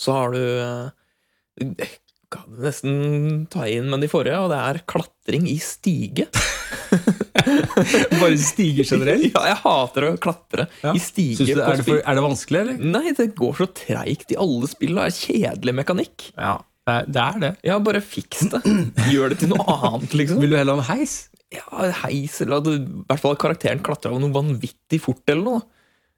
[SPEAKER 1] så har du uh, kan nesten ta inn med de forrige, og det er klatring i stige. [LAUGHS]
[SPEAKER 2] Bare stiger generelt?
[SPEAKER 1] Ja, jeg hater å klatre
[SPEAKER 2] Ja.
[SPEAKER 1] i
[SPEAKER 2] stiger. Du, er, det for, er det vanskelig, eller?
[SPEAKER 1] Nei, det går så treigt i alle spill. Det er kjedelig mekanikk.
[SPEAKER 2] Ja, det er det.
[SPEAKER 1] Ja, bare fiks det. [CLEARS THROAT] Gjør det til noe annet, liksom.
[SPEAKER 2] Vil du heller ha en heis?
[SPEAKER 1] Ja, heis, eller at i hvert fall karakteren klatrer av noe vanvittig fort, eller noe.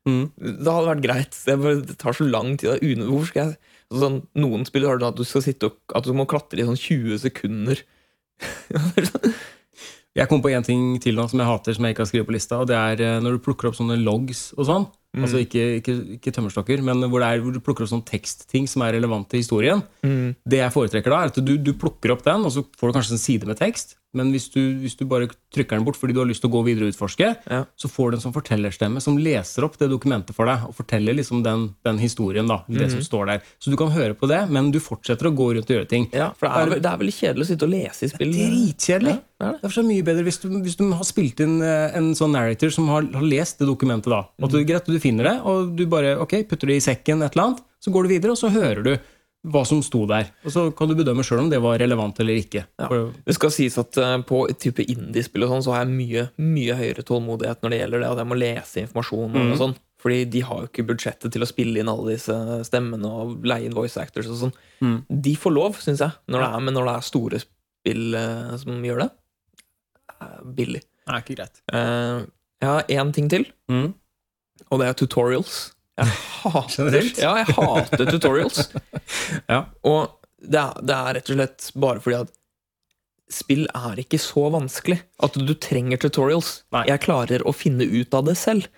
[SPEAKER 2] Mm.
[SPEAKER 1] Det hadde vært greit. Det, bare, det tar så lang tid. det Hvorfor skal jeg altså, sånn, Noen spiller har du at du skal sitte og At du må klatre i sånn 20 sekunder. [LAUGHS] [LAUGHS]
[SPEAKER 2] Jeg kom på en ting til nå som jeg hater, som jeg ikke har skrevet på lista. Og det er eh, når du plukker opp sånne logs og sånn.
[SPEAKER 1] Mm.
[SPEAKER 2] Altså ikke, ikke, ikke tømmerstokker, men hvor, det er, hvor du plukker opp sånn tekstting som er relevant til historien.
[SPEAKER 1] Mm.
[SPEAKER 2] Det jeg foretrekker da, er at du, du plukker opp den, og så får du kanskje en side med tekst. Men hvis du, hvis du bare trykker den bort fordi du har lyst til å gå videre og utforske,
[SPEAKER 1] Ja.
[SPEAKER 2] så får du en sånn fortellerstemme som leser opp det dokumentet for deg, og forteller liksom den, den historien, da, det
[SPEAKER 1] mm.
[SPEAKER 2] som står der. Så du kan høre på det, men du fortsetter å gå rundt og gjøre ting.
[SPEAKER 1] Ja, for det er, det er veldig kjedelig å sitte og lese i spill.
[SPEAKER 2] Dritkjedelig.
[SPEAKER 1] Ja, det er det.
[SPEAKER 2] Derfor er det mye bedre hvis du, hvis du har spilt inn eh, en sånn narrator som har, har lest det dokumentet. da. At du, greit, du finner det, og du bare ok, putter det i sekken, et eller annet, så går du videre, og så hører du hva som sto der. Og så kan du bedømme sjøl om det var relevant eller ikke.
[SPEAKER 1] Ja. Det skal sies at eh, på et type indie-spill og sånn, så har jeg mye, mye høyere tålmodighet når det gjelder det at jeg må lese informasjon.
[SPEAKER 2] Mm.
[SPEAKER 1] og sånn Fordi de har jo ikke budsjettet til å spille inn alle disse stemmene og leie inn voice actors og sånn.
[SPEAKER 2] Mm.
[SPEAKER 1] De får lov, syns jeg, når det er, men når det er store spill eh, som gjør det, er billig.
[SPEAKER 2] Det er ikke greit.
[SPEAKER 1] Eh, jeg har én ting til,
[SPEAKER 2] Mm.
[SPEAKER 1] Og det er tutorials. Jeg hater, ja, jeg hater tutorials. [LAUGHS]
[SPEAKER 2] Ja.
[SPEAKER 1] Og det er, det er rett og slett bare fordi at spill er ikke så vanskelig at du trenger tutorials.
[SPEAKER 2] Nei.
[SPEAKER 1] Jeg klarer å finne ut av det selv.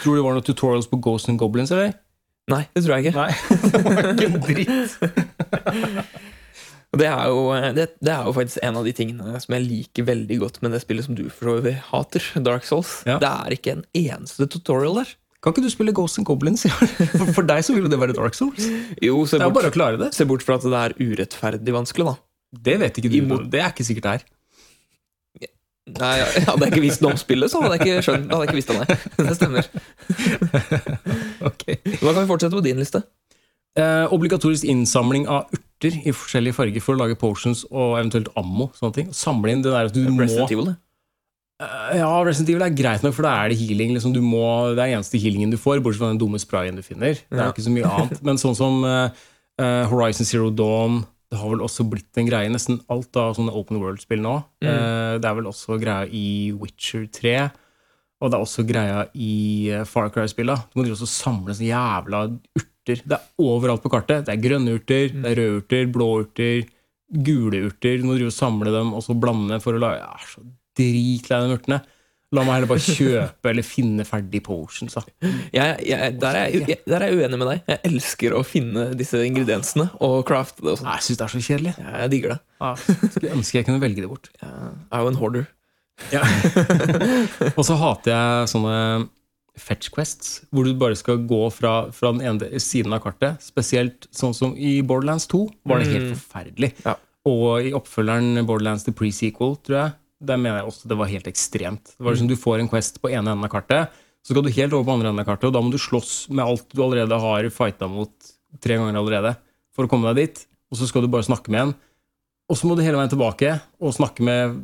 [SPEAKER 2] Tror du det var noen tutorials på Ghosts and Goblins, eller?
[SPEAKER 1] Nei, det tror jeg ikke.
[SPEAKER 2] Nei. [LAUGHS] det var ikke en dritt. [LAUGHS]
[SPEAKER 1] Det er, jo, det, det er jo faktisk en av de tingene som jeg liker veldig godt med det spillet som du for så vidt hater, Dark Souls.
[SPEAKER 2] Ja.
[SPEAKER 1] Det er ikke en eneste tutorial der.
[SPEAKER 2] Kan ikke du spille Ghosts and Goblins? [LAUGHS] For, for deg så vil jo det være Dark Souls.
[SPEAKER 1] Jo, se
[SPEAKER 2] Det er
[SPEAKER 1] bort,
[SPEAKER 2] bare å klare det.
[SPEAKER 1] se bort fra at det er urettferdig vanskelig, da.
[SPEAKER 2] Det vet ikke du.
[SPEAKER 1] Imot-
[SPEAKER 2] Det er ikke sikkert det er.
[SPEAKER 1] Nei, Hadde jeg ikke visst noe om spillet, så hadde jeg ikke skjønt hadde jeg ikke visst det, nei. [LAUGHS] Det stemmer.
[SPEAKER 2] Ok.
[SPEAKER 1] Da kan vi fortsette på din liste.
[SPEAKER 2] Eh, obligatorisk innsamling av urter i forskjellige farger for å lage potions og eventuelt ammo. sånne ting. Samle inn det der at du må
[SPEAKER 1] Evil, det.
[SPEAKER 2] Ja, Resident Evil er greit nok, for da er det healing. Liksom, du må, det er eneste healingen du får, bortsett fra den dumme sprayen du finner. Det er
[SPEAKER 1] Ja.
[SPEAKER 2] ikke så mye annet. Men sånn som eh, eh, Horizon Zero Dawn Det har vel også blitt en greie. Nesten alt av sånne open world-spill nå.
[SPEAKER 1] Mm.
[SPEAKER 2] Uh, det er vel også greia i Witcher 3. Og det er også greia i eh, Far Cry-spilla. Du må drive og samle sånne jævla urter. Det er overalt på kartet. Det er grønne urter, det er røde urter, blå urter, gule urter. Du må drive og samle dem og så blande for å lage ja, så dritlei av de urtene. La meg heller bare kjøpe eller finne ferdig potions.
[SPEAKER 1] Jeg, jeg, der, er jeg, der er jeg uenig med deg. Jeg elsker å finne disse ingrediensene og crafte det. sånn.
[SPEAKER 2] Jeg syns det er så kjedelig.
[SPEAKER 1] Jeg digger det.
[SPEAKER 2] Ja, skulle ønske jeg kunne velge det bort.
[SPEAKER 1] Jeg er jo en hoarder.
[SPEAKER 2] Ja. [LAUGHS] og så hater jeg sånne fetch quests, hvor du bare skal gå fra, fra den ene siden av kartet. Spesielt sånn som i Borderlands 2 var det helt
[SPEAKER 1] Mm.
[SPEAKER 2] forferdelig.
[SPEAKER 1] Ja.
[SPEAKER 2] Og i oppfølgeren Borderlands The Pre-Sequel, tror jeg, der mener jeg også det var helt ekstremt. Det var liksom Du får en quest på ene enden av kartet, så skal du helt over på andre enden av kartet, og da må du slåss med alt du allerede har fighta mot tre ganger allerede, for å komme deg dit. Og så skal du bare snakke med en. Og så må du hele veien tilbake og snakke med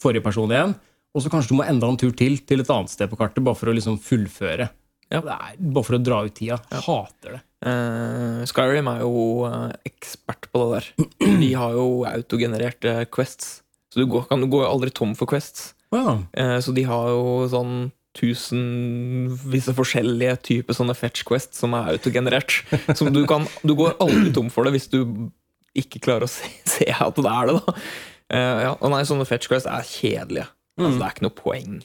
[SPEAKER 2] forrige person igjen. Og så kanskje du må enda en tur til til et annet sted på kartet, bare for å liksom fullføre.
[SPEAKER 1] Ja.
[SPEAKER 2] Er bare for å dra ut tida. Hater det.
[SPEAKER 1] Uh, Skyrim er jo eh, ekspert på det der. [CLEARS THROAT] De har jo autogenererte quests. Så du går, kan, du går aldri tom for quests.
[SPEAKER 2] Wow.
[SPEAKER 1] Eh, så de har jo sånn tusenvis av forskjellige typer sånne fetch quests som er autogenerert. [LAUGHS] Som du kan Du går aldri tom for det hvis du ikke klarer å se, [LAUGHS] se at det er det, da. Eh, ja, og nei, sånne fetch quests er kjedelige. Altså, det er ikke noe poeng.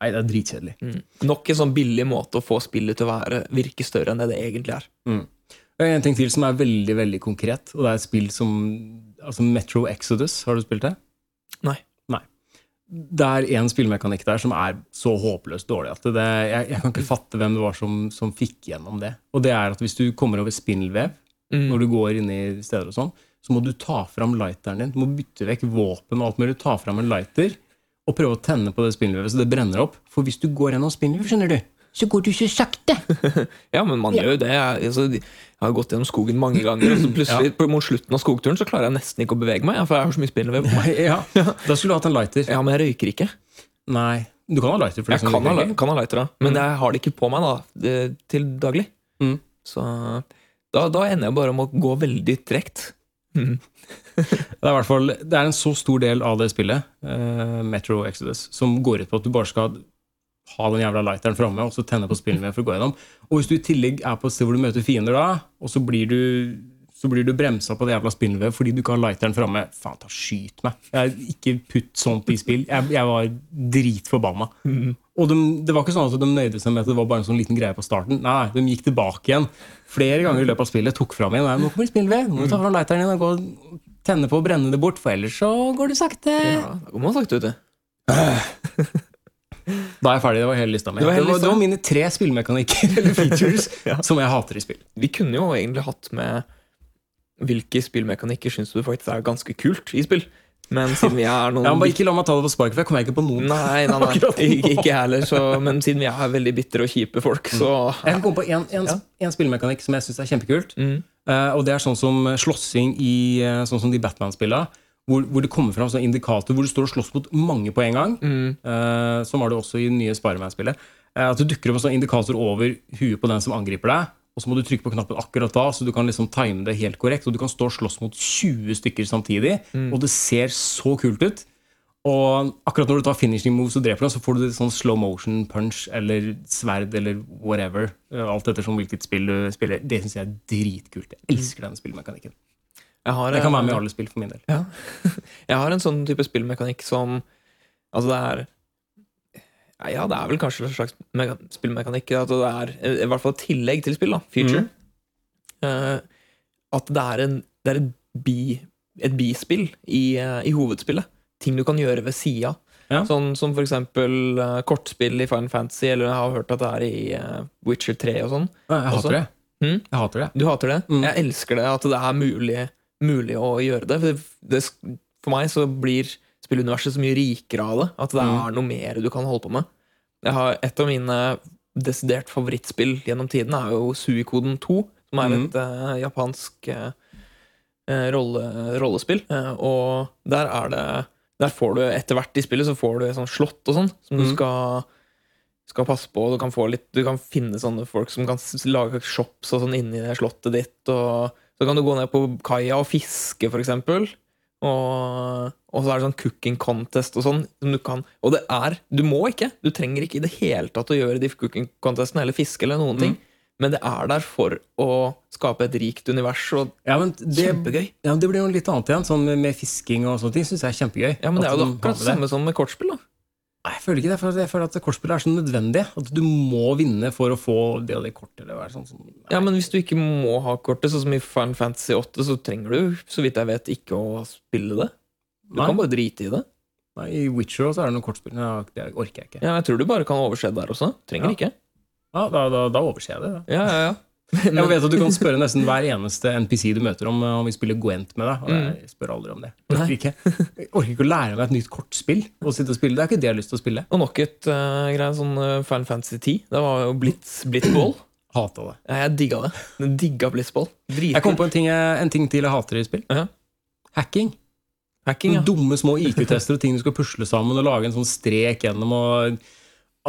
[SPEAKER 2] Nei, det er dritkjedelig.
[SPEAKER 1] Mm. Nok en sånn billig måte å få spillet til å være virke større enn det det egentlig er.
[SPEAKER 2] Er en ting til som er veldig veldig konkret, og det er et spill som altså Metro Exodus. Har du spilt det?
[SPEAKER 1] Nei.
[SPEAKER 2] Nei. Det er en spillmekanikk der som er så håpløst dårlig at det, jeg, jeg kan ikke fatte hvem det var som, som fikk gjennom det. Og det er at hvis du kommer over spindelvev
[SPEAKER 1] Mm.
[SPEAKER 2] når du går inn i steder og sånn, så må du ta fram lighteren din. Du må bytte vekk våpen og alt mulig. Ta fram en lighter og prøve å tenne på det spindelvevet så det brenner opp. For hvis du går gjennom spindelvev, skjønner du, så går du så sakte. [LAUGHS]
[SPEAKER 1] Ja, men man gjør jo det. Jeg, altså, jeg har gått gjennom skogen mange ganger, og så plutselig ja. mot slutten av skogturen så klarer jeg nesten ikke å bevege meg, for jeg har så mye spindelvev. på meg.
[SPEAKER 2] ja, Da skulle du hatt en lighter.
[SPEAKER 1] Ja, men jeg røyker ikke.
[SPEAKER 2] Nei, du kan ha lighter. For
[SPEAKER 1] Jeg kan ha, kan ha lighter, da. men jeg har det ikke på meg da, det- til daglig.
[SPEAKER 2] Mm.
[SPEAKER 1] Så da, da ender jeg bare om å gå veldig tregt. Mm. [LAUGHS]
[SPEAKER 2] Det er, i hvert fall, det er en så stor del av det spillet, uh, Metro Exodus, som går ut på at du bare skal ha den jævla lighteren framme og så tenne på spillet med for å gå gjennom. Og hvis du i tillegg er på et sted hvor du møter fiender da, og så blir du så blir du bremsa på det jævla spindelvevet fordi du ikke har lighteren framme. Faen, ta skyt meg. Jeg, ikke putt sånt i spill. Jeg, jeg var dritforbanna. Og de, det var ikke sånn at de nøyde seg med at det var bare en sånn liten greie på starten. Nei, de gikk tilbake igjen flere ganger i løpet av spillet, tok fram igjen. Nei, nå kommer det spillvev. Nå må du ta fram lighteren din og gå og tenne på og brenne det bort, for ellers så går du sakte.
[SPEAKER 1] Ja, da går man sakte ute. [LAUGHS]
[SPEAKER 2] Da er jeg ferdig. Det var hele lista mi.
[SPEAKER 1] Det
[SPEAKER 2] Det det var, mine tre spillmekanikker [LAUGHS] eller features [LAUGHS]
[SPEAKER 1] Ja.
[SPEAKER 2] som jeg hater i spill.
[SPEAKER 1] Vi kunne jo egentlig hatt med hvilke spillmekanikker syns du faktisk er ganske kult i spill. Men siden vi er noen
[SPEAKER 2] Ja, men bare Ikke la meg ta det på sparket, for jeg kommer ikke på noen.
[SPEAKER 1] Nei, nei, [LAUGHS] nei. Ikke, ikke heller. Så, men siden vi er veldig bitre og kjipe folk, så
[SPEAKER 2] Jeg kan komme på en, en,
[SPEAKER 1] Ja.
[SPEAKER 2] en spillmekanikk som jeg syns er kjempekult.
[SPEAKER 1] mm.
[SPEAKER 2] Uh, og det er sånn som slåssing i eh, sånn som de Batman-spillene. Hvor, hvor det kommer fram sånn indikator hvor du står og slåss mot mange på en gang.
[SPEAKER 1] Mm.
[SPEAKER 2] Uh, sånn var det også i det nye Spiderman-spillet. Uh, at det dukker opp en sånn indikator over huet på den som angriper deg. Og så må du trykke på knappen akkurat da, så du kan liksom time det helt korrekt. Og du kan stå og slåss mot 20 stykker samtidig, og det ser så kult ut. Og akkurat når du tar finishing moves og dreper dem, så får du det sånn slow motion punch eller sverd eller whatever. Eh, Alt ettersom hvilket spill du spiller. Det syns jeg er dritkult. Jeg elsker den spillmekanikken.
[SPEAKER 1] Har,
[SPEAKER 2] Det kan være med i
[SPEAKER 1] eh,
[SPEAKER 2] alle spill for min del.
[SPEAKER 1] Ja. [LAUGHS] Jeg har en sånn type spillmekanikk som Altså, det er Ja, det er vel kanskje en slags spillmekanikk. At det er i hvert fall et tillegg til spill, da. Feature. Uh, at det er, en, det er et, bi, et bispill i, uh, i hovedspillet. Ting du kan gjøre ved sida.
[SPEAKER 2] Ja.
[SPEAKER 1] Sånn som for eksempel eh, kortspill i Final Fantasy, eller jeg har hørt at det er i eh, Witcher 3 og sånn.
[SPEAKER 2] Jeg hater det.
[SPEAKER 1] Mm.
[SPEAKER 2] Jeg hater det.
[SPEAKER 1] Du hater det?
[SPEAKER 2] Mm.
[SPEAKER 1] Jeg elsker det, at det er mulig, mulig å gjøre det. For, det, for meg så blir spilluniverset så mye rikere av det. At det
[SPEAKER 2] Mm.
[SPEAKER 1] er noe mer du kan holde på med. Jeg har Et av mine desidert favorittspill gjennom tiden er jo Suikoden 2, som er
[SPEAKER 2] Mm.
[SPEAKER 1] et eh, japansk eh, eh, rolle, rollespill. Uh, og der er det Der får du etter hvert i spillet så får du et sånt slott og sånn, som du
[SPEAKER 2] Mm.
[SPEAKER 1] skal skal passe på. Du kan, få litt, du kan finne sånne folk som kan lage shops og sånn inni det slottet ditt. Og så kan du gå ned på kaia og fiske, eksempel. Og, og så er det sånn cooking contest og sånn. Som du kan, og det er Du må ikke. Du trenger ikke i det hele tatt å gjøre de cooking contestene eller fiske eller noen ting. Men det er der for å skape et rikt univers. Og
[SPEAKER 2] Ja, men det,
[SPEAKER 1] kjempegøy.
[SPEAKER 2] ja, men det blir noe litt annet igjen. Sånn med, med fisking og sånne ting syns jeg er kjempegøy.
[SPEAKER 1] Ja, men det er jo akkurat det samme som med kortspill. da
[SPEAKER 2] jeg føler ikke det. For jeg føler at kortspill er så nødvendig. At du må vinne for å få det og det kortet. Eller sånn, sånn.
[SPEAKER 1] Ja, men hvis du ikke må ha kortet, sånn som i Final Fantasy 8, så trenger du, så vidt jeg vet, ikke å spille det. Du
[SPEAKER 2] Nei.
[SPEAKER 1] kan bare drite i det.
[SPEAKER 2] Nei, I Witcher også er det noen kortspill. Nei, det orker jeg ikke.
[SPEAKER 1] Ja, jeg tror du bare kan overse der også. Trenger
[SPEAKER 2] Ja.
[SPEAKER 1] ikke.
[SPEAKER 2] Ja, da, da, da overser jeg det. Da.
[SPEAKER 1] Ja, ja, ja.
[SPEAKER 2] Jeg vet at Du kan spørre nesten hver eneste NPC du møter om eh, om vi spiller Gwent med deg. Og
[SPEAKER 1] Mm.
[SPEAKER 2] jeg spør aldri om det. Jeg orker ikke, jeg orker ikke å lære meg et nytt kortspill. og sitte og spille. Det er ikke det jeg har lyst til å spille.
[SPEAKER 1] Og nok et uh, greie, sånn uh, Final Fantasy 10. Det var jo Blitz, Blitzball.
[SPEAKER 2] Hata det.
[SPEAKER 1] Ja, jeg digga det. Jeg digga Blitzball.
[SPEAKER 2] Jeg kom på en ting, en ting til jeg hater i spill.
[SPEAKER 1] Ja.
[SPEAKER 2] Hacking.
[SPEAKER 1] Hacking, ja.
[SPEAKER 2] Dumme små IQ-tester og ting du skal pusle sammen og lage en sånn strek gjennom. og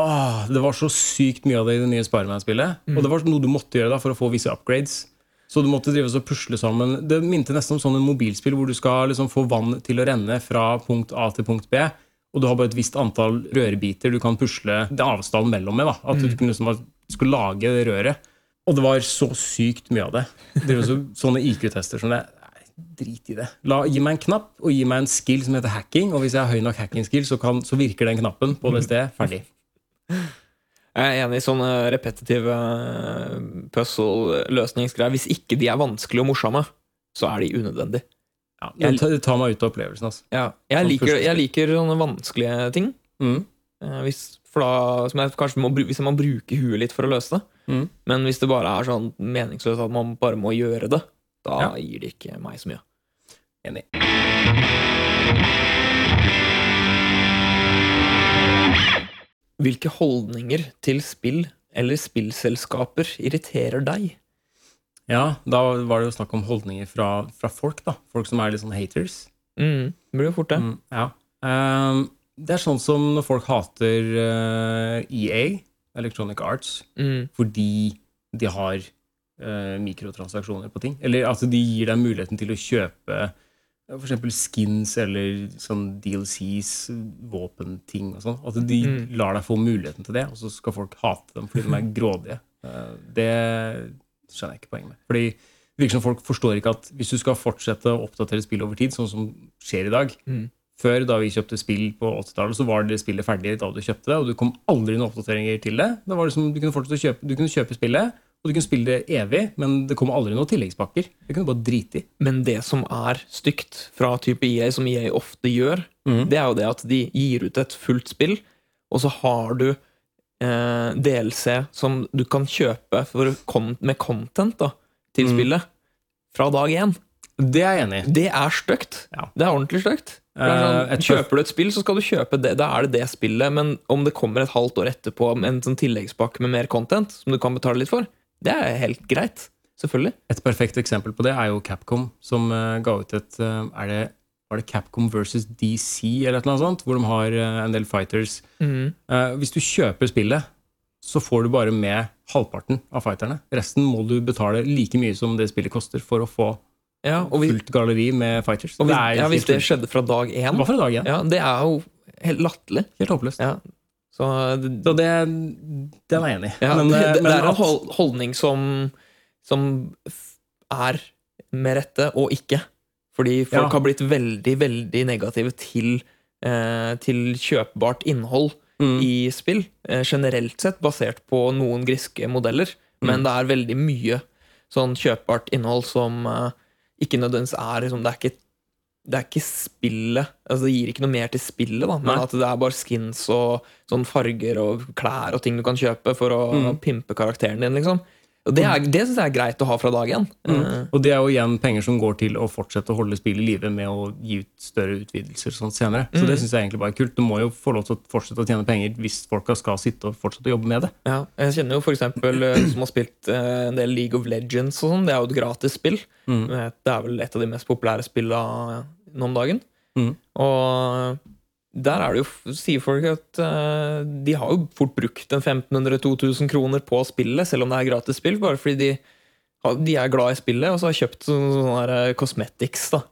[SPEAKER 2] Åh, det var så sykt mye av det i det nye Spiderman-spillet.
[SPEAKER 1] Mm.
[SPEAKER 2] Og det var noe du måtte gjøre da for å få visse upgrades. Så du måtte drive og pusle sammen Det minte nesten om sånn en mobilspill hvor du skal liksom få vann til å renne fra punkt A til punkt B. Og du har bare et visst antall rørbiter du kan pusle det avstanden mellom med. da At du
[SPEAKER 1] Mm.
[SPEAKER 2] liksom skulle lage det røret. Og det var så sykt mye av det. Drive så, [LAUGHS] sånne IQ-tester som det. Drit i det. La, gi meg en knapp og gi meg en skill som heter hacking. Og hvis jeg har høy nok hacking-skill, så, kan- så virker den knappen på det stedet. Ferdig.
[SPEAKER 1] Jeg er enig i sånne repetitive uh, puzzle-løsningsgreier. Hvis ikke de er vanskelige og morsomme, så er de unødvendige.
[SPEAKER 2] Ja, det tar- det tar meg ut av opplevelsen. Altså.
[SPEAKER 1] Ja, jeg,
[SPEAKER 2] Sånn
[SPEAKER 1] liker, jeg liker sånne vanskelige ting.
[SPEAKER 2] Mm.
[SPEAKER 1] Eh, Hvis, da, som jeg kanskje må, hvis jeg må bruke huet litt for å løse det.
[SPEAKER 2] Mm.
[SPEAKER 1] Men hvis det bare er sånn meningsløst at man bare må gjøre det, da
[SPEAKER 2] Ja.
[SPEAKER 1] gir det ikke meg så mye.
[SPEAKER 2] Enig.
[SPEAKER 1] Hvilke holdninger til spill eller spillselskaper irriterer deg?
[SPEAKER 2] Ja, da var det jo snakk om holdninger fra, fra folk, da. Folk som er litt sånn haters.
[SPEAKER 1] Mm, det blir jo fort det.
[SPEAKER 2] Mm, ja. um, det er sånn som når folk hater uh, EA, Electronic Arts,
[SPEAKER 1] Mm,
[SPEAKER 2] fordi de har uh, mikrotransaksjoner på ting. Eller at de gir deg muligheten til å kjøpe eksempel skins eller sånn DLCs, våpenting og sånn. At de
[SPEAKER 1] Mm.
[SPEAKER 2] lar deg få muligheten til det, og så skal folk hate dem fordi de er grådige. [LAUGHS] Eh, det skjønner jeg ikke poenget med. Fordi det virker som folk forstår ikke at hvis du skal fortsette å oppdatere spill over tid, sånn som skjer i dag
[SPEAKER 1] Mm.
[SPEAKER 2] Før, da vi kjøpte spill på 80-tallet, så var det spillet ferdig da du kjøpte det, og du kom aldri noen oppdateringer til det. Det var liksom, Du kunne fortsette å kjøpe, du kunne kjøpe spillet, og du kunne spille det evig, men det kom aldri noen tilleggspakker. Det kunne du bare drite i.
[SPEAKER 1] Men det som er stygt fra type EA, som EA ofte gjør,
[SPEAKER 2] mm.
[SPEAKER 1] det er jo det at de gir ut et fullt spill, og så har du eh, DLC som du kan kjøpe for, med content da, til
[SPEAKER 2] Mm.
[SPEAKER 1] spillet fra dag én.
[SPEAKER 2] Det er jeg enig i.
[SPEAKER 1] Det er stygt.
[SPEAKER 2] Ja.
[SPEAKER 1] Det er ordentlig stygt. Er
[SPEAKER 2] Eh,
[SPEAKER 1] sånn, kjøper du et spill, så skal du kjøpe det. Da er det det spillet. Men om det kommer et halvt år etterpå med en sånn tilleggspakke med mer content, som du kan betale litt for, det er helt greit. Selvfølgelig.
[SPEAKER 2] Et perfekt eksempel på det er jo Capcom, som eh, ga ut et eh, er det, Var det Capcom versus DC, eller et eller annet sånt, hvor de har eh, en del fighters.
[SPEAKER 1] Mm.
[SPEAKER 2] Eh, hvis du kjøper spillet, så får du bare med halvparten av fighterne. Resten må du betale like mye som det spillet koster for å få
[SPEAKER 1] Ja, og, vi,
[SPEAKER 2] fullt galleri med fighters.
[SPEAKER 1] og hvis,
[SPEAKER 2] Det er
[SPEAKER 1] ja, hvis det skjedde fra dag én,
[SPEAKER 2] Det var fra dag én.
[SPEAKER 1] ja, det er jo helt latterlig.
[SPEAKER 2] Helt håpløst.
[SPEAKER 1] Ja. Så det,
[SPEAKER 2] Så det, den er jeg enig i.
[SPEAKER 1] ja,
[SPEAKER 2] Men,
[SPEAKER 1] det,
[SPEAKER 2] eh,
[SPEAKER 1] det,
[SPEAKER 2] men
[SPEAKER 1] er en holdning som, som er med rette og ikke. Fordi folk
[SPEAKER 2] Ja.
[SPEAKER 1] har blitt veldig, veldig negative til, eh, til kjøpbart innhold
[SPEAKER 2] Mm.
[SPEAKER 1] i spill. Eh, generelt sett basert på noen griske modeller. Men
[SPEAKER 2] Mm.
[SPEAKER 1] det er veldig mye sånn kjøpbart innhold som eh, ikke nødvendigvis er liksom, det, er ikke, det er ikke spillet altså Det gir ikke noe mer til spillet, da, men
[SPEAKER 2] Nei.
[SPEAKER 1] at det er bare skins og sånn farger og klær og ting du kan kjøpe for å
[SPEAKER 2] Mm.
[SPEAKER 1] pimpe karakteren din, liksom. Og det, er- det syns jeg er greit å ha fra dag én.
[SPEAKER 2] Mm.
[SPEAKER 1] Eh,
[SPEAKER 2] Og det er jo igjen penger som går til å fortsette å holde spillet i live med å gi ut større utvidelser sånn senere. Så
[SPEAKER 1] Mm.
[SPEAKER 2] det syns jeg egentlig bare er kult. Du må jo få lov til å fortsette å tjene penger hvis folka skal sitte og fortsette å jobbe med det.
[SPEAKER 1] Ja, jeg kjenner jo eksempel eh, som har spilt eh, en del League of Legends og sånn. Det er jo et gratis spill.
[SPEAKER 2] Mm.
[SPEAKER 1] Det er vel et av de mest populære spillene nå om dagen.
[SPEAKER 2] Mm.
[SPEAKER 1] Og der er det jo, sier folk at uh, de har jo fort brukt en 1500-2000 kroner på spillet, selv om det er gratis spill, bare fordi de, de er glad i spillet og så har kjøpt sånne, sånne her, eh, cosmetics. da.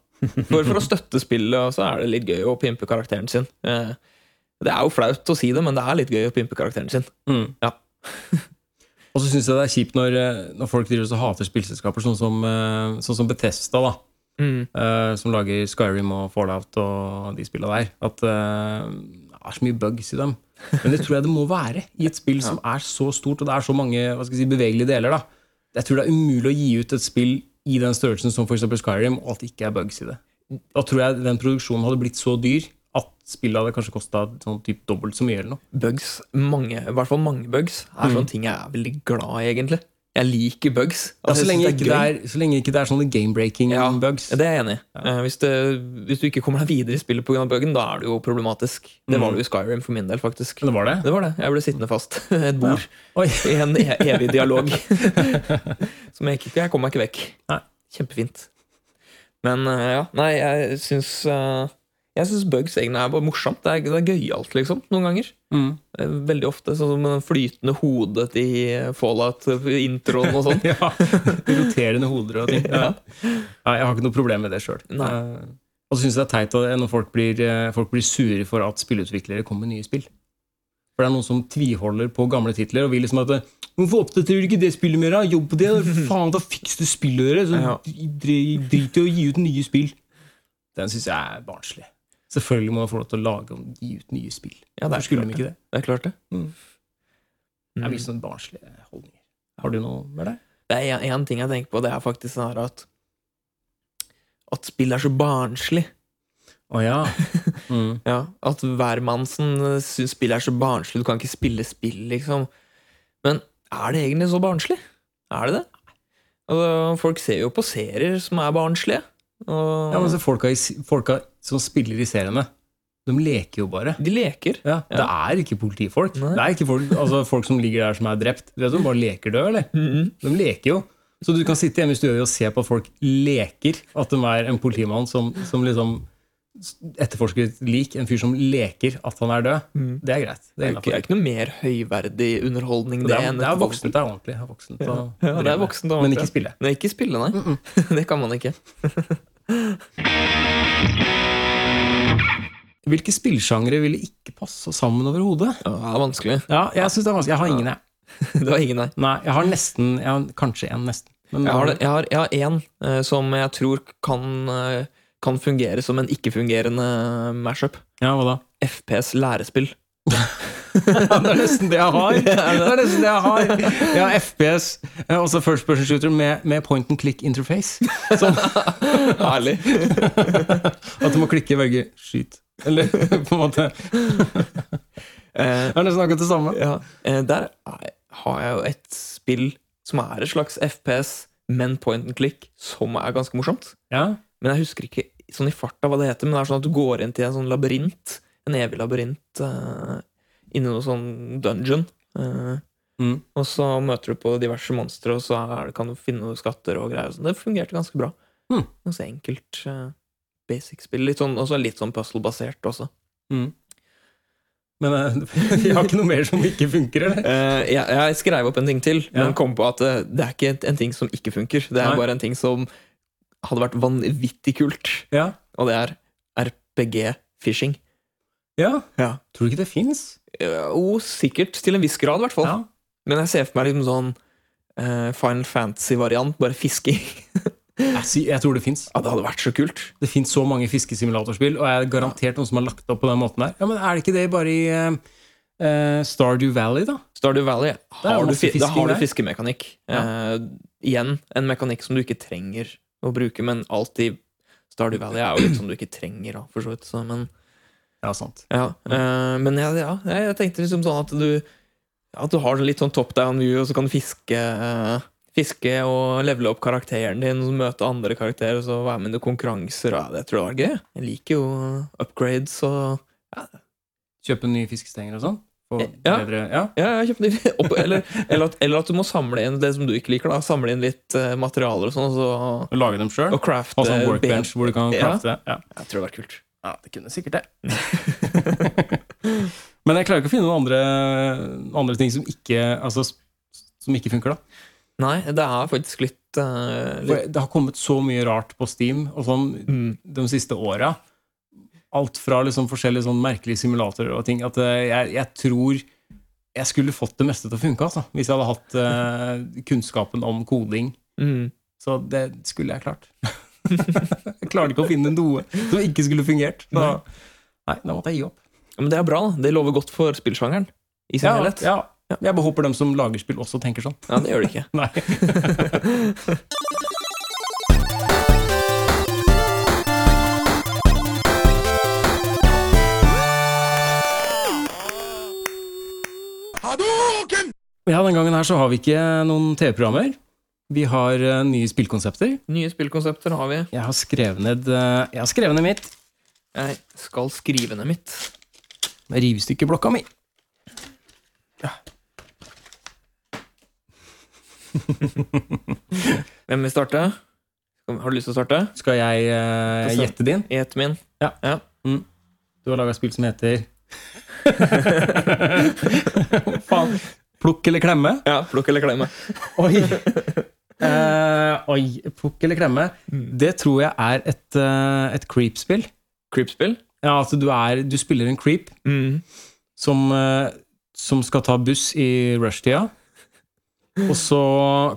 [SPEAKER 1] For, for å støtte spillet, og så er det litt gøy å pimpe karakteren sin. Uh, Det er jo flaut å si det, men det er litt gøy å pimpe karakteren sin.
[SPEAKER 2] Mm.
[SPEAKER 1] Ja. [LAUGHS]
[SPEAKER 2] og så syns jeg det er kjipt når, når folk driver og hater spillselskaper, sånn som, sånn som Bethesda, da.
[SPEAKER 1] Mm.
[SPEAKER 2] eh, som lager Skyrim og Fallout og de spillene der. At uh, det er så mye bugs i dem. Men det tror jeg det må være i et spill [LAUGHS] som er så stort, og det er så mange si, bevegelige deler. da. Jeg tror det er umulig å gi ut et spill i den størrelsen som f.eks. Skyrim, og at det ikke er bugs i det. Da tror jeg den produksjonen hadde blitt så dyr at spillet hadde kanskje kosta sånn typ dobbelt så mye eller noe.
[SPEAKER 1] Bugs, mange, i hvert fall mange bugs, er sånne ting jeg er veldig glad i, egentlig. Jeg liker bugs.
[SPEAKER 2] Ja,
[SPEAKER 1] Altså,
[SPEAKER 2] så, lenge
[SPEAKER 1] synes
[SPEAKER 2] ikke det er, så lenge ikke det er sånne game-breaking
[SPEAKER 1] Ja.
[SPEAKER 2] bugs.
[SPEAKER 1] Det er jeg enig i. Eh, hvis, hvis du ikke kommer deg videre i spillet pga. buggen, da er det jo problematisk. Det var det jo i Skyrim for min del, faktisk.
[SPEAKER 2] Det var det?
[SPEAKER 1] Det var det. Jeg ble sittende fast [LAUGHS] et bord i en e evig dialog. [LAUGHS] Som jeg ikke Jeg kom meg ikke vekk.
[SPEAKER 2] Nei.
[SPEAKER 1] Kjempefint. Men eh, ja, nei, jeg syns eh, Jeg syns bugs egentlig er bare morsomt. Det er, det er gøyalt, liksom, noen ganger.
[SPEAKER 2] Mm.
[SPEAKER 1] Eh, Veldig ofte. Sånn som den flytende hodet i Fallout-introen og sånn. [LAUGHS]
[SPEAKER 2] Ja, Roterende hoder og ting. [LAUGHS] Ja.
[SPEAKER 1] Ja.
[SPEAKER 2] Jeg har ikke noe problem med det sjøl. Og så syns jeg det er teit når folk blir, eh, folk blir sure for at spillutviklere kommer med nye spill. For det er noen som tviholder på gamle titler og vil liksom at Hvorfor oppdaterer du ikke det spillet mer? Jobb på det! [LAUGHS] Faen, da fiks du spillet deres! Drit i å gi ut nye spill. Den syns jeg er barnslig. Selvfølgelig må man få lov til å lage og gi ut nye spill.
[SPEAKER 1] Ja, det er
[SPEAKER 2] Hvorfor skulle de ikke det?
[SPEAKER 1] Det er klart det.
[SPEAKER 2] Mm. Det er mye sånn barnslige holdninger. Har du noe med det?
[SPEAKER 1] Det er en ting jeg tenker på, det er faktisk sånn her at At spill er så barnslig.
[SPEAKER 2] Å ja. [LAUGHS] Mm.
[SPEAKER 1] Ja, At hvermannsen syns spill er så barnslig. Du kan ikke spille spill, liksom. Men er det egentlig så barnslig? Er det det? Altså, folk ser jo på serier som er barnslige. Og
[SPEAKER 2] Ja, men så folka, i, folka som spiller i seriene, de leker jo bare.
[SPEAKER 1] de leker.
[SPEAKER 2] Ja, Det er ikke politifolk.
[SPEAKER 1] Nei.
[SPEAKER 2] Det er ikke folk, altså folk som ligger der som er drept. De bare leker død, eller?
[SPEAKER 1] Mhm.
[SPEAKER 2] De leker jo. Så du kan sitte hjemme i stua og se på at folk leker at de er en politimann som, som liksom etterforsker et lik. En fyr som leker at han er død.
[SPEAKER 1] Mm.
[SPEAKER 2] Det er greit. Det er,
[SPEAKER 1] ikke, det er ikke noe mer høyverdig underholdning,
[SPEAKER 2] det
[SPEAKER 1] det,
[SPEAKER 2] er, det er voksent. Det er ordentlig. Det er voksent
[SPEAKER 1] Ja, ja, det er voksent
[SPEAKER 2] Men ikke spille.
[SPEAKER 1] Nei, ikke spille, nei. [LAUGHS] det kan man ikke. [LAUGHS]
[SPEAKER 2] Hvilke spillsjangre ville ikke passe sammen overhodet?
[SPEAKER 1] Ja, det er vanskelig.
[SPEAKER 2] Ja, jeg synes det er vanskelig. Jeg har ingen, jeg. [LAUGHS]
[SPEAKER 1] du har ingen, nei.
[SPEAKER 2] Nei, jeg har nesten jeg har Kanskje en, nesten. Men,
[SPEAKER 1] Jeg har, jeg har, jeg har en uh, som jeg tror kan, uh, kan fungere som en ikke-fungerende mashup.
[SPEAKER 2] Ja, hva da?
[SPEAKER 1] FPS lærespill. [LAUGHS]
[SPEAKER 2] det er nesten det jeg har! [LAUGHS] Det er nesten det jeg har Jeg har FPS, eh, også first person shooter, med, med point and click interface.
[SPEAKER 1] Herlig.
[SPEAKER 2] at du må klikke, velge skyt. Eller [LAUGHS] på en måte [LAUGHS]
[SPEAKER 1] Eh,
[SPEAKER 2] er nesten akkurat det samme.
[SPEAKER 1] ja, eh, der er- har jeg jo et spill som er et slags FPS, men point and click, som er ganske morsomt.
[SPEAKER 2] Ja,
[SPEAKER 1] Men jeg husker ikke sånn i farta hva det heter, men det er sånn at du går inn til en sånn labyrint. En evig labyrint uh, inni noe sånn dungeon. Uh,
[SPEAKER 2] mm.
[SPEAKER 1] og så møter du på diverse monstre, og så det, kan du finne noen skatter og greier. og sånn. Det fungerte ganske bra.
[SPEAKER 2] Mm.
[SPEAKER 1] Ganske enkelt eh, basic spill. Litt sånn, også litt sånn puzzle-basert også.
[SPEAKER 2] Mm. Men [LAUGHS] vi jeg har ikke noe mer som ikke funker, eller?
[SPEAKER 1] Uh, jeg, jeg skrev opp en ting til,
[SPEAKER 2] Ja.
[SPEAKER 1] men kom på at eh, det er ikke en ting som ikke funker. Det er
[SPEAKER 2] Nei.
[SPEAKER 1] bare en ting som hadde vært vanvittig kult,
[SPEAKER 2] Ja.
[SPEAKER 1] og det er RPG-fishing.
[SPEAKER 2] ja.
[SPEAKER 1] Ja.
[SPEAKER 2] Tror du ikke det fins?
[SPEAKER 1] Jo, sikkert. Til en viss grad, i hvert fall.
[SPEAKER 2] Ja.
[SPEAKER 1] Men jeg ser for meg liksom sånn eh, Final Fantasy-variant, bare fisking. [LAUGHS]
[SPEAKER 2] Jeg, jeg tror det fins.
[SPEAKER 1] Ja, det hadde vært så kult.
[SPEAKER 2] Det fins så mange fiskesimulatorspill, og jeg er garantert noen som har lagt opp på den måten der. Ja, Men er det ikke det bare i eh, Stardew Valley, da?
[SPEAKER 1] Stardew Valley har du, da har du
[SPEAKER 2] fiskemekanikk.
[SPEAKER 1] fiskemekanikk. Uh, igjen en mekanikk som du ikke trenger å bruke, men alltid Stardew Valley er jo litt som du ikke trenger, da, for så vidt. Så, men
[SPEAKER 2] Ja, sant.
[SPEAKER 1] ja, uh, men ja, ja, jeg tenkte liksom sånn at du At du har litt sånn top down view, og så kan du fiske eh, Fiske og levele opp karakteren din, og møte andre karakterer, og så være med i konkurranser. Ja, det tror jeg var gøy. Jeg liker jo upgrades og
[SPEAKER 2] Kjøpe nye fiskestenger og sånn?
[SPEAKER 1] Ja.
[SPEAKER 2] bedre Ja.
[SPEAKER 1] Ja, jeg kjøpte [LAUGHS] opp, eller, eller, at, eller at du må samle inn det som du ikke liker. da Samle inn litt uh, materialer og sånn, og, så,
[SPEAKER 2] Og lage dem sjøl?
[SPEAKER 1] og crafte
[SPEAKER 2] Ha sånn workbench hvor du kan
[SPEAKER 1] Ja.
[SPEAKER 2] crafte? Ja.
[SPEAKER 1] Jeg tror det var kult.
[SPEAKER 2] ja, det kunne sikkert det. [LAUGHS] Men jeg klarer ikke å finne noen andre, andre ting som ikke, altså, som ikke funker, da.
[SPEAKER 1] Nei, det har faktisk litt, uh, litt
[SPEAKER 2] det har kommet så mye rart på Steam og sånn
[SPEAKER 1] mm,
[SPEAKER 2] de siste åra. Alt fra liksom forskjellige sånn merkelige simulatorer og ting, at eh, jeg, jeg tror jeg skulle fått det meste til å funke, altså, hvis jeg hadde hatt uh, kunnskapen om koding.
[SPEAKER 1] mm.
[SPEAKER 2] Så det skulle jeg klart. [LAUGHS] jeg klarte ikke å finne noe som ikke skulle fungert. Så, nei, da måtte jeg gi opp.
[SPEAKER 1] Men det er bra. da Det lover godt for spillsjangeren i sin
[SPEAKER 2] Ja,
[SPEAKER 1] helhet.
[SPEAKER 2] ja. Ja. Jeg bare håper de som lager spill, også tenker sånn.
[SPEAKER 1] Ja, det gjør de ikke. [LAUGHS]
[SPEAKER 2] Nei. Ja, Den gangen her så har vi ikke noen TV-programmer. Vi har uh, nye spillkonsepter.
[SPEAKER 1] Nye spillkonsepter har vi.
[SPEAKER 2] Jeg har skrevet ned, uh, jeg har skrevet ned mitt.
[SPEAKER 1] Jeg skal skrive ned mitt.
[SPEAKER 2] Rivstykkeblokka mi. [LAUGHS]
[SPEAKER 1] Hvem vil starte? Har du lyst til å starte?
[SPEAKER 2] Skal jeg
[SPEAKER 1] uh,
[SPEAKER 2] gjette din?
[SPEAKER 1] Gjette min.
[SPEAKER 2] Ja.
[SPEAKER 1] ja.
[SPEAKER 2] Du har laga spill som heter [LAUGHS] Faen. Plukk eller klemme?
[SPEAKER 1] Ja, Plukk eller klemme.
[SPEAKER 2] Oi. Uh, oi. Plukk eller klemme. Det tror jeg er et, uh, et creep-spill.
[SPEAKER 1] Creep-spill.
[SPEAKER 2] Ja, altså du, er, du spiller en creep
[SPEAKER 1] Mm.
[SPEAKER 2] som, som skal ta buss i rushtida. Og så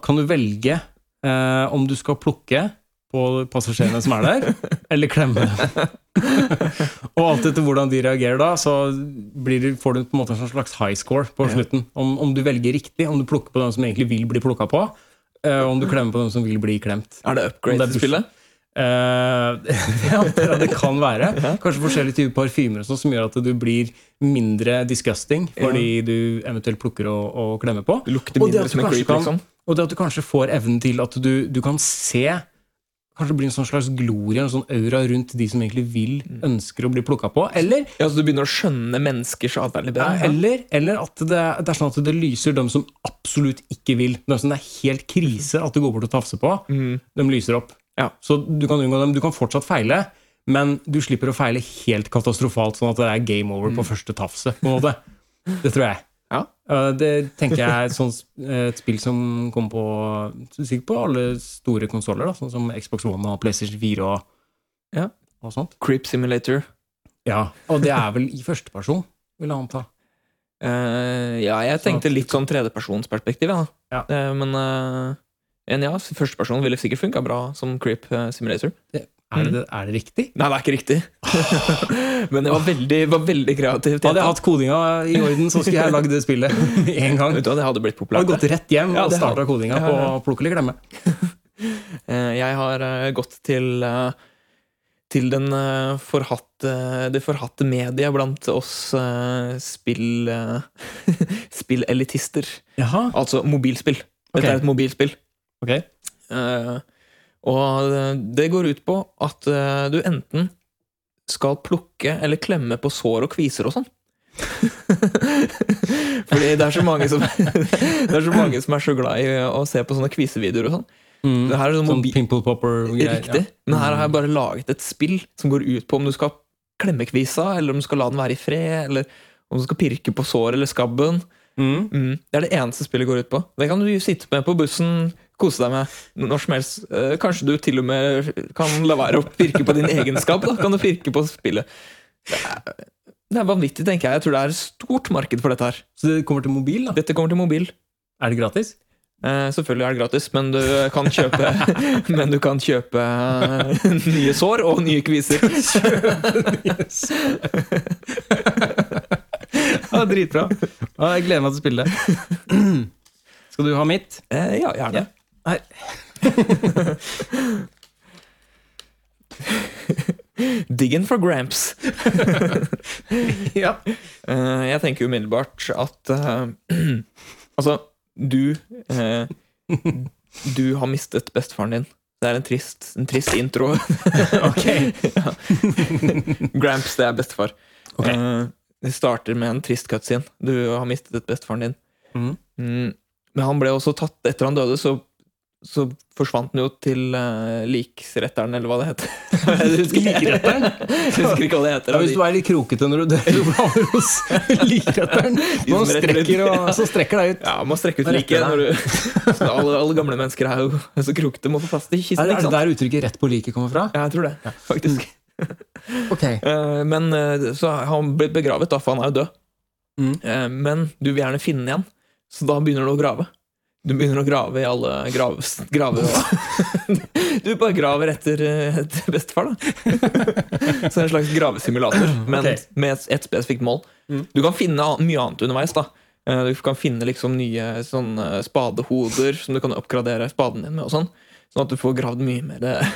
[SPEAKER 2] kan du velge eh, om du skal plukke på passasjerene som er der, eller klemme dem. [LAUGHS] og alt etter hvordan de reagerer da, så blir får du på en måte en slags high score på slutten. Om, om du velger riktig, om du plukker på dem som egentlig vil bli plukka på, eh, om du klemmer på dem som vil bli klemt.
[SPEAKER 1] Er det upgrade til spillet?
[SPEAKER 2] Eh, [LAUGHS] jeg det kan være. Kanskje forskjellige typer parfymer og sånn som gjør at du blir mindre disgusting fordi du eventuelt plukker og, og klemmer på.
[SPEAKER 1] Du lukter
[SPEAKER 2] det
[SPEAKER 1] mindre som en creep,
[SPEAKER 2] kan-
[SPEAKER 1] liksom.
[SPEAKER 2] Og det at du kanskje får evnen til at du, du kan se Kanskje det blir en sånn slags glorie, en sånn aura rundt de som egentlig vil,
[SPEAKER 1] Mm.
[SPEAKER 2] ønsker å bli plukka på. Eller,
[SPEAKER 1] Ja, så du begynner å skjønne menneskers atferd litt bedre?
[SPEAKER 2] eller, eller at det, det er sånn at det lyser dem som absolutt ikke vil. De som det er helt krise at du går bort og tafser på,
[SPEAKER 1] Mm.
[SPEAKER 2] de lyser opp.
[SPEAKER 1] Ja.
[SPEAKER 2] Så du kan unngå dem. Du kan fortsatt feile, men du slipper å feile helt katastrofalt, sånn at det er game over på første tafse. på en måte. Det tror jeg.
[SPEAKER 1] Mm. Ja.
[SPEAKER 2] Det tenker jeg er eh, et spill som kommer på sikkert på alle store konsoller, sånn som Xbox One og PlayStation 4 og,
[SPEAKER 1] Ja.
[SPEAKER 2] og sånt.
[SPEAKER 1] Creep Simulator.
[SPEAKER 2] Ja, Og det er vel i førsteperson, vil jeg anta.
[SPEAKER 1] Uh, ja, jeg tenkte litt sånn tredjepersonsperspektiv, ja.
[SPEAKER 2] Ja.
[SPEAKER 1] Uh, men uh, en ja, førsteperson ville sikkert funka bra som Creep Simulator. Simulator.
[SPEAKER 2] Er det, er det riktig?
[SPEAKER 1] Nei, det er ikke riktig. [LAUGHS] men det var veldig, var veldig kreativt.
[SPEAKER 2] Hadde jeg hatt kodinga i orden, så skulle jeg lagd det spillet [LAUGHS] en gang.
[SPEAKER 1] Vet du det hadde blitt
[SPEAKER 2] Jeg hadde gått rett hjem
[SPEAKER 1] Ja,
[SPEAKER 2] og
[SPEAKER 1] det
[SPEAKER 2] starta kodinga
[SPEAKER 1] Ja,
[SPEAKER 2] på
[SPEAKER 1] ja.
[SPEAKER 2] Plukk eller glemme. [LAUGHS]
[SPEAKER 1] Eh, jeg har eh, gått til eh, til den eh, forhatte, det forhatte mediet blant oss Spill elitister spillelitister. Altså mobilspill. Dette er et mobilspill.
[SPEAKER 2] Ok.
[SPEAKER 1] Uh, og eh, det går ut på at uh, du enten skal plukke eller klemme på sår og kviser og sånn. [LAUGHS] Fordi det er så mange som [LAUGHS] Det er så mange som er så glad i å se på sånne kvisevideoer og sånn.
[SPEAKER 2] Mm.
[SPEAKER 1] Det her er sånn
[SPEAKER 2] Sånn pimple popper-greier.
[SPEAKER 1] Riktig. Men her har jeg bare laget et spill som går ut på om du skal klemme kvisa, eller om du skal la den være i fred, eller om du skal pirke på såret eller skabben.
[SPEAKER 2] Mm.
[SPEAKER 1] Mm. Det er det eneste spillet går ut på. Det kan du sitte med på bussen, kose deg med når som helst. Eh, Kanskje du til og med kan la være å pirke på din egenskap. Da kan du pirke på spillet. Det er, det er vanvittig, tenker jeg. Jeg tror det er et stort marked for dette her.
[SPEAKER 2] Så det kommer til mobil, da?
[SPEAKER 1] Dette kommer til mobil.
[SPEAKER 2] Er det gratis?
[SPEAKER 1] Eh, selvfølgelig er det gratis, men du kan kjøpe [LAUGHS] Men du kan kjøpe eh, nye sår og nye kviser.
[SPEAKER 2] Kjøpe nye [LAUGHS] Ja, dritbra. Jeg gleder meg til å spille det. [CLEARS THROAT] Skal du ha mitt?
[SPEAKER 1] Eh, ja, gjerne.
[SPEAKER 2] Her. [LAUGHS]
[SPEAKER 1] Diggin for Gramps. [LAUGHS]
[SPEAKER 2] Ja.
[SPEAKER 1] Uh, jeg tenker umiddelbart at uh, [CLEARS THROAT] Altså, du uh, Du har mistet bestefaren din. Det er en trist, en trist intro. [LAUGHS]
[SPEAKER 2] Ok.
[SPEAKER 1] Gramps, det er bestefar. Okay. Det starter med en trist cutscene. Du har mistet bestefaren din.
[SPEAKER 2] Mm.
[SPEAKER 1] Mm. Men han ble også tatt Etter han døde, så, så forsvant den jo til uh, liksretteren, eller hva det heter. Jeg husker,
[SPEAKER 2] Likretteren?
[SPEAKER 1] jeg husker ikke hva det heter.
[SPEAKER 2] Ja, hvis du er litt krokete når du dør, [LAUGHS] du hos likretteren. Man strekker og så strekker deg ut.
[SPEAKER 1] Ja, man strekker ut
[SPEAKER 2] like
[SPEAKER 1] liket. når du- [LAUGHS] alle, alle gamle mennesker er jo så krokete, må få plass til
[SPEAKER 2] Er,
[SPEAKER 1] kisten.
[SPEAKER 2] er det der uttrykket 'rett på liket' kommer fra?
[SPEAKER 1] Ja, jeg tror det, faktisk.
[SPEAKER 2] okay.
[SPEAKER 1] uh, [LAUGHS] Men uh, så har han blitt begravet, da, for han er jo død.
[SPEAKER 2] Mm.
[SPEAKER 1] Uh, Men du vil gjerne finne den igjen, så da begynner du å grave. Du begynner å grave i alle graves, graver. [LAUGHS] Du bare graver etter, etter bestefar, da. Så det er en slags gravesimulator, men
[SPEAKER 2] okay.
[SPEAKER 1] med et, et spesifikt mål.
[SPEAKER 2] Mm.
[SPEAKER 1] Du kan finne mye annet underveis. da Eh, Du kan finne liksom nye spadehoder som du kan oppgradere spaden din med. og sånn Sånn at du får gravd mye mer eh,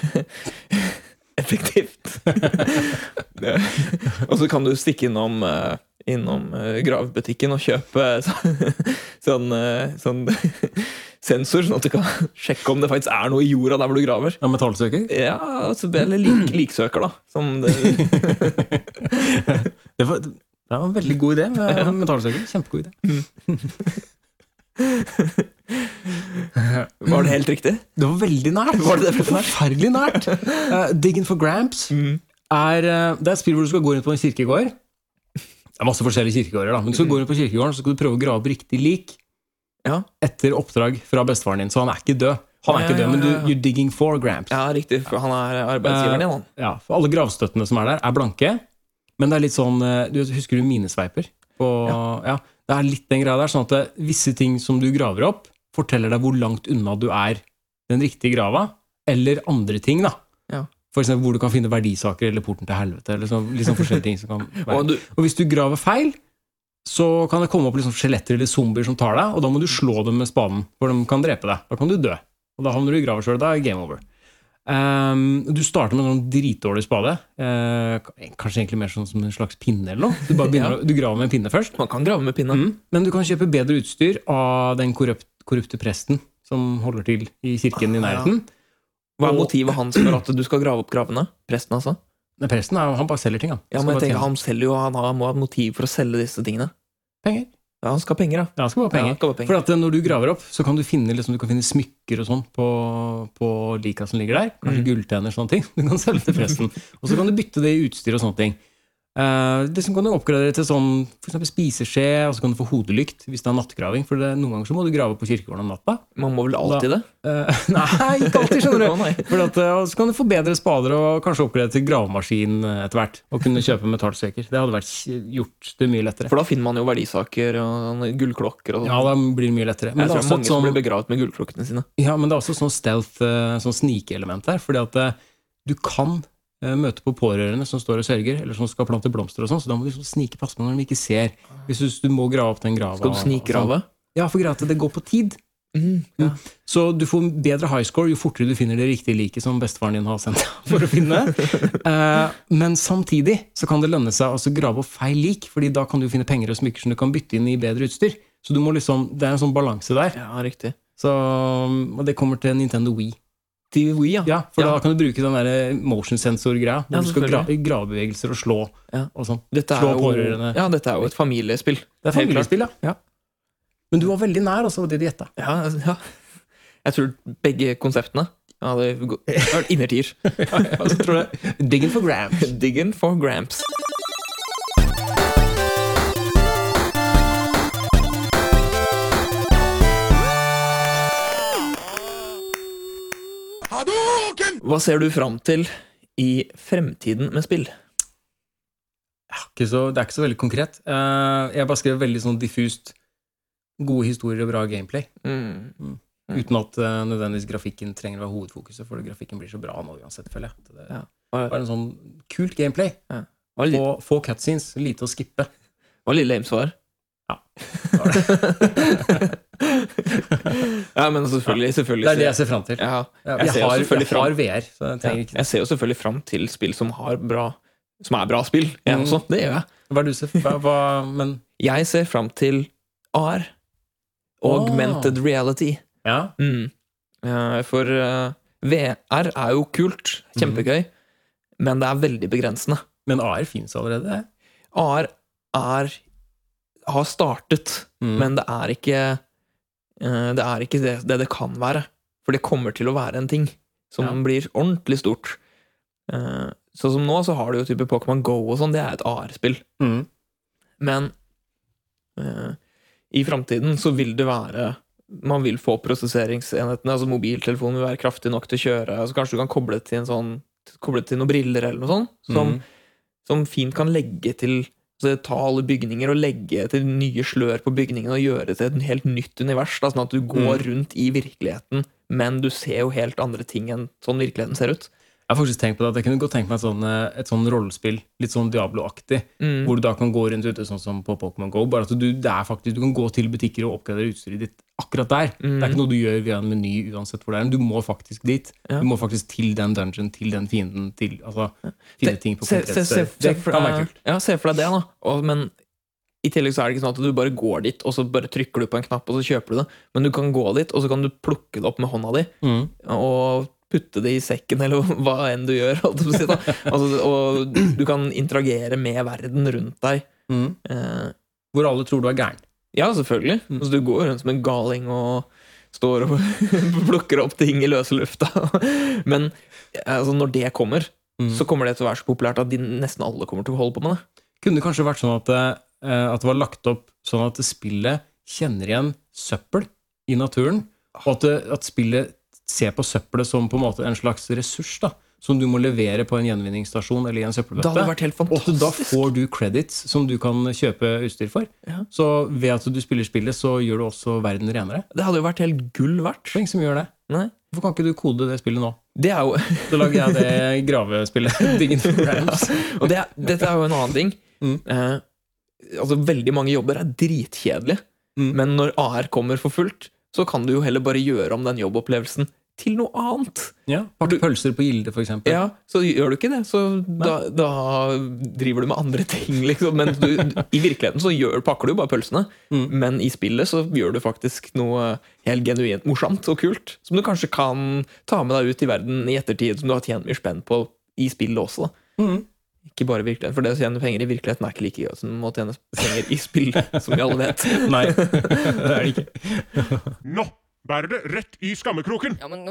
[SPEAKER 1] [LAUGHS] effektivt. [LAUGHS] Og så kan du stikke innom eh, innom gravbutikken gravebutikken og kjøpe [LAUGHS] sånn, eh, sånn [LAUGHS] sensor, sånn at du kan [LAUGHS] sjekke om det faktisk er noe i jorda der hvor du graver.
[SPEAKER 2] Ja, metallsøker?
[SPEAKER 1] Ja, altså, eller lik, liksøker, da. Som det,
[SPEAKER 2] Det var, det var en veldig god idé med metallsøker. Kjempegod idé.
[SPEAKER 1] var det helt riktig?
[SPEAKER 2] Det var veldig nært.
[SPEAKER 1] Var det det for?
[SPEAKER 2] Forferdelig nært. Uh, Digging for Gramps
[SPEAKER 1] Mm.
[SPEAKER 2] er, eh, det er et spill hvor du skal gå rundt på en kirkegård. Det er masse forskjellige kirkegårder, da. Men så går du på kirkegården så skal du prøve å grave opp riktig lik
[SPEAKER 1] Ja,
[SPEAKER 2] etter oppdrag fra bestefaren din. Så han er ikke død. Han er
[SPEAKER 1] Ja,
[SPEAKER 2] ikke
[SPEAKER 1] ja,
[SPEAKER 2] død, men du,
[SPEAKER 1] ja, ja.
[SPEAKER 2] you're digging for Gramps.
[SPEAKER 1] ja riktig. For han er arbeidsgiveren din, han.
[SPEAKER 2] Ja, for Alle gravstøttene som er der, er blanke. Men det er litt sånn eh, du, Husker du minesveiper? På, ja. Det er litt den greia der. Sånn at det, visse ting som du graver opp, forteller deg hvor langt unna du er den riktige grava. Eller andre ting, da.
[SPEAKER 1] Ja.
[SPEAKER 2] For eksempel hvor du kan finne verdisaker eller porten til helvete. Eller sånn, sånn forskjellige ting som kan [LAUGHS] være.
[SPEAKER 1] Og du,
[SPEAKER 2] Og hvis du graver feil, så kan det komme opp liksom skjeletter eller zombier som tar deg, og da må du slå dem med spaden, for de kan drepe deg. Da kan du dø. Og da havner du i graversjølet. Da er game over. Um, du starter med en sånn dritdårlig spade. Uh, kanskje egentlig mer sånn som en slags pinne eller noe. Du, bare begynner, [LAUGHS]
[SPEAKER 1] Ja.
[SPEAKER 2] du graver med en pinne først.
[SPEAKER 1] man kan grave med pinne.
[SPEAKER 2] Mm. Men du kan kjøpe bedre utstyr av den korrupt, korrupte presten som holder til i kirken i
[SPEAKER 1] nærheten. ja. Hva er motivet hans for at du skal grave opp gravene? Presten, altså?
[SPEAKER 2] Nei, presten er, han bare selger ting, han.
[SPEAKER 1] Ja, men jeg tenker Han selger jo, han har, må ha et motiv for å selge disse tingene.
[SPEAKER 2] penger.
[SPEAKER 1] Ja, Han skal ha penger, da.
[SPEAKER 2] Ja, han skal bare ha
[SPEAKER 1] Ja,
[SPEAKER 2] penger.
[SPEAKER 1] han skal ha penger.
[SPEAKER 2] For at eh, når du graver opp, så kan du finne, liksom, du kan finne smykker og sånn på, på lika som ligger der. Kanskje
[SPEAKER 1] mm.
[SPEAKER 2] gulltenner og sånne ting. [LAUGHS] Du kan selge til presten. [LAUGHS] og så kan du bytte det i utstyr og sånne ting. Eh, det som kan du oppgradere til sånn for spiseskje, og så kan du få hodelykt hvis det er nattgraving. For det, noen ganger så må du grave på kirkegården om natta.
[SPEAKER 1] Man må vel alltid det?
[SPEAKER 2] Uh, [LAUGHS] nei, ikke alltid, skjønner du. For at, og så kan du få bedre spader og kanskje oppgradere til gravemaskin eh, etter hvert. Og kunne kjøpe metallsøker. Det hadde vært gjort det mye lettere.
[SPEAKER 1] For da finner man jo verdisaker og gullklokker og sånn.
[SPEAKER 2] Ja, da blir det mye lettere. Men
[SPEAKER 1] jeg tror det er mange
[SPEAKER 2] sånn,
[SPEAKER 1] som
[SPEAKER 2] sånn
[SPEAKER 1] blir begravet med gullklokkene sine.
[SPEAKER 2] Ja, men det er også sånn stealth, sånn snikelement her. Fordi at du kan møte på pårørende som står og sørger, eller som skal plante blomster og sånn, så da må du liksom snike passe på når de ikke ser. Hvis du, du må grave opp den grava.
[SPEAKER 1] Skal du
[SPEAKER 2] snike sånn.
[SPEAKER 1] snikgrave?
[SPEAKER 2] Ja, for greia er at det går på tid.
[SPEAKER 1] Mm, ja.
[SPEAKER 2] Så du får bedre high score jo fortere du finner det riktige liket som bestefaren din har sendt deg for å finne. [LAUGHS] Eh, men samtidig så kan det lønne seg å grave opp feil lik, Fordi da kan du finne penger og smykker som du kan bytte inn i bedre utstyr. Så du må liksom, det er en sånn balanse der.
[SPEAKER 1] ja, riktig.
[SPEAKER 2] Så, og det kommer til Nintendo Wii.
[SPEAKER 1] Til Wii, ja.
[SPEAKER 2] Ja, for
[SPEAKER 1] Ja.
[SPEAKER 2] da kan du bruke den der motion sensor-greia. Hvor
[SPEAKER 1] Ja,
[SPEAKER 2] du skal gra gravebevegelser og slå
[SPEAKER 1] Ja.
[SPEAKER 2] og sånn.
[SPEAKER 1] Dette
[SPEAKER 2] Slå pårørende.
[SPEAKER 1] ja, dette er jo et familiespill.
[SPEAKER 2] Det er familiespill, ja. Men du var veldig nær, altså, det de gjetta.
[SPEAKER 1] Ja, ja. Jeg tror begge konseptene hadde vært innertier. [LAUGHS]
[SPEAKER 2] ja, så tror jeg. Digging for Gramps. [LAUGHS]
[SPEAKER 1] Diggin for Gramps. Hva ser du fram til i fremtiden med spill?
[SPEAKER 2] Ikke så, det er ikke så veldig konkret. Eh, jeg bare skrev veldig sånn diffust gode historier og bra gameplay.
[SPEAKER 1] Mm.
[SPEAKER 2] Mm. Uten at eh, nødvendigvis grafikken trenger å være hovedfokuset, for grafikken blir så bra nå uansett, føler jeg. Det
[SPEAKER 1] Ja.
[SPEAKER 2] er bare en sånn kult gameplay.
[SPEAKER 1] Var litt,
[SPEAKER 2] Få, få cutscenes, lite å skippe.
[SPEAKER 1] var litt lame svar.
[SPEAKER 2] Ja. [LAUGHS]
[SPEAKER 1] ja, men selvfølgelig. selvfølgelig
[SPEAKER 2] Det er det jeg ser fram til.
[SPEAKER 1] ja, jeg
[SPEAKER 2] jeg,
[SPEAKER 1] ser
[SPEAKER 2] har, jeg har VR, så jeg trenger ikke
[SPEAKER 1] jeg ser jo selvfølgelig fram til spill som, har bra, som er bra spill. Jeg
[SPEAKER 2] Mm.
[SPEAKER 1] også. Det gjør jeg.
[SPEAKER 2] Hva er du ser hva, hva, Men
[SPEAKER 1] Jeg ser fram til AR. Augmented reality.
[SPEAKER 2] ja.
[SPEAKER 1] Mm. For eh, VR er jo kult. Kjempegøy. Men det er veldig begrensende.
[SPEAKER 2] Men AR fins allerede.
[SPEAKER 1] AR er har startet,
[SPEAKER 2] Mm.
[SPEAKER 1] men det er ikke Det er ikke det, det det kan være. For det kommer til å være en ting som
[SPEAKER 2] Ja.
[SPEAKER 1] blir ordentlig stort. Eh, Sånn som nå, så har du jo type Pokémon Go og sånn. Det er et AR-spill.
[SPEAKER 2] Mm.
[SPEAKER 1] Men eh, i framtiden så vil det være Man vil få prosesseringsenhetene, altså mobiltelefonen vil være kraftig nok til å kjøre. Altså kanskje du kan koble til en sånn Koble til noen briller eller noe sånt, som,
[SPEAKER 2] Mm.
[SPEAKER 1] som fint kan legge til altså Ta alle bygninger og legge til nye slør på bygningene og gjøre det til et helt nytt univers. Da, sånn at du går
[SPEAKER 2] Mm.
[SPEAKER 1] rundt i virkeligheten, men du ser jo helt andre ting enn sånn virkeligheten ser ut.
[SPEAKER 2] Jeg har faktisk tenkt på det, at jeg kunne godt tenkt meg et sånn, eh, et sånn rollespill, litt sånn Diablo-aktig,
[SPEAKER 1] Mm.
[SPEAKER 2] hvor du da kan gå rundt ute sånn som på Pokémon Go. Bare at du, faktisk, du kan gå til butikker og oppgradere utstyret ditt akkurat der.
[SPEAKER 1] Mm.
[SPEAKER 2] Det er ikke noe du gjør via en meny uansett hvor det er. men Du må faktisk dit.
[SPEAKER 1] Ja.
[SPEAKER 2] Du må faktisk til den dungeon, til den fienden, til altså finne ting på konkret sted.
[SPEAKER 1] se,
[SPEAKER 2] Det
[SPEAKER 1] for
[SPEAKER 2] kan være
[SPEAKER 1] deg,
[SPEAKER 2] kult.
[SPEAKER 1] ja, se for deg det, da. Og, men I tillegg så er det ikke sånn at du bare går dit, og så bare trykker du på en knapp, og så kjøper du det. Men du kan gå dit, og så kan du plukke det opp med hånda di,
[SPEAKER 2] Mm.
[SPEAKER 1] og putte det i sekken, eller [LAUGHS] hva enn du gjør. si, altså, og du kan interagere med verden rundt deg.
[SPEAKER 2] Mm.
[SPEAKER 1] Eh,
[SPEAKER 2] Hvor alle tror du er gæren.
[SPEAKER 1] Ja, selvfølgelig.
[SPEAKER 2] Mm.
[SPEAKER 1] Altså, du går rundt som en galing og står og [LAUGHS] plukker opp ting i løse lufta. [LAUGHS] Men altså, når det kommer,
[SPEAKER 2] Mm.
[SPEAKER 1] så kommer det til å være så populært at de, nesten alle kommer til å holde på med det.
[SPEAKER 2] Kunne det kanskje vært sånn at, eh, at det var lagt opp sånn at spillet kjenner igjen søppel i naturen, og at, det, at spillet ser på søppelet som på en måte en slags ressurs da, som du må levere på en gjenvinningsstasjon eller i en
[SPEAKER 1] Det
[SPEAKER 2] søppelbøtte.
[SPEAKER 1] hadde vært helt
[SPEAKER 2] Og da får du credits som du kan kjøpe utstyr for.
[SPEAKER 1] Ja.
[SPEAKER 2] Så ved at du spiller spillet, så gjør du også verden renere.
[SPEAKER 1] Det hadde jo vært helt gull verdt.
[SPEAKER 2] Det er ingen som gjør det.
[SPEAKER 1] Nei.
[SPEAKER 2] Hvorfor kan ikke du kode det spillet nå?
[SPEAKER 1] Det er jo, [LAUGHS]
[SPEAKER 2] Så lager jeg det gravespillet. [LAUGHS] For
[SPEAKER 1] og det, er- dette er jo en annen ting.
[SPEAKER 2] Mm.
[SPEAKER 1] Eh, altså, veldig mange jobber er dritkjedelige,
[SPEAKER 2] Mm.
[SPEAKER 1] men når AR kommer for fullt, så kan du jo heller bare gjøre om den jobbopplevelsen til noe annet.
[SPEAKER 2] Ja, Pakke pølser på Gilde, eksempel.
[SPEAKER 1] Ja, Så gjør du ikke det, så da, da driver du med andre ting, liksom. Men du, i virkeligheten så gjør, pakker du bare pølsene,
[SPEAKER 2] Mm.
[SPEAKER 1] men i spillet så gjør du faktisk noe helt genuint morsomt og kult, som du kanskje kan ta med deg ut i verden i ettertid, som du har tjent mye spenn på i spillet også. da.
[SPEAKER 2] mm.
[SPEAKER 1] Ikke bare i virkeligheten, for det å tjene penger i virkeligheten er ikke like gøy som å tjene penger i spill, [LAUGHS] som vi alle vet.
[SPEAKER 2] Nei, det er det ikke.
[SPEAKER 3] Nå bærer det rett i skammekroken!
[SPEAKER 4] Ja, men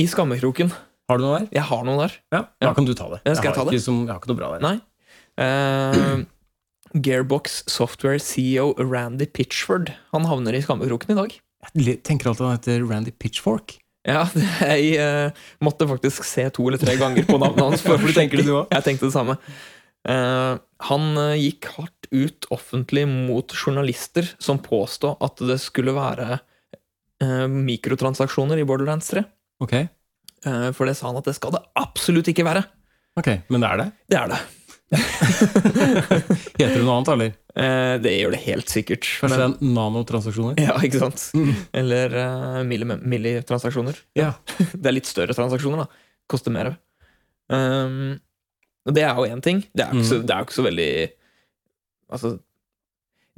[SPEAKER 1] I skammekroken.
[SPEAKER 2] Har du noe der?
[SPEAKER 1] Jeg har noe der.
[SPEAKER 2] Ja, da kan du ta det.
[SPEAKER 1] Jeg, skal jeg
[SPEAKER 2] har
[SPEAKER 1] ta det?
[SPEAKER 2] Ikke som, jeg har ikke noe bra der.
[SPEAKER 1] Nei. Uh, Gearbox Software CEO Randy Pitchford Han havner i skammekroken i dag.
[SPEAKER 2] Jeg tenker alltid han heter Randy Pitchfork.
[SPEAKER 1] Ja, jeg uh, måtte faktisk se to eller tre ganger på navnet hans. [LAUGHS] For for
[SPEAKER 2] du tenker du det også?
[SPEAKER 1] Jeg tenkte det samme. Eh, han eh, gikk hardt ut offentlig mot journalister som påstod at det skulle være eh, mikrotransaksjoner i Borderlands 3.
[SPEAKER 2] Ok,
[SPEAKER 1] Eh, for det sa han at det skal det absolutt ikke være.
[SPEAKER 2] ok, men det er det?
[SPEAKER 1] Det er det. [LAUGHS]
[SPEAKER 2] Heter det noe annet, eller?
[SPEAKER 1] Det gjør det helt sikkert.
[SPEAKER 2] Kanskje
[SPEAKER 1] men-
[SPEAKER 2] det er nanotransaksjoner?
[SPEAKER 1] Ja, ikke sant? Eller uh, millitransaksjoner.
[SPEAKER 2] Ja. [LAUGHS]
[SPEAKER 1] Det er litt større transaksjoner, da. Koster mer. Um, og det er jo én ting. Det er jo ikke, jo ikke så veldig Altså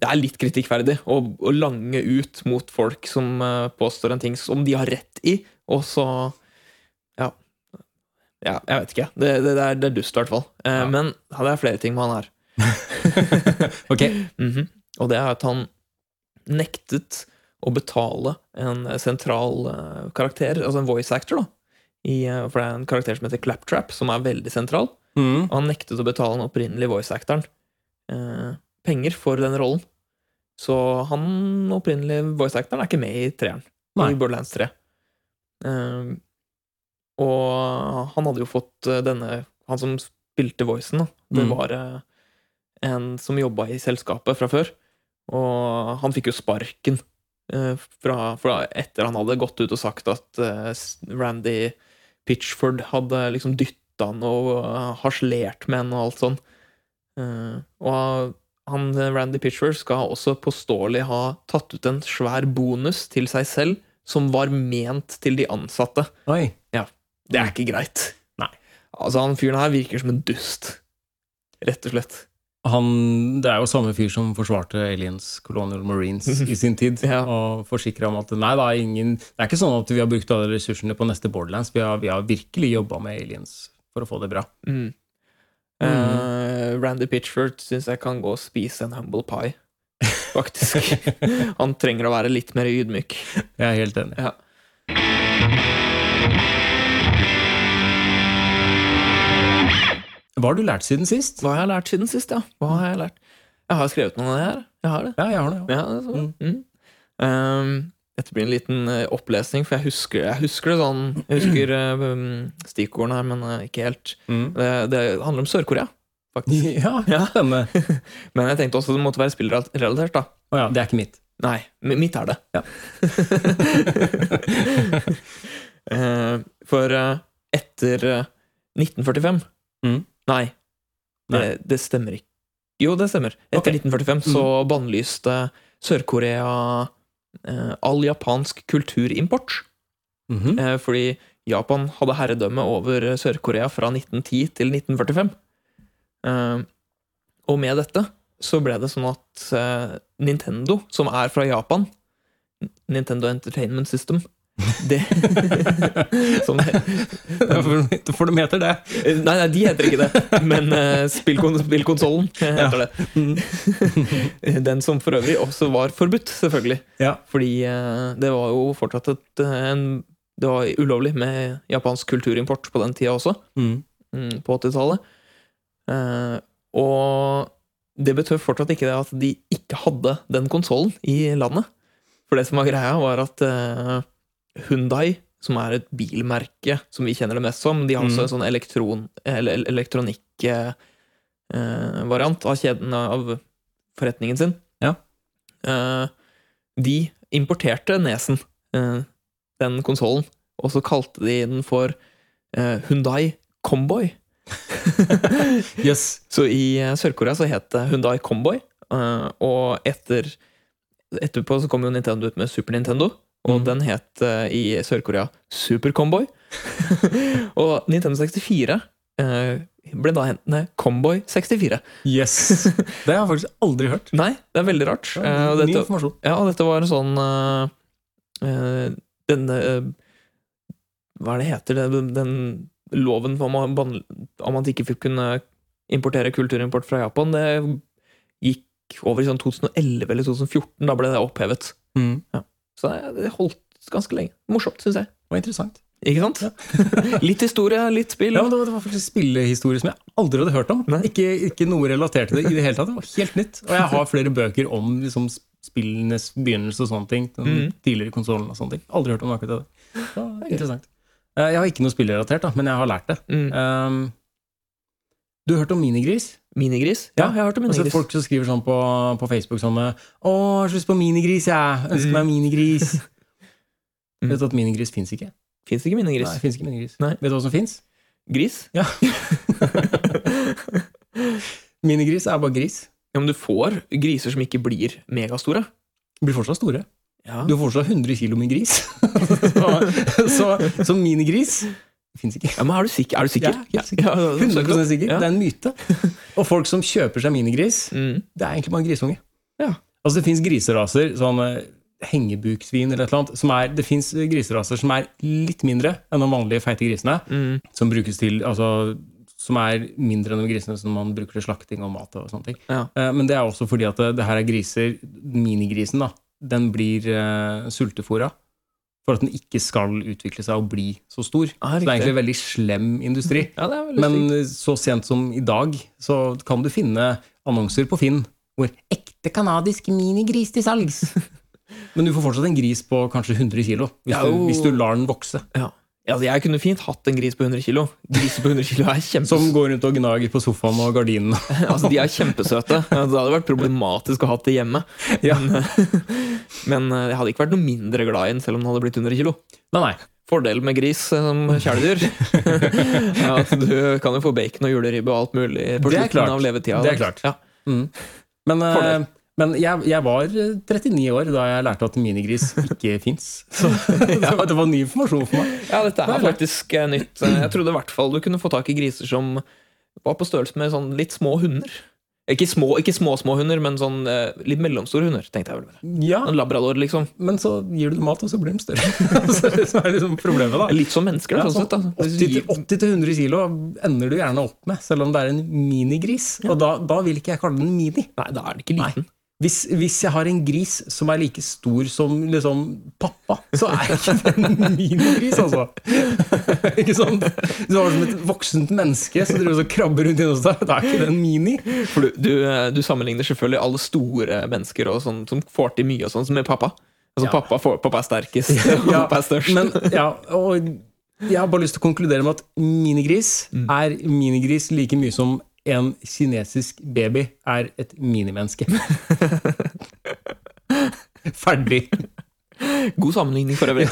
[SPEAKER 1] Det er litt kritikkverdig å, å lange ut mot folk som eh, påstår en ting som de har rett i, og så Ja. Ja, jeg vet ikke. Det, det, det, er, det er dust, i hvert fall. Eh,
[SPEAKER 2] Ja.
[SPEAKER 1] Men ja, det er flere ting med han her. [LAUGHS]
[SPEAKER 2] Ok,
[SPEAKER 1] Mhm. Og det er at han nektet å betale en sentral eh, karakter, altså en voice actor, da. I, eh, for det er en karakter som heter Claptrap, som er veldig sentral.
[SPEAKER 2] Mm.
[SPEAKER 1] Og han nektet å betale den opprinnelige voice actoren eh, penger for den rollen. Så han opprinnelige voice actoren er ikke med i treeren.
[SPEAKER 2] Nei.
[SPEAKER 1] I Borderlands 3. Eh, og han hadde jo fått eh, denne Han som spilte voicen, da. Det
[SPEAKER 2] Mm.
[SPEAKER 1] var eh, en som jobba i selskapet fra før. Og han fikk jo sparken eh, fra, fra etter han hadde gått ut og sagt at eh, Randy Pitchford hadde liksom dytta han og eh, harselert med han og alt sånn. Og han, Randy Pitchford skal også påståelig ha tatt ut en svær bonus til seg selv som var ment til de ansatte.
[SPEAKER 2] Oi.
[SPEAKER 1] Ja, Det er ikke greit.
[SPEAKER 2] Nei.
[SPEAKER 1] Altså, han fyren her virker som en dust. Rett og slett.
[SPEAKER 2] Han, det er jo samme fyr som forsvarte Aliens Colonial Marines [LAUGHS] i sin tid.
[SPEAKER 1] Ja.
[SPEAKER 2] Og forsikra om at nei, da, ingen, det er ikke sånn at vi har brukt alle ressursene på neste Borderlands. Vi har, vi har virkelig jobba med aliens for å få det bra.
[SPEAKER 1] Mm. Eh, Randy Pitchford syns jeg kan gå og spise en humble pie, faktisk. [LAUGHS] Han trenger å være litt mer ydmyk.
[SPEAKER 2] Jeg er helt enig.
[SPEAKER 1] Ja.
[SPEAKER 2] Hva har du lært siden sist?
[SPEAKER 1] Hva har jeg lært siden sist, ja? Hva har Jeg lært? Jeg har skrevet noe av det her. Jeg har det.
[SPEAKER 2] Ja, jeg har det. Ja.
[SPEAKER 1] Ja, det. Mm. Um, dette blir en liten eh, opplesning, for jeg husker, jeg husker det sånn Jeg husker uh, stikkordene her, men eh, ikke helt.
[SPEAKER 2] Mm.
[SPEAKER 1] Det, det handler om Sør-Korea, faktisk. [LAUGHS]
[SPEAKER 2] Ja,
[SPEAKER 1] Ja. [LAUGHS] Men jeg tenkte også det måtte være spillrelatert, da.
[SPEAKER 2] Oh, ja, det er ikke mitt.
[SPEAKER 1] Nei, mitt er det.
[SPEAKER 2] Ja. [LAUGHS]
[SPEAKER 1] Eh, For eh, etter eh, 1945
[SPEAKER 2] Mm.
[SPEAKER 1] Nei, det, det stemmer ikke. Jo, det stemmer. Etter
[SPEAKER 2] okay.
[SPEAKER 1] 1945 så bannlyste Sør-Korea eh, all japansk kulturimport.
[SPEAKER 2] Mhm.
[SPEAKER 1] Eh, fordi Japan hadde herredømme over Sør-Korea fra 1910 til 1945. Eh, og med dette så ble det sånn at eh, Nintendo, som er fra Japan Nintendo Entertainment System det, som [LAUGHS] det,
[SPEAKER 2] For de heter det.
[SPEAKER 1] Nei, nei, de heter ikke det. Men uh, spillkon spillkonsollen heter det. Den som for øvrig også var forbudt, selvfølgelig.
[SPEAKER 2] Ja.
[SPEAKER 1] Fordi uh, det var jo fortsatt et, eh, en, Det var ulovlig med japansk kulturimport på den tida også,
[SPEAKER 2] Mm.
[SPEAKER 1] mm, på 80-tallet. Uh, og det betød fortsatt ikke det at de ikke hadde den konsollen i landet. For det som var greia, var at Hundai, som er et bilmerke som vi kjenner det mest som, de har også
[SPEAKER 2] Mm.
[SPEAKER 1] en sånn elektron, eller elektronikkvariant av kjeden av forretningen sin.
[SPEAKER 2] Ja.
[SPEAKER 1] Eh, de importerte Nesen, eh, den konsollen, og så kalte de den for eh, Hundai Comboy. [LAUGHS]
[SPEAKER 2] Yes. [LAUGHS]
[SPEAKER 1] Så i eh, Sør-Korea så het det Hundai Comboy, eh, og etter, etterpå så kom jo Nintendo ut med Super Nintendo, og
[SPEAKER 2] Mm.
[SPEAKER 1] den het uh, i Sør-Korea Super Comboy. [LAUGHS] og Nintendo 64 uh, ble da hentende Comboy 64.
[SPEAKER 2] Yes. [LAUGHS] Det har jeg faktisk aldri hørt.
[SPEAKER 1] Nei, det er veldig rart. Eh, og dette, ja, og dette var en sånn eh, eh, Denne eh, Hva er det heter? det? Den loven om, om at ikke fikk kunne importere kulturimport fra Japan, det gikk over i sånn 2011 eller 2014. Da ble det opphevet.
[SPEAKER 2] Mm.
[SPEAKER 1] Så det, holdt ganske lenge. Morsomt, syns jeg.
[SPEAKER 2] Det var interessant.
[SPEAKER 1] Ikke sant? [LAUGHS] litt historie, litt spill.
[SPEAKER 2] Ja, men det var, var faktisk spillehistorie som jeg aldri hadde hørt om. Ikke, ikke noe relatert til det i det hele tatt. Det var helt nytt. Og jeg har flere bøker om liksom, spillenes begynnelse og sånne ting. Den
[SPEAKER 1] mm.
[SPEAKER 2] tidligere konsollen og sånne ting. Aldri hørt om akkurat det. Så, interessant. Eh, Jeg har ikke noe spillrelatert, da, men jeg har lært det.
[SPEAKER 1] Mm.
[SPEAKER 2] Um, du har hørt om minigris?
[SPEAKER 1] Minigris? Ja, jeg har hørt om
[SPEAKER 2] Altså,
[SPEAKER 1] minigris.
[SPEAKER 2] folk som skriver sånn på, på Facebook sånn 'Å, jeg har så lyst på minigris, jeg. Ønsker meg minigris'.
[SPEAKER 1] Mm. [LAUGHS]
[SPEAKER 2] Vet du at minigris fins ikke?
[SPEAKER 1] Fins ikke minigris?
[SPEAKER 2] Nei, finnes ikke minigris.
[SPEAKER 1] Nei.
[SPEAKER 2] Vet du hva som fins?
[SPEAKER 1] Gris?
[SPEAKER 2] Ja. [LAUGHS] minigris er bare gris.
[SPEAKER 1] Ja, men du får griser som ikke blir megastore.
[SPEAKER 2] De blir fortsatt store.
[SPEAKER 1] Ja.
[SPEAKER 2] Du får fortsatt 100 kilo med gris. [LAUGHS] så, så, så minigris fins ikke.
[SPEAKER 1] Ja, men er du sikker? Er du sikker?
[SPEAKER 2] Ja, sikker.
[SPEAKER 1] Ja, ja, ja,
[SPEAKER 2] 100 sikker. Det er en myte. [LAUGHS] Og folk som kjøper seg minigris,
[SPEAKER 1] Mm.
[SPEAKER 2] det er egentlig bare en grisunge.
[SPEAKER 1] Ja.
[SPEAKER 2] Altså Det fins griseraser, sånn eh, hengebuksvin eller et eller annet, som er, det fins griseraser som er litt mindre enn de vanlige feite grisene.
[SPEAKER 1] Mm.
[SPEAKER 2] Som brukes til, altså som er mindre enn de grisene som man bruker til slakting og mat. og sånne ting.
[SPEAKER 1] Ja.
[SPEAKER 2] Eh, Men det er også fordi at det, det her er griser Minigrisen da, den blir uh, sultefòra for at den ikke skal utvikle seg og bli så stor.
[SPEAKER 1] Ah,
[SPEAKER 2] så det er egentlig en veldig slem industri. [LAUGHS]
[SPEAKER 1] Ja, det veldig
[SPEAKER 2] Men eh, så sent som i dag så kan du finne annonser på Finn hvor 'ekte kanadisk minigris til salgs'. [LAUGHS] Men du får fortsatt en gris på kanskje 100 kilo, hvis,
[SPEAKER 1] Ja,
[SPEAKER 2] du, hvis du lar den vokse.
[SPEAKER 1] Ja. Altså, jeg kunne fint hatt en gris på 100 kilo. Griser på 100 kilo er [LAUGHS] kjempes...
[SPEAKER 2] Som går rundt og gnager på sofaen og gardinene. [LAUGHS]
[SPEAKER 1] altså, de er kjempesøte. Det hadde vært problematisk å ha det hjemme. [LAUGHS]
[SPEAKER 2] Ja.
[SPEAKER 1] Men, men eh, jeg hadde ikke vært noe mindre glad i den selv om den hadde blitt 100 kilo.
[SPEAKER 2] Nei, nei.
[SPEAKER 1] Fordelen med gris eh, som kjæledyr er at du kan jo få bacon og juleribbe og alt mulig på slutten av levetida.
[SPEAKER 2] Det er klart.
[SPEAKER 1] Ja.
[SPEAKER 2] Mm. Men, eh,
[SPEAKER 1] Fordel.
[SPEAKER 2] Men jeg, jeg var eh, 39 år da jeg lærte at minigris ikke [LAUGHS] fins. Så [LAUGHS] det var, det var ny informasjon for meg.
[SPEAKER 1] Ja, dette er faktisk eh, nytt. Eh, Jeg trodde i hvert fall du kunne få tak i griser som var på størrelse med sånn litt små hunder. Ikke små, ikke små små hunder, men sånn eh, litt mellomstore hunder, tenkte jeg vel.
[SPEAKER 2] Ja,
[SPEAKER 1] En labrador, liksom.
[SPEAKER 2] men så gir du dem mat, og så blir de større. [LAUGHS] så det er liksom problemet, da.
[SPEAKER 1] Litt som mennesker,
[SPEAKER 2] Ja,
[SPEAKER 1] sånn
[SPEAKER 2] sånn
[SPEAKER 1] sett. Da.
[SPEAKER 2] 80 til- 80 til 100 kilo ender du gjerne opp med, selv om det er en minigris. Og da, da vil ikke jeg kalle den mini.
[SPEAKER 1] Nei, da er den ikke liten.
[SPEAKER 2] Hvis, hvis jeg har en gris som er like stor som liksom pappa, så er ikke den min gris, altså. [LAUGHS] ikke sant? Du har som et voksent menneske som driver og krabber rundt inne hos deg. Da er ikke den en mini.
[SPEAKER 1] For du, du, eh, du sammenligner selvfølgelig alle store mennesker og sånn, som får til mye og sånn, som med pappa. Altså,
[SPEAKER 2] Ja.
[SPEAKER 1] pappa, får, pappa er sterkest, [LAUGHS] og
[SPEAKER 2] Ja,
[SPEAKER 1] pappa er størst.
[SPEAKER 2] Men, ja, og jeg har bare lyst til å konkludere med at minigris er minigris like mye som en kinesisk baby er et minimenneske. [LAUGHS] Ferdig.
[SPEAKER 1] God sammenligning for øvrig.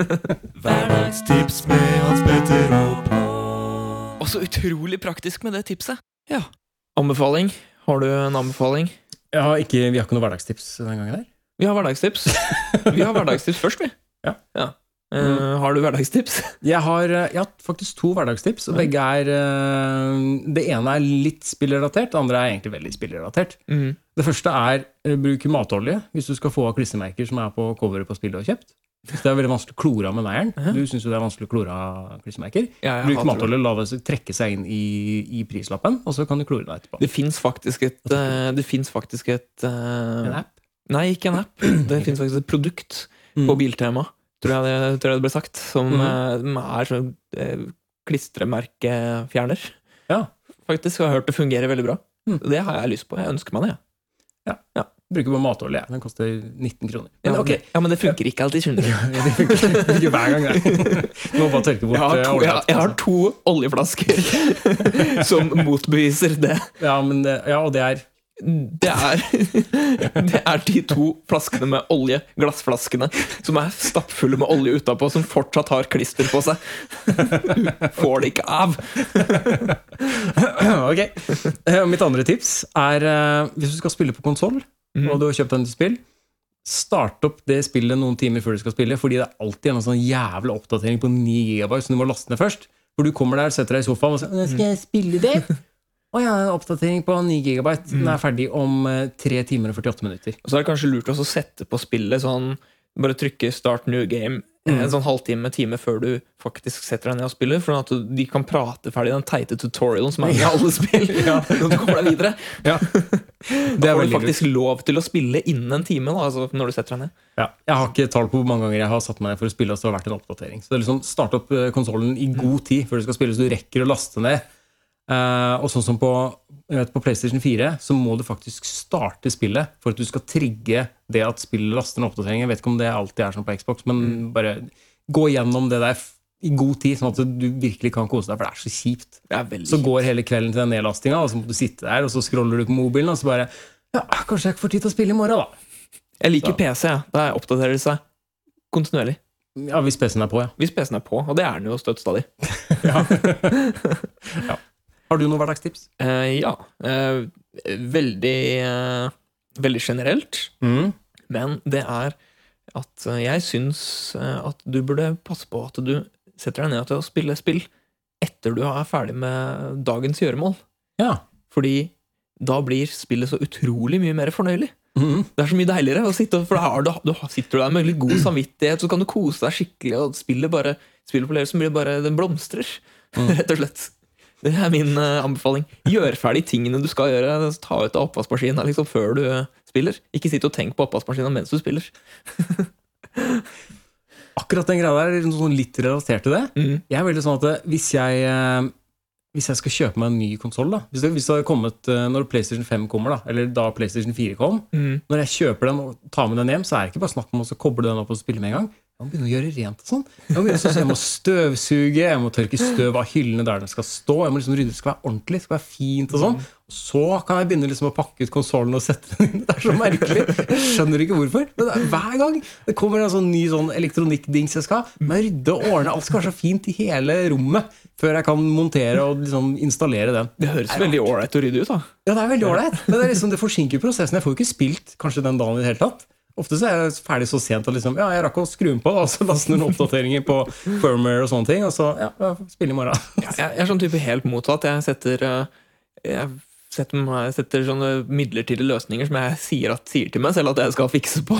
[SPEAKER 1] [LAUGHS]
[SPEAKER 4] Hverdagstips med Hans Petter og Pål.
[SPEAKER 1] Og så utrolig praktisk med det tipset. Ja. Anbefaling. Har du en anbefaling?
[SPEAKER 2] Ja, ikke, vi har ikke noe hverdagstips den gangen der.
[SPEAKER 1] Vi har hverdagstips. [LAUGHS] Vi har hverdagstips først, vi.
[SPEAKER 2] Ja. Ja.
[SPEAKER 1] Eh, har du hverdagstips? [LAUGHS]
[SPEAKER 2] Jeg har, eh, jeg har faktisk to hverdagstips, og begge er eh, Det ene er litt spillrelatert, det andre er egentlig veldig spillrelatert.
[SPEAKER 1] Mm.
[SPEAKER 2] Det første er bruk matolje hvis du skal få av klistremerker som er på coveret på spillet du har kjøpt. Hvis det er veldig vanskelig å klore av med neieren, du syns jo det er vanskelig å klore av klistremerker,
[SPEAKER 1] Ja,
[SPEAKER 2] bruk matolje, la det trekke seg inn i, i prislappen, og så kan du klore deg etterpå.
[SPEAKER 1] Det fins faktisk et Det faktisk et uh,
[SPEAKER 2] En app?
[SPEAKER 1] Nei, ikke en app. [CLEARS THROAT] Det fins faktisk et produkt
[SPEAKER 2] Mm.
[SPEAKER 1] på Biltema, tror jeg det, tror jeg det ble sagt, som mm. er sånn klistremerkefjerner.
[SPEAKER 2] Ja.
[SPEAKER 1] Faktisk, har jeg har hørt det fungerer veldig bra.
[SPEAKER 2] Mm.
[SPEAKER 1] Det har jeg lyst på. Jeg ønsker meg det. Ja,
[SPEAKER 2] Bruker på matolje. Den koster 19 kroner. Men
[SPEAKER 1] Ja,
[SPEAKER 2] ok,
[SPEAKER 1] men, ja, men det funker ikke alltid, skjønner du.
[SPEAKER 2] det funker hver gang, det. Du må bare tørke bort
[SPEAKER 1] Jeg har
[SPEAKER 2] eh,
[SPEAKER 1] to, jeg, jeg har to oljeflasker [LAUGHS] som motbeviser det.
[SPEAKER 2] altså. Ja, men det, ja, og det er
[SPEAKER 1] Det er, [LAUGHS] det er de to flaskene med olje, glassflaskene, som er stappfulle med olje utapå, som fortsatt har klister på seg. Du [LAUGHS] får det ikke av.
[SPEAKER 2] Ok. Eh, Mitt andre tips er eh, hvis du skal spille på konsoll,
[SPEAKER 1] Mhm.
[SPEAKER 2] og du har kjøpt et spill, start opp det spillet noen timer før du skal spille, fordi det er alltid en sånn jævla oppdatering på 9 GB som du må laste ned først. For du kommer der, setter deg i sofaen og sier 'Skal jeg spille det?' Å ja, en oppdatering på 9 GB. Den er ferdig om eh, 3 timer og 48 minutter.
[SPEAKER 1] Og så er det kanskje lurt også å sette på spillet sånn Bare trykke 'start new game' en sånn halvtime, time før du faktisk setter deg ned og spiller. For at du- de kan prate ferdig den teite tutorialen som er i alle spill. [LAUGHS] [LAUGHS] Når du kommer deg videre.
[SPEAKER 2] Ja. [LAUGHS]
[SPEAKER 1] Da får du faktisk lov til å spille innen en time. Da, altså når du setter deg ned.
[SPEAKER 2] Ja, jeg har ikke tall på hvor mange ganger jeg har satt meg ned for å spille, og så har det vært en oppdatering. Så det er liksom Start opp konsollen i god tid før du skal spille, så du rekker å laste ned. Eh, og sånn som på, vet, på PlayStation 4, så må du faktisk starte spillet for at du skal trigge det at spillet laster en oppdatering. Jeg vet ikke om det alltid er sånn på Xbox, men bare gå gjennom det der i god tid, sånn at du virkelig kan kose deg, for det er så kjipt.
[SPEAKER 1] Er
[SPEAKER 2] Så går hele kvelden til den nedlastinga, og så må du sitte der, og så scroller du på mobilen, og så bare Ja, kanskje jeg ikke får tid til å spille i morgen, da.
[SPEAKER 1] Jeg liker
[SPEAKER 2] Så.
[SPEAKER 1] PC. Ja. Da oppdaterer det seg kontinuerlig.
[SPEAKER 2] Ja, hvis PC-en er på, ja.
[SPEAKER 1] Hvis PC-en er på, og det er den jo støtt stadig. [LAUGHS] [LAUGHS]
[SPEAKER 2] Har du noen hverdagstips?
[SPEAKER 1] Eh, ja. Eh, veldig eh, Veldig generelt.
[SPEAKER 2] Mm.
[SPEAKER 1] Men det er at eh, jeg syns eh, at du burde passe på at du setter deg ned til å spille spill etter du er ferdig med dagens gjøremål.
[SPEAKER 2] Ja.
[SPEAKER 1] Fordi da blir spillet så utrolig mye mer fornøyelig.
[SPEAKER 2] Mm.
[SPEAKER 1] Det er så mye deiligere, å sitte, for da du, du sitter du der med litt god samvittighet, så kan du kose deg skikkelig, og spillet bare spillet på levelsen blir bare Den blomstrer, [LAUGHS] rett og slett. Det er min eh, anbefaling. Gjør ferdig tingene du skal gjøre. Ta ut av oppvaskmaskinen liksom, før du spiller. Ikke sitt og tenk på oppvaskmaskinen mens du spiller. [LAUGHS]
[SPEAKER 2] Akkurat den greia der er sånn litt relatert til det.
[SPEAKER 1] Mm.
[SPEAKER 2] Jeg er veldig sånn at eh, hvis jeg, eh, hvis jeg skal kjøpe meg en ny konsoll, hvis, hvis det hadde kommet når PlayStation 5 kommer, da, eller da PlayStation 4 kom
[SPEAKER 1] Mm.
[SPEAKER 2] Når jeg kjøper den og tar med den hjem, så er det ikke bare snakk om å koble den opp og spille med en gang. Jeg må begynne å gjøre rent og sånn. Jeg så jeg må støvsuge, jeg må tørke støv av hyllene der den skal stå. Jeg må liksom rydde, Det skal være ordentlig, det skal være fint og sånn. Så kan jeg begynne liksom å pakke ut konsollen og sette den inn. Det er så merkelig. Jeg skjønner ikke hvorfor. Men det er hver gang det kommer en sånn ny sånn elektronikkdings jeg skal, må jeg rydde og ordne. Alt skal være så fint i hele rommet før jeg kan montere og liksom installere den.
[SPEAKER 1] Det høres veldig ålreit å rydde ut, da.
[SPEAKER 2] Ja, det er veldig ålreit. Men det, liksom, det forsinker prosessen. Jeg får jo ikke spilt kanskje den dagen i det hele tatt. Ofte så er jeg ferdig så sent at liksom, ja, jeg rakk å skru den på, og så laste noen oppdateringer på firmware og sånne ting, og så ja, spille i morgen.
[SPEAKER 1] Ja, jeg jeg er sånn type helt motsatt. Jeg setter eh, Jeg setter, meg, setter sånne midlertidige løsninger som jeg sier, at, sier til meg selv at jeg skal fikse på.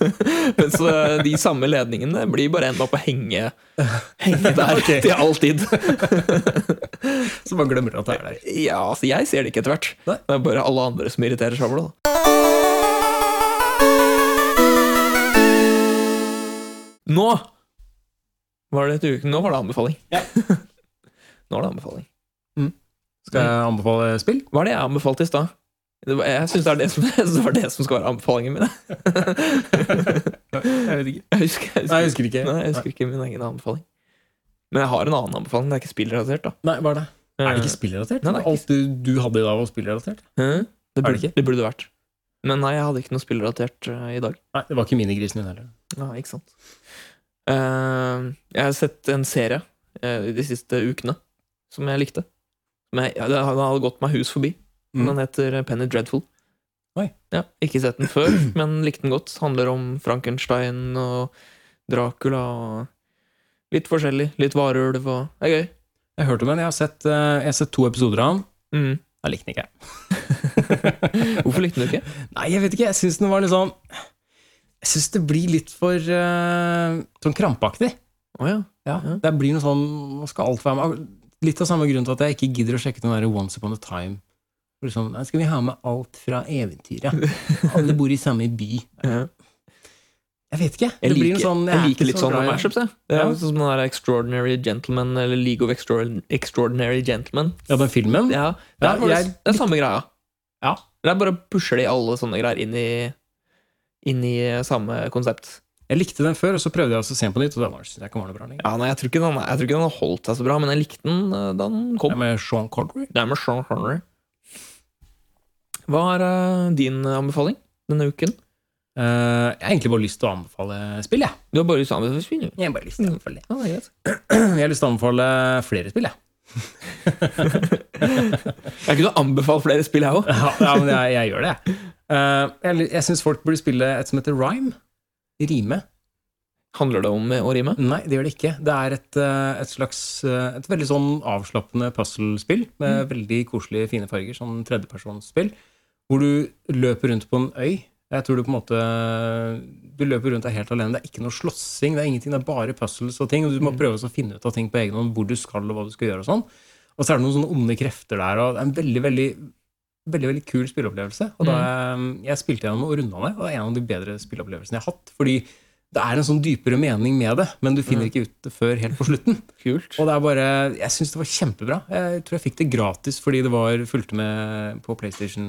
[SPEAKER 1] [LAUGHS] Mens eh, de samme ledningene blir bare enda på å henge, henge der [LAUGHS]
[SPEAKER 2] okay.
[SPEAKER 1] til all tid.
[SPEAKER 2] Så man glemmer at det er der.
[SPEAKER 1] Ja, altså jeg ser det ikke etter hvert. Det er bare alle andre som irriterer seg over det. da. Nå var det, et uke, nå var det anbefaling.
[SPEAKER 2] Ja. [LAUGHS]
[SPEAKER 1] nå var det anbefaling.
[SPEAKER 2] Skal jeg anbefale spill?
[SPEAKER 1] Hva er det jeg anbefalte i stad? Jeg syns det, det [LAUGHS] det var det som skal være anbefalingen min.
[SPEAKER 2] Jeg vet ikke. [LAUGHS]
[SPEAKER 1] Jeg husker, jeg
[SPEAKER 2] Nei, jeg husker ikke.
[SPEAKER 1] Nei, jeg husker ikke min egen anbefaling. Men jeg har en annen anbefaling. Det er ikke spillrelatert. da
[SPEAKER 2] Nei, hva er det? Er det ikke spillrelatert?
[SPEAKER 1] Nei, det ikke-
[SPEAKER 2] Alt du, du hadde i dag, var spillrelatert?
[SPEAKER 1] Det,
[SPEAKER 2] det
[SPEAKER 1] burde,
[SPEAKER 2] ikke?
[SPEAKER 1] det burde vært. Men nei, jeg hadde ikke noe spillrelatert eh, i dag.
[SPEAKER 2] Nei, det var ikke minigrisen din heller.
[SPEAKER 1] Ja, ikke sant. Uh, jeg har sett en serie uh, de siste ukene som jeg likte. Som jeg, ja, det hadde gått meg hus forbi.
[SPEAKER 2] Mm.
[SPEAKER 1] Den heter Penny Dreadful. Ja, ikke sett den før, [CLEARS THROAT] men likte den godt. Handler om Frankenstein og Dracula og Litt forskjellig. Litt varulv og Det er gøy.
[SPEAKER 2] Jeg har om den. Jeg har sett, uh, jeg har sett to episoder av den.
[SPEAKER 1] Mm.
[SPEAKER 2] Jeg likte den ikke. [LAUGHS]
[SPEAKER 1] Hvorfor likte du ikke?
[SPEAKER 2] Nei, jeg vet ikke. Jeg syns den var litt sånn Jeg syns det blir litt for uh, sånn krampaktig.
[SPEAKER 1] Oh, ja.
[SPEAKER 2] Ja,
[SPEAKER 1] Ja.
[SPEAKER 2] Det blir noe sånn Nå skal alt være med. Litt av samme grunn til at jeg ikke gidder å sjekke den der Once Upon a Time. Liksom, nei, skal vi ha med alt fra eventyret? [LAUGHS] Alle bor i samme by.
[SPEAKER 1] Ja.
[SPEAKER 2] Jeg vet ikke.
[SPEAKER 1] Jeg liker,
[SPEAKER 2] sånn,
[SPEAKER 1] jeg liker litt
[SPEAKER 2] så
[SPEAKER 1] sånne
[SPEAKER 2] glad i det.
[SPEAKER 1] mashups, jeg. Det er
[SPEAKER 2] Ja.
[SPEAKER 1] sånn som den der Extraordinary Gentleman, eller League of Extraordinary, Gentlemen.
[SPEAKER 2] Ja, den filmen?
[SPEAKER 1] Ja, det er, ja,
[SPEAKER 2] jeg-
[SPEAKER 1] det er samme greia.
[SPEAKER 2] Ja.
[SPEAKER 1] Det er bare pusher de alle sånne greier inn i, inn i samme konsept.
[SPEAKER 2] Jeg likte den før, og så prøvde jeg å se den på nytt, og den var, jeg ikke var noe bra lenger.
[SPEAKER 1] Ja, nei, jeg tror, ikke den, jeg tror ikke den har holdt seg så bra, men jeg likte den eh, da den
[SPEAKER 2] Det er med Sean Connery.
[SPEAKER 1] Det er med Sean Connery. Hva er uh, din anbefaling denne uken?
[SPEAKER 2] Uh, jeg har egentlig bare lyst til å anbefale spill, jeg.
[SPEAKER 1] Du har bare lyst til å anbefale spill?
[SPEAKER 2] Jeg har bare lyst til å anbefale det.
[SPEAKER 1] Ja. [CLEARS THROAT]
[SPEAKER 2] Jeg har lyst til å anbefale flere spill, jeg.
[SPEAKER 1] Jeg kunne anbefalt flere spill, jeg òg.
[SPEAKER 2] Ja, ja men jeg, jeg gjør det, jeg. Eh, jeg jeg syns folk burde spille et som heter Rhyme. Rime.
[SPEAKER 1] Handler det om å rime?
[SPEAKER 2] Nei, det gjør det ikke. Det er et, eh, et slags eh, Et veldig sånn avslappende puslespill med veldig koselige, fine farger. Sånn tredjepersonsspill. Hvor du løper rundt på en øy. Jeg tror du på en måte Du løper rundt deg helt alene. Det er ikke noe slåssing. Det er ingenting, det er bare puzzles og ting. Og du må prøve å finne ut av ting på egen hånd. Hvor du skal, og hva du skal gjøre og sånn. Og så er det noen sånne onde krefter der. Og det er en veldig, veldig Veldig veldig kul spilleopplevelse. Og da jeg, jeg spilte gjennom og runda det, og det er en av de bedre spilleopplevelsene jeg har hatt. Fordi det er en sånn dypere mening med det, men du finner ikke ut det før helt på slutten. [LAUGHS]
[SPEAKER 1] Kult.
[SPEAKER 2] Og det er bare, Jeg syns det var kjempebra. Jeg tror jeg fikk det gratis fordi det var fulgte med på PlayStation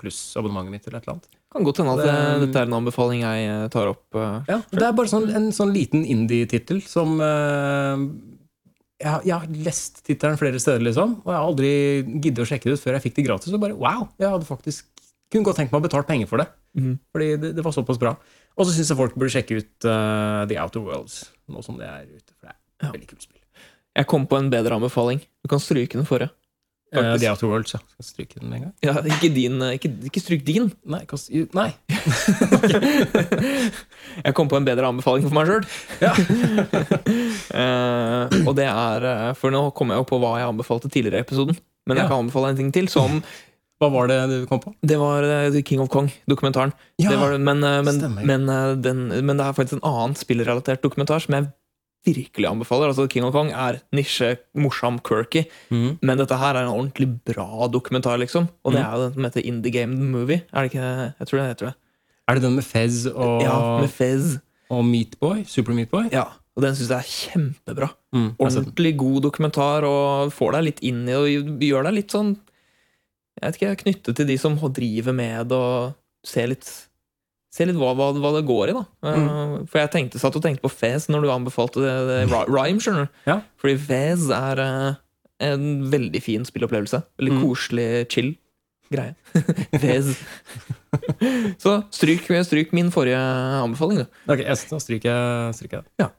[SPEAKER 2] Pluss-abonnementet mitt. eller et eller annet.
[SPEAKER 1] Kan godt hende at
[SPEAKER 2] Det-
[SPEAKER 1] dette er en anbefaling jeg eh, tar opp. Uh,
[SPEAKER 2] Ja, Det er bare sånn, en sånn liten indie-tittel som uh, jeg, jeg har lest tittelen flere steder, liksom, og jeg har aldri giddet å sjekke det ut før jeg fikk det gratis. Og bare wow, jeg hadde faktisk kunne godt tenkt meg å betale penger for det.
[SPEAKER 1] Mm.
[SPEAKER 2] Fordi det, det var såpass bra. Og så syns jeg folk burde sjekke ut uh, The Outer Worlds nå som det er ute. For det er
[SPEAKER 1] Ja.
[SPEAKER 2] et veldig kult spill.
[SPEAKER 1] Jeg kom på en bedre anbefaling. Du kan stryke den forrige. Faktisk.
[SPEAKER 2] The Outer Worlds, ja. Skal stryke den med en gang?
[SPEAKER 1] Ja, ikke din. eh, Ikke, ikke stryk din.
[SPEAKER 2] Nei. Kast, nei. [LAUGHS]
[SPEAKER 1] Jeg kom på en bedre anbefaling for meg sjøl.
[SPEAKER 2] Ja. [LAUGHS]
[SPEAKER 1] og det er eh, For nå kommer jeg jo på hva jeg anbefalte tidligere i episoden. Men jeg
[SPEAKER 2] Ja.
[SPEAKER 1] kan anbefale en ting til, som
[SPEAKER 2] Hva var det du kom på?
[SPEAKER 1] Det var The King of Kong-dokumentaren.
[SPEAKER 2] Ja,
[SPEAKER 1] Det var men, men, men, den- men det er faktisk en annen spillrelatert dokumentar som jeg virkelig anbefaler. Altså King of Kong er nisje, morsom, quirky,
[SPEAKER 2] mm.
[SPEAKER 1] men dette her er en ordentlig bra dokumentar, liksom. Og det
[SPEAKER 2] Mhm.
[SPEAKER 1] er jo den som heter Indie Game The Movie. Er det ikke Jeg tror det heter det.
[SPEAKER 2] Er det den med Fez og,
[SPEAKER 1] Ja, med Fez.
[SPEAKER 2] og Meatboy? Super Meatboy?
[SPEAKER 1] Ja, og den syns jeg er kjempebra.
[SPEAKER 2] Mm, jeg.
[SPEAKER 1] Ordentlig god dokumentar, og får deg litt inn i og gjør deg litt sånn Jeg vet ikke, knyttet til de som driver med det, og ser litt Se litt hva, hva, hva det går i, da.
[SPEAKER 2] Mm.
[SPEAKER 1] Uh, For jeg tenkte, satt og tenkte på Fez når du anbefalte det, det rhyme, skjønner du.
[SPEAKER 2] Ja.
[SPEAKER 1] Fordi Fez er uh, en veldig fin spilleopplevelse. Veldig
[SPEAKER 2] Mm.
[SPEAKER 1] koselig, chill greie. [LAUGHS] Fez. Så stryk, stryk min forrige anbefaling, du.
[SPEAKER 2] Ok, jeg, da stryker jeg, stryker jeg Ja.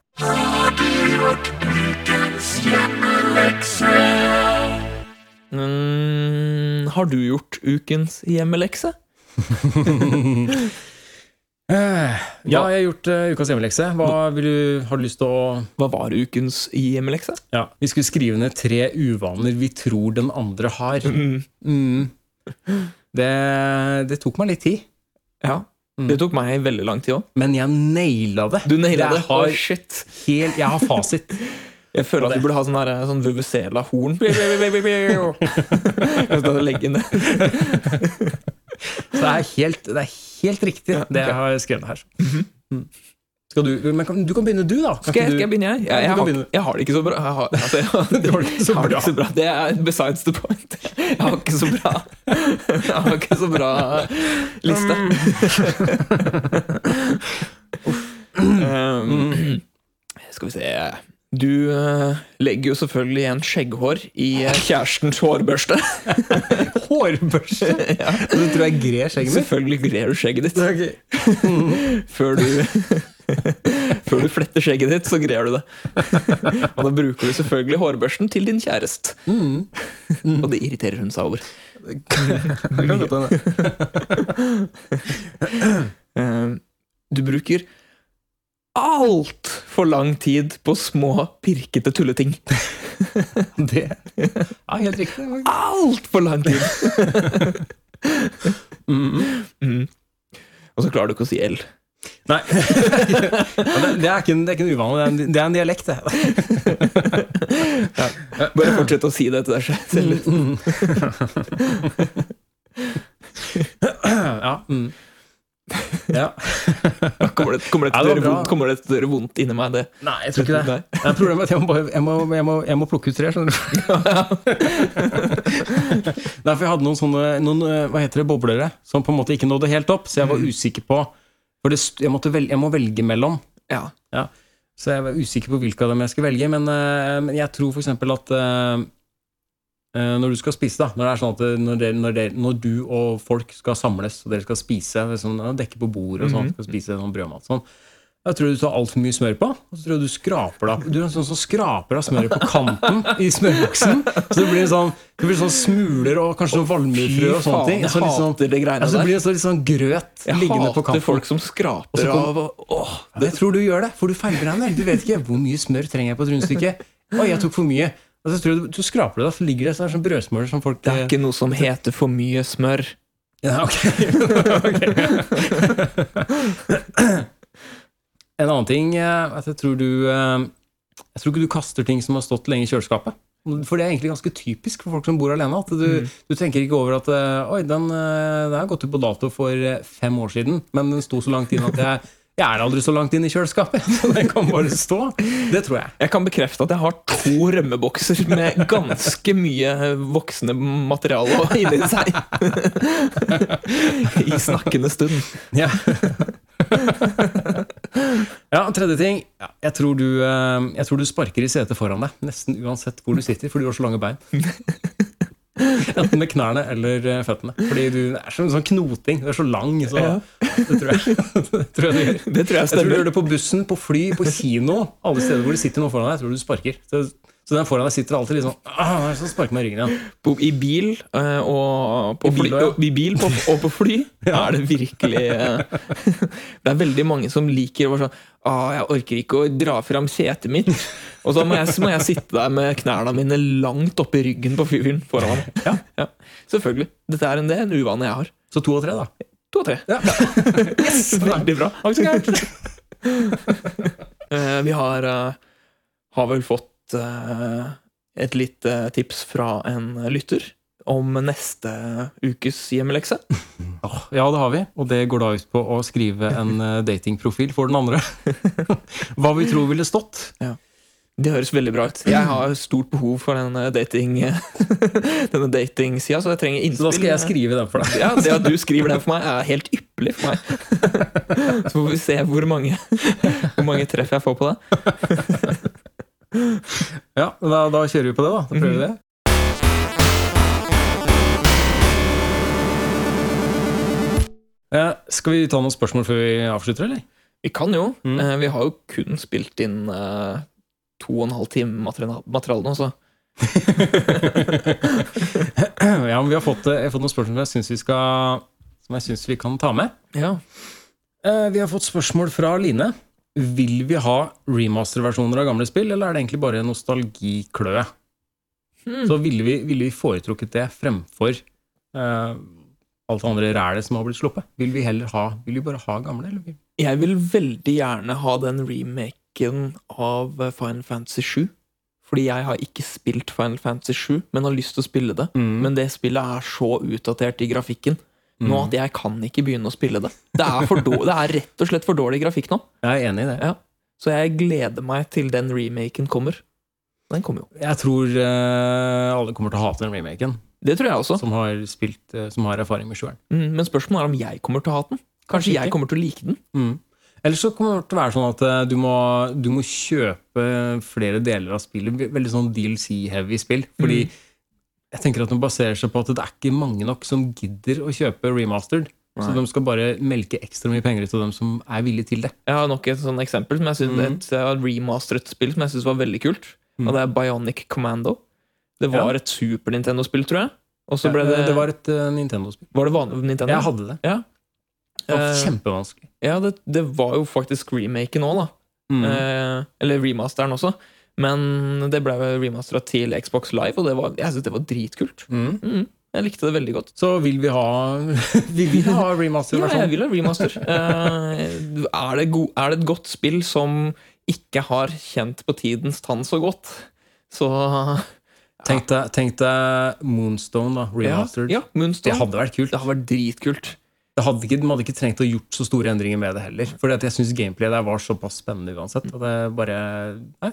[SPEAKER 1] Mm, har du gjort ukens hjemmelekse? [LAUGHS] [LAUGHS]
[SPEAKER 2] Eh, Ja, jeg har gjort uh, ukas hjemmelekse. Hva vil du, har du lyst til å
[SPEAKER 1] Hva var ukens hjemmelekse?
[SPEAKER 2] ja, Vi skulle skrive ned tre uvaner vi tror den andre har.
[SPEAKER 1] Mm,
[SPEAKER 2] Mm. Det, det tok meg litt tid,
[SPEAKER 1] ja.
[SPEAKER 2] Mm.
[SPEAKER 1] Det tok meg veldig lang tid òg.
[SPEAKER 2] men jeg naila det.
[SPEAKER 1] Du naila det.
[SPEAKER 2] har,
[SPEAKER 1] oh, shit.
[SPEAKER 2] helt, jeg har fasit. [LAUGHS]
[SPEAKER 1] Jeg føler at du burde ha sånn, der, sånn Vuvuzela-horn. [LAUGHS] Legge ned. [LAUGHS]
[SPEAKER 2] Så det er helt, det er helt riktig,
[SPEAKER 1] Ja,
[SPEAKER 2] det
[SPEAKER 1] okay.
[SPEAKER 2] jeg har skrevet her. Mm. Skal du, men kan, du kan begynne, du, da. Kan
[SPEAKER 1] Skal jeg,
[SPEAKER 2] ikke
[SPEAKER 1] skal jeg begynne, jeg?
[SPEAKER 2] Ja,
[SPEAKER 1] Jeg,
[SPEAKER 2] du
[SPEAKER 1] har,
[SPEAKER 2] begynne.
[SPEAKER 1] jeg har det ikke så bra. Jeg har, altså, jeg, har, [LAUGHS]
[SPEAKER 2] det har det ikke så bra.
[SPEAKER 1] ikke så bra. Det er besides the point. Jeg har ikke så bra Jeg har ikke så bra liste. [LAUGHS] Um, skal vi se Du eh, legger jo selvfølgelig igjen skjegghår i eh, kjærestens hårbørste. [LAUGHS]
[SPEAKER 2] Hårbørste! [LAUGHS]
[SPEAKER 1] ja.
[SPEAKER 2] Du tror jeg grer skjegget mitt?
[SPEAKER 1] Selvfølgelig grer du skjegget ditt.
[SPEAKER 2] Okay. [LAUGHS]
[SPEAKER 1] Før du Før du fletter skjegget ditt, så grer du det. Og da bruker du selvfølgelig hårbørsten til din kjæreste.
[SPEAKER 2] Mm.
[SPEAKER 1] Og det irriterer hun seg over. Eh, Du bruker altfor lang tid på små, pirkete tulleting. [LAUGHS]
[SPEAKER 2] Det Ja, helt riktig.
[SPEAKER 1] Altfor lang tid! [LAUGHS] mm. Mm. Og så klarer du ikke å si L.
[SPEAKER 2] Nei. [LAUGHS] det, det, er ikke en, det er ikke en uvanlig, det er en, det er en dialekt, det.
[SPEAKER 1] Bare fortsett å si det til deg selv.
[SPEAKER 2] Ja. Mm. Ja. [LAUGHS]
[SPEAKER 1] Kommer det, kommer, det
[SPEAKER 2] Ja, det
[SPEAKER 1] vondt- kommer det å gjøre vondt inni meg? Det.
[SPEAKER 2] Nei, jeg tror ikke det.
[SPEAKER 1] Nei.
[SPEAKER 2] Problemet er at jeg må, bare, jeg, må, jeg, må, jeg, må, plukke ut tre, skjønner du. [LAUGHS] Derfor jeg hadde noen sånne noen, eh, hva heter det, boblere som på en måte ikke nådde helt opp, så jeg var usikker på For det, jeg, måtte velge, jeg må velge mellom.
[SPEAKER 1] Ja.
[SPEAKER 2] Ja. Så jeg var usikker på hvilke av dem jeg skulle velge, men, eh, men jeg tror f.eks. at eh, eh, når du skal spise, da Når det er sånn at det- når, dere- når, dere- når du og folk skal samles, og dere skal spise sånn, dekke på bordet og sånn, skal spise sånn brødmat sånn, jeg tror du tar altfor mye smør på, og så tror jeg du skraper det. Du er en sånn som skraper av smøret på kanten i smørboksen. Så det blir sånn, det blir sånn smuler og kanskje noen valmuefrø og sånne ting.
[SPEAKER 1] jeg
[SPEAKER 2] Så liksom, sånn,
[SPEAKER 1] det
[SPEAKER 2] ja, så blir det så litt sånn grøt
[SPEAKER 1] Jeg
[SPEAKER 2] liggende på
[SPEAKER 1] hater folk som skraper
[SPEAKER 2] kom-
[SPEAKER 1] av og- Åh,
[SPEAKER 2] Jeg tror du gjør det, for du feilberegner. Du vet ikke hvor mye smør trenger jeg på et rundstykke. Oi, jeg tok for mye. Og så tror du, du skraper det, da, så ligger det sånn sånn brødsmører som folk
[SPEAKER 1] Det er ikke noe som heter for mye smør.
[SPEAKER 2] ja, ok. [LAUGHS] En annen ting eh, at jeg tror du eh, Jeg tror ikke du kaster ting som har stått lenge i kjøleskapet. For det er egentlig ganske typisk for folk som bor alene. At du, du tenker ikke over at eh, Oi, den, eh, den har gått ut på dato for eh, fem år siden, men den sto så langt inn at jeg, jeg er aldri så langt inn i kjøleskapet. [LAUGHS] Så den kan bare stå. Det tror jeg.
[SPEAKER 1] Jeg kan bekrefte at jeg har to rømmebokser med ganske mye voksende materiale [LAUGHS] inni seg. I snakkende stund.
[SPEAKER 2] Ja. ja, tredje ting. Jeg, tror du, eh, jeg tror du sparker i setet foran deg, nesten uansett hvor du sitter, fordi du har så lange bein. [LAUGHS] Enten med knærne eller eh, føttene. Fordi du er som en sånn knoting. Du er så lang, så
[SPEAKER 1] Ja.
[SPEAKER 2] det tror jeg. [LAUGHS] det tror jeg du gjør.
[SPEAKER 1] Det tror jeg
[SPEAKER 2] Jeg tror du gjør det på bussen, på fly, på kino. Alle steder hvor det sitter noen foran deg. Jeg tror du sparker. Så, så den foran deg sitter alltid litt sånn ah, Så sparker meg i ryggen igjen.
[SPEAKER 1] På, I bil eh, og på
[SPEAKER 2] I
[SPEAKER 1] fly,
[SPEAKER 2] bil,
[SPEAKER 1] og, i bil på, og på fly [LAUGHS] er det virkelig eh, [LAUGHS] Det er veldig mange som liker å være sånn ah, 'Jeg orker ikke å dra fram setet mitt.' Og så må jeg, så må jeg sitte der med knærne mine langt oppi ryggen på fyren foran meg. Ja, ja, selvfølgelig. Dette er en, det er en uvane jeg har.
[SPEAKER 2] Så to og tre, da.
[SPEAKER 1] To og tre. [LAUGHS] yes, veldig bra.
[SPEAKER 2] Så gærent.
[SPEAKER 1] Eh, vi har, har vel fått eh, et lite tips fra en lytter om neste ukes hjemmelekse. [LAUGHS]
[SPEAKER 2] Ja, det har vi. Og det går da ut på å skrive en eh, datingprofil for den andre. [LAUGHS] Hva vi tror ville stått.
[SPEAKER 1] Det høres veldig bra ut. Jeg har stort behov for [LAUGHS] denne dating Denne datingsida, så jeg trenger innspill.
[SPEAKER 2] Så da skal jeg skrive den for deg.
[SPEAKER 1] Ja, Det at du skriver den for meg, er helt ypperlig for meg. Så får vi se hvor mange, hvor mange treff jeg får på det.
[SPEAKER 2] Ja, da, da kjører vi på det, da. Da prøver vi det. Eh, skal vi ta noen spørsmål før vi avslutter, eller?
[SPEAKER 1] Vi kan jo.
[SPEAKER 2] Mm.
[SPEAKER 1] Eh, Vi har jo kun spilt inn eh, to og en halv time materiale nå, så [LAUGHS]
[SPEAKER 2] ja, men vi har fått, eh, har fått noen spørsmål jeg synes vi skal Som jeg synes vi kan ta med.
[SPEAKER 1] ja.
[SPEAKER 2] Eh, vi har fått spørsmål fra Line. Vil vi ha remasterversjoner av gamle spill, eller er det egentlig bare nostalgikløe?
[SPEAKER 1] Hmm.
[SPEAKER 2] Så ville vi, ville vi foretrukket det fremfor uh, alt det andre rælet som har blitt sluppet? Vil vi heller ha Vil vi bare ha gamle, eller?
[SPEAKER 1] Jeg vil veldig gjerne ha den remaken av Final Fantasy 7. Fordi jeg har ikke spilt Final Fantasy 7, men har lyst til å spille det.
[SPEAKER 2] Mm.
[SPEAKER 1] Men det spillet er så utdatert i grafikken nå
[SPEAKER 2] Mm.
[SPEAKER 1] at jeg kan ikke begynne å spille det. Det er, det er rett og slett for dårlig grafikk nå.
[SPEAKER 2] Jeg er enig i det.
[SPEAKER 1] Ja. Så jeg gleder meg til den remaken kommer. Den kommer jo.
[SPEAKER 2] Jeg tror uh, alle kommer til å hate den remaken,
[SPEAKER 1] Det tror jeg også.
[SPEAKER 2] som har, spilt, uh, som har erfaring med sjueren.
[SPEAKER 1] Mm, men spørsmålet er om jeg kommer til å hate den.
[SPEAKER 2] Kanskje
[SPEAKER 1] Kanskje jeg kommer til å like den.
[SPEAKER 2] Mm. Eller så kommer det til å være sånn at uh, du må, du må kjøpe flere deler av spillet. Veldig sånn DLC-heavy spill. Fordi jeg tenker at de baserer seg på at det er ikke mange nok som gidder å kjøpe remastered. Så de skal bare melke ekstra mye penger ut av dem som er villige til det.
[SPEAKER 1] Jeg har nok et sånt eksempel som jeg synes,
[SPEAKER 2] mm.
[SPEAKER 1] et et remasteret spill som jeg syns var veldig kult.
[SPEAKER 2] Mm.
[SPEAKER 1] Og det er Bionic Commando. Det var
[SPEAKER 2] Ja.
[SPEAKER 1] et Super Nintendo-spill, tror jeg. Og så ble
[SPEAKER 2] Ja,
[SPEAKER 1] det,
[SPEAKER 2] det var et uh, Nintendo-spill.
[SPEAKER 1] var det vanlig Nintendo?
[SPEAKER 2] Jeg hadde det.
[SPEAKER 1] Ja.
[SPEAKER 2] Det var
[SPEAKER 1] Eh,
[SPEAKER 2] kjempevanskelig.
[SPEAKER 1] Ja, det, det var jo faktisk remaken òg, da.
[SPEAKER 2] Mm.
[SPEAKER 1] Eh, eller remasteren også. Men det ble remastera til Xbox Live, og det var, jeg synes det var dritkult.
[SPEAKER 2] Mm.
[SPEAKER 1] Mm, jeg likte det veldig godt.
[SPEAKER 2] Så vil vi ha [LAUGHS] Vil ha remaster?
[SPEAKER 1] Ja, jeg vil ha remaster. Eh, er, det go er det et godt spill som ikke har kjent på tidens tann så godt, så
[SPEAKER 2] Tenk deg, tenk deg Moonstone, da. Remastered.
[SPEAKER 1] Ja, ja Moonstone.
[SPEAKER 2] Det hadde vært kult.
[SPEAKER 1] Det hadde vært dritkult.
[SPEAKER 2] Det hadde ikke, de hadde ikke trengt å gjort så store endringer med det heller. For jeg syns gameplayet der var såpass spennende uansett. Og det bare nei,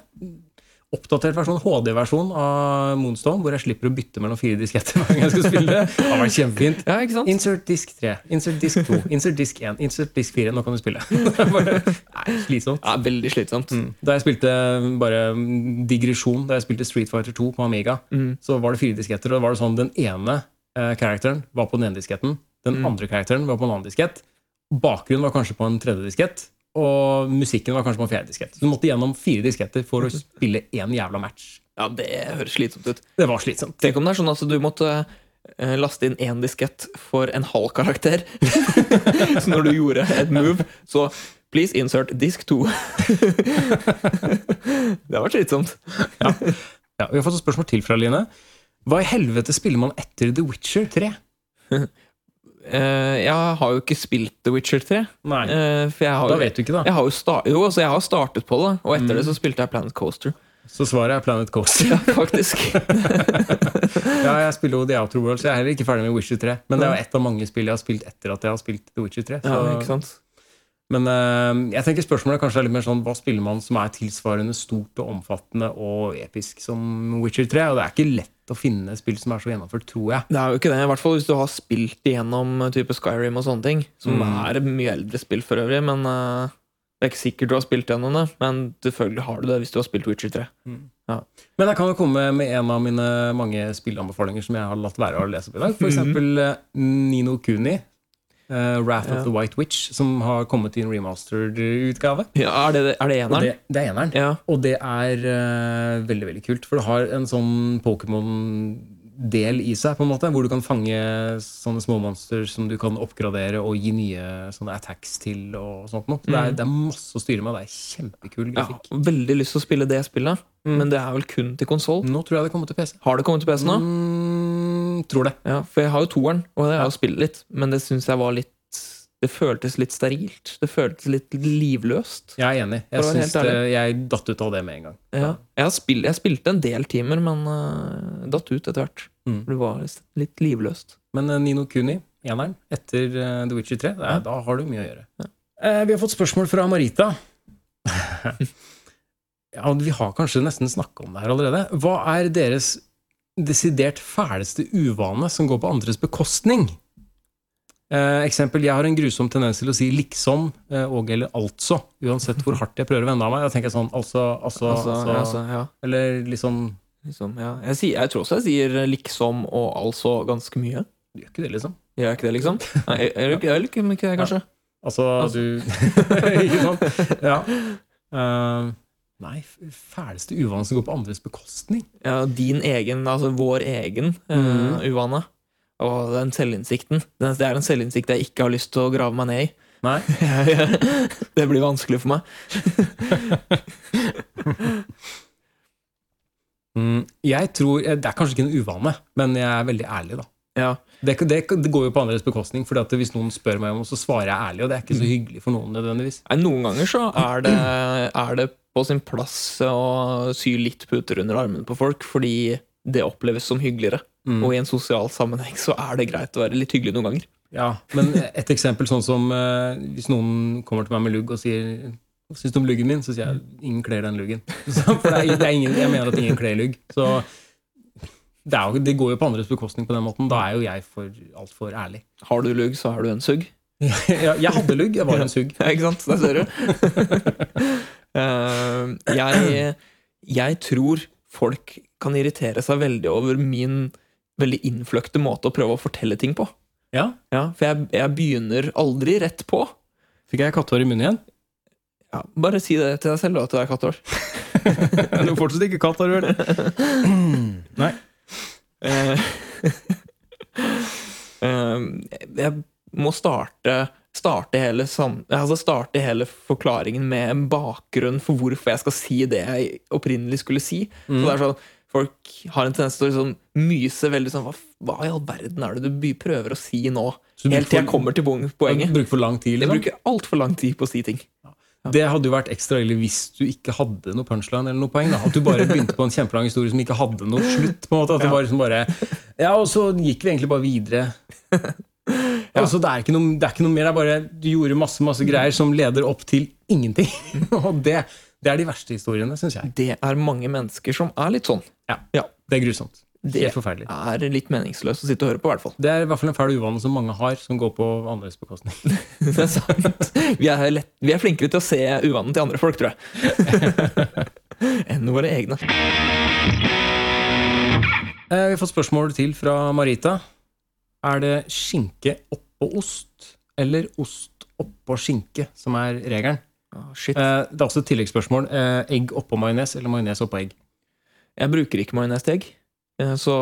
[SPEAKER 2] Oppdatert versjon, HD-versjon av Moonstone, hvor jeg slipper å bytte mellom fire disketter hver gang jeg skal spille [LAUGHS] det. Det har vært kjempefint.
[SPEAKER 1] Ja, ikke sant?
[SPEAKER 2] Insert disk 3, insert disk 2, insert disk 1, insert disk 4. Nå kan du spille. [LAUGHS] Bare, nei, slitsomt.
[SPEAKER 1] Ja, veldig slitsomt.
[SPEAKER 2] Da jeg spilte bare digresjon, da jeg spilte Street Fighter 2 på Amiga,
[SPEAKER 1] Mm.
[SPEAKER 2] så var det fire disketter. Og da var det sånn, den ene eh, karakteren var på den ene disketten, den
[SPEAKER 1] Mm.
[SPEAKER 2] andre karakteren var på en annen diskett, bakgrunnen var kanskje på en tredje diskett, og musikken var kanskje på en fjerde diskett. Så du måtte gjennom fire disketter for å spille én jævla match.
[SPEAKER 1] Ja, det høres slitsomt ut.
[SPEAKER 2] Det var slitsomt.
[SPEAKER 1] Tenk om det er sånn at du måtte eh, laste inn én diskett for en halv karakter. [LAUGHS] så når du gjorde et move, så please insert disk 2. [LAUGHS] det var slitsomt.
[SPEAKER 2] Ja, vi har fått et spørsmål til fra Line. Hva i helvete spiller man etter The Witcher 3? [LAUGHS]
[SPEAKER 1] Eh, jeg har jo ikke spilt The Witcher 3.
[SPEAKER 2] Nei,
[SPEAKER 1] eh, har,
[SPEAKER 2] da vet du ikke, da.
[SPEAKER 1] Jeg har jo, sta jo, altså jeg har startet på det, og etter
[SPEAKER 2] Mm.
[SPEAKER 1] det så spilte jeg Planet Coaster.
[SPEAKER 2] Så svaret er Planet Coaster.
[SPEAKER 1] Ja, faktisk. [LAUGHS]
[SPEAKER 2] Ja, jeg spiller jo The Outer World, så jeg er heller ikke ferdig med Witcher 3. Men det er jo ett av mange spill jeg har spilt etter at jeg har spilt The Witcher 3. Så,
[SPEAKER 1] ja, ikke sant?
[SPEAKER 2] men eh, jeg tenker spørsmålet kanskje er litt mer sånn hva spiller man som er tilsvarende stort og omfattende og episk som Witcher 3? Og det er ikke lett å finne spill som er så gjennomført, tror jeg.
[SPEAKER 1] Det er jo ikke det, i hvert fall hvis du har spilt igjennom eh, type Skyrim og sånne ting. Som
[SPEAKER 2] Mm.
[SPEAKER 1] er mye eldre spill for øvrig, men uh, det er ikke sikkert du har spilt gjennom det. Men selvfølgelig har du det hvis du har spilt Witcher 3.
[SPEAKER 2] Men jeg kan jo komme med en av mine mange spillanbefalinger som jeg har latt være å lese opp i dag. For [LAUGHS] eksempel eh, Nino Kuni. Eh, Wrath
[SPEAKER 1] Ja.
[SPEAKER 2] of the White Witch, som har kommet i en remastered utgave.
[SPEAKER 1] Ja, er det, er det
[SPEAKER 2] Og
[SPEAKER 1] eneren?
[SPEAKER 2] det, det er eneren.
[SPEAKER 1] Ja.
[SPEAKER 2] Og det er uh, veldig veldig kult, for det har en sånn Pokémon-del i seg, på en måte, hvor du kan fange sånne småmonster som du kan oppgradere og gi nye sånne attacks til. og sånt noe. Så det, er,
[SPEAKER 1] Mm.
[SPEAKER 2] det er masse å styre med, det er kjempekul grafikk.
[SPEAKER 1] Ja, veldig lyst til å spille det spillet,
[SPEAKER 2] Mm.
[SPEAKER 1] men det er vel kun til konsoll.
[SPEAKER 2] Nå tror jeg det kommer til PC.
[SPEAKER 1] Har det kommet til PC nå?
[SPEAKER 2] Mm, tror det.
[SPEAKER 1] Ja, for jeg har jo toeren, og det har jeg jo spilt litt, men det syns jeg var litt Det føltes litt sterilt. Det føltes litt livløst.
[SPEAKER 2] Jeg er enig. Jeg,
[SPEAKER 1] synes
[SPEAKER 2] det, jeg datt ut av det med en gang.
[SPEAKER 1] Ja. Jeg, har spilt, jeg spilte en del timer, men uh, datt ut etter hvert.
[SPEAKER 2] Mm.
[SPEAKER 1] Det var litt livløst.
[SPEAKER 2] Men uh, Nino Kuni, eneren, etter uh, The Witcher 3, det er,
[SPEAKER 1] Ja.
[SPEAKER 2] da har du mye å gjøre. Eh, vi har fått spørsmål fra Marita. [LAUGHS] ja, Vi har kanskje nesten snakka om det her allerede. Hva er deres desidert fæleste uvane som går på andres bekostning? Eh, eksempel, Jeg har en grusom tendens til å si liksom eh, og eller altså, uansett hvor hardt jeg prøver å vende av meg. Da tenker jeg sånn altså, altså,
[SPEAKER 1] Altså,
[SPEAKER 2] altså,
[SPEAKER 1] ja, altså, ja,
[SPEAKER 2] Eller liksom
[SPEAKER 1] liksom, ja. Jeg, sier, jeg tror også jeg sier liksom og altså ganske mye.
[SPEAKER 2] Gjør ikke det, liksom.
[SPEAKER 1] Gjør jeg ikke det, liksom? Nei, jeg, jeg ikke det, [LAUGHS] kanskje.
[SPEAKER 2] Altså,
[SPEAKER 1] Altså.
[SPEAKER 2] du [LAUGHS] Ikke sant? Ja. [LAUGHS] Eh, nei, fæleste uvane som går på andres bekostning.
[SPEAKER 1] Ja, din egen, altså vår egen mm.
[SPEAKER 2] uh,
[SPEAKER 1] uvane. Og den selvinnsikten. Det er en selvinnsikt jeg ikke har lyst til å grave meg ned i.
[SPEAKER 2] Nei. [LAUGHS]
[SPEAKER 1] det blir vanskelig for meg. [LAUGHS]
[SPEAKER 2] Mm, jeg tror Det er kanskje ikke en uvane, men jeg er veldig ærlig, da.
[SPEAKER 1] Ja,
[SPEAKER 2] Det, det, det går jo på andres bekostning, for hvis noen spør meg om så svarer jeg ærlig, og det er ikke så hyggelig for noen nødvendigvis.
[SPEAKER 1] Nei, Noen ganger så er det, er det på sin plass å sy litt puter under armene på folk, fordi det oppleves som hyggeligere.
[SPEAKER 2] Mm.
[SPEAKER 1] Og i en sosial sammenheng så er det greit å være litt hyggelig noen ganger.
[SPEAKER 2] Ja, Men et eksempel sånn som eh, hvis noen kommer til meg med lugg og sier hva syns du om luggen min? Så sier jeg ingen kler den luggen. [LAUGHS] Så, for det er, det er ingen, jeg mener at ingen kler lugg. Så det, jo, det går jo på andres bekostning på den måten. Da er jo jeg for altfor ærlig.
[SPEAKER 1] Har du lugg, så har du en sugg. [LAUGHS]
[SPEAKER 2] Jeg hadde lugg, jeg var en sugg. [LAUGHS]
[SPEAKER 1] Ja, ikke sant? Der ser du. Eh, jeg, jeg tror folk kan irritere seg veldig over min veldig innfløkte måte å prøve å fortelle ting på.
[SPEAKER 2] Ja,
[SPEAKER 1] Ja, For jeg, jeg begynner aldri rett på.
[SPEAKER 2] Fikk jeg kattehår i munnen igjen?
[SPEAKER 1] Ja, bare si det til deg selv, da, at du er kattehår. [LAUGHS]
[SPEAKER 2] Du er fortsatt ikke kattehår, vel? [CLEARS THROAT] Nei.
[SPEAKER 1] Eh, [LAUGHS] eh, jeg må starte starte hele, altså starte hele forklaringen med en bakgrunn for hvorfor jeg skal si det jeg opprinnelig skulle si. Så det er sånn, Folk har en tendens til å liksom myse veldig sånn hva, hva i all verden er det du prøver å si nå? Helt til jeg kommer til poenget. poenget.
[SPEAKER 2] Bruker for lang tid,
[SPEAKER 1] Jeg
[SPEAKER 2] liksom.
[SPEAKER 1] bruker altfor lang tid på å si ting.
[SPEAKER 2] Det hadde jo vært ekstra ille hvis du ikke hadde noe punchline eller noe poeng. Da. At du bare begynte på en kjempelang historie som ikke hadde noe slutt. på en måte At det var liksom bare Ja, og så gikk vi egentlig bare videre. [LAUGHS] Altså, det, er noe, det er ikke noe mer. Det er bare du gjorde masse masse greier som leder opp til ingenting. [LAUGHS] Og det, det er de verste historiene, syns jeg.
[SPEAKER 1] Det er mange mennesker som er litt sånn.
[SPEAKER 2] Ja,
[SPEAKER 1] Ja.
[SPEAKER 2] Det er grusomt.
[SPEAKER 1] Det
[SPEAKER 2] Helt forferdelig.
[SPEAKER 1] er litt meningsløst å sitte og høre på, i hvert fall.
[SPEAKER 2] Det er i hvert fall en fæl uvane som mange har, som går på andres bekostning. [LAUGHS]
[SPEAKER 1] Det er sant. Vi er, lett, vi er flinkere til å se uvanen til andre folk, tror jeg. [LAUGHS] Enn våre egne.
[SPEAKER 2] Eh, Vi har fått spørsmål til fra Marita. Er det skinke oppå ost, eller ost oppå skinke som er regelen?
[SPEAKER 1] Oh, shit.
[SPEAKER 2] Eh, Det er også et tilleggsspørsmål. Eh, Egg oppå majones eller majones oppå egg?
[SPEAKER 1] Jeg bruker ikke majones til egg. Eh, Så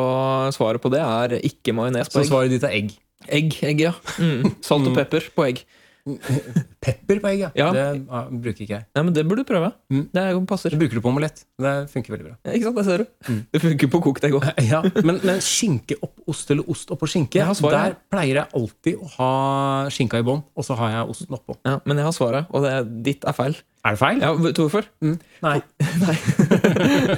[SPEAKER 1] svaret på det er ikke majones på egg.
[SPEAKER 2] Så svaret ditt er egg.
[SPEAKER 1] Egg, egg, ja. Mm. [LAUGHS] Salt og pepper på egg. [LAUGHS]
[SPEAKER 2] Pepper på egg, ja.
[SPEAKER 1] Ja.
[SPEAKER 2] Det ah, bruker ikke jeg.
[SPEAKER 1] Nei, men Det burde du prøve.
[SPEAKER 2] Mm.
[SPEAKER 1] Det er passer.
[SPEAKER 2] Det bruker du på omelett. Det funker veldig bra.
[SPEAKER 1] Ikke sant, det ser du.
[SPEAKER 2] Mm.
[SPEAKER 1] Det funker på kokt egg òg. [LAUGHS]
[SPEAKER 2] Ja, men, men skinke opp ost eller ost oppå skinke,
[SPEAKER 1] Jeg svaret.
[SPEAKER 2] der pleier jeg alltid å ha skinka i bånn, og så har jeg osten oppå.
[SPEAKER 1] Ja, men jeg har svaret, og det ditt er feil.
[SPEAKER 2] Er det feil?
[SPEAKER 1] Ja, Vet du hvorfor?
[SPEAKER 2] Mm. Nei. [LAUGHS]
[SPEAKER 1] Nei.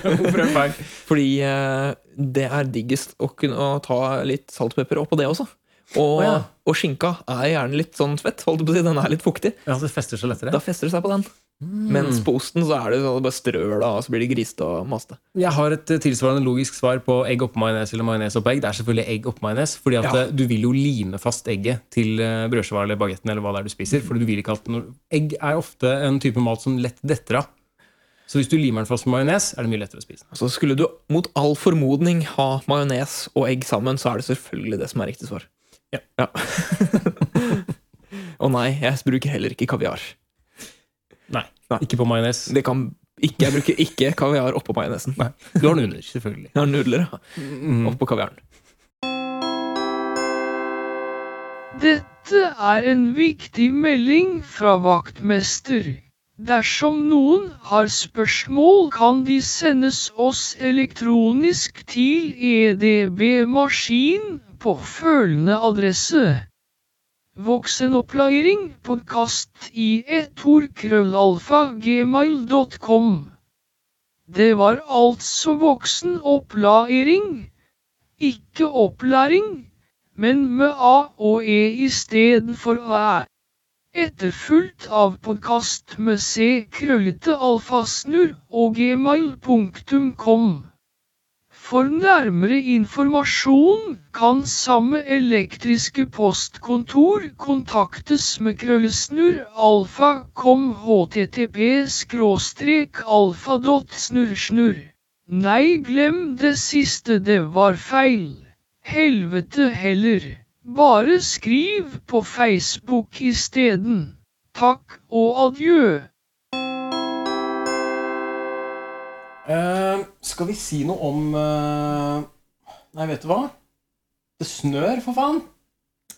[SPEAKER 2] Hvorfor er det feil?
[SPEAKER 1] Fordi eh, det er diggest å kunne ta litt salt og pepper oppå det også. Og,
[SPEAKER 2] oh, ja.
[SPEAKER 1] og skinka er gjerne litt sånn fett. Holdt på å si, Den er litt fuktig.
[SPEAKER 2] Ja, det fester seg lettere.
[SPEAKER 1] Da fester det seg på den.
[SPEAKER 2] Mm.
[SPEAKER 1] Mens på osten så er det sånn bare strør det av, så blir det grisete og maste.
[SPEAKER 2] Jeg har et eh, tilsvarende logisk svar på egg oppå majones eller majones oppå egg. Det er selvfølgelig egg oppå majones, fordi at
[SPEAKER 1] Ja.
[SPEAKER 2] eh, du vil jo lime fast egget til eh, brødskiva eller bagetten eller hva det er du spiser. Fordi du vil ikke at noe... Egg er ofte en type mat som lett detter av. Så hvis du limer den fast med majones, er det mye lettere å spise.
[SPEAKER 1] Så skulle du mot all formodning ha majones og egg sammen, så er det selvfølgelig det som er riktig svar.
[SPEAKER 2] Ja. [LAUGHS]
[SPEAKER 1] Og nei, jeg bruker heller ikke kaviar.
[SPEAKER 2] Nei,
[SPEAKER 1] Nei.
[SPEAKER 2] ikke på majones.
[SPEAKER 1] Det kan ikke, Jeg bruker ikke kaviar oppå majonesen.
[SPEAKER 2] Du har nudler, selvfølgelig.
[SPEAKER 1] Jeg har nudler ja,
[SPEAKER 2] Mm.
[SPEAKER 1] oppå kaviaren.
[SPEAKER 5] Dette er en viktig melding fra vaktmester. Dersom noen har spørsmål, kan de sendes oss elektronisk til edb-maskin på følgende adresse. Voksenopplæring podkast i krøllalfa Det var altså voksenopplæring, ikke opplæring men med A og E istedenfor Æ. Etterfulgt av podkast med C krøllete alfasnurr og gmail.com. For nærmere informasjon kan samme elektriske postkontor kontaktes med krøllsnurr alfa kom http skråstrek alfa dot snurrsnurr. Nei, glem det siste, det var feil. Helvete heller. Bare skriv på Facebook isteden. Takk og adjø.
[SPEAKER 2] Eh, skal vi si noe om uh, Nei, vet du hva? Det snør, for faen.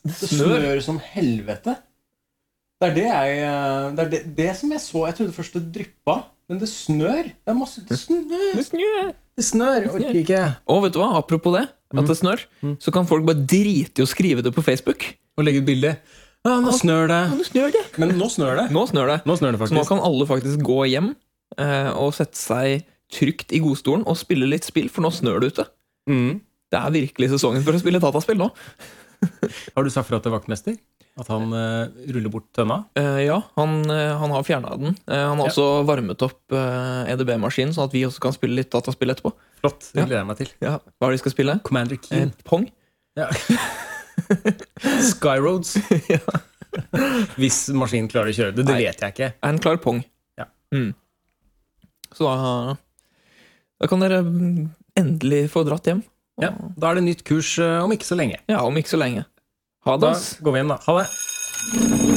[SPEAKER 2] Det snør,
[SPEAKER 1] snør?
[SPEAKER 2] som helvete. Det er det jeg eh, Det er det, det som jeg så. Jeg trodde først det dryppa, men det snør. Det er masse Det snør! Det snør, jeg Orker ikke.
[SPEAKER 1] Og vet du hva, apropos det, at det snør, så kan folk bare drite i å skrive det på Facebook.
[SPEAKER 2] Og legge ut bilde. Ja, nå snør det.
[SPEAKER 1] Nå snør det.
[SPEAKER 2] Men nå snør det.
[SPEAKER 1] Nå snør det.
[SPEAKER 2] Nå snør det
[SPEAKER 1] Så nå kan alle faktisk gå hjem eh, og sette seg trygt i godstolen og spille litt spill, for nå snør det ute.
[SPEAKER 2] Mm.
[SPEAKER 1] Det er virkelig sesongen for å spille dataspill nå. [LAUGHS]
[SPEAKER 2] Har du sagt fra til vaktmester? At han uh, ruller bort tønna?
[SPEAKER 1] Uh, ja, han, uh, han har fjerna den. Han har
[SPEAKER 2] Ja.
[SPEAKER 1] også varmet opp EDB-maskinen, sånn at vi også kan spille litt dataspill etterpå.
[SPEAKER 2] Flott. Det gleder jeg meg til.
[SPEAKER 1] Ja, Hva er det de skal spille?
[SPEAKER 2] Commander Keen.
[SPEAKER 1] Pong?
[SPEAKER 2] Ja. [LAUGHS] Skyroads. [LAUGHS] Hvis maskinen klarer å kjøre det. Det
[SPEAKER 1] Nei.
[SPEAKER 2] vet jeg ikke.
[SPEAKER 1] En klar pong.
[SPEAKER 2] Ja.
[SPEAKER 1] Mm. Så da, da kan dere mm, endelig få dratt hjem.
[SPEAKER 2] Ja, Da er det nytt kurs eh, om ikke så lenge.
[SPEAKER 1] Ja, om ikke så lenge. Ha det.
[SPEAKER 2] Da går vi hjem, da. Ha det.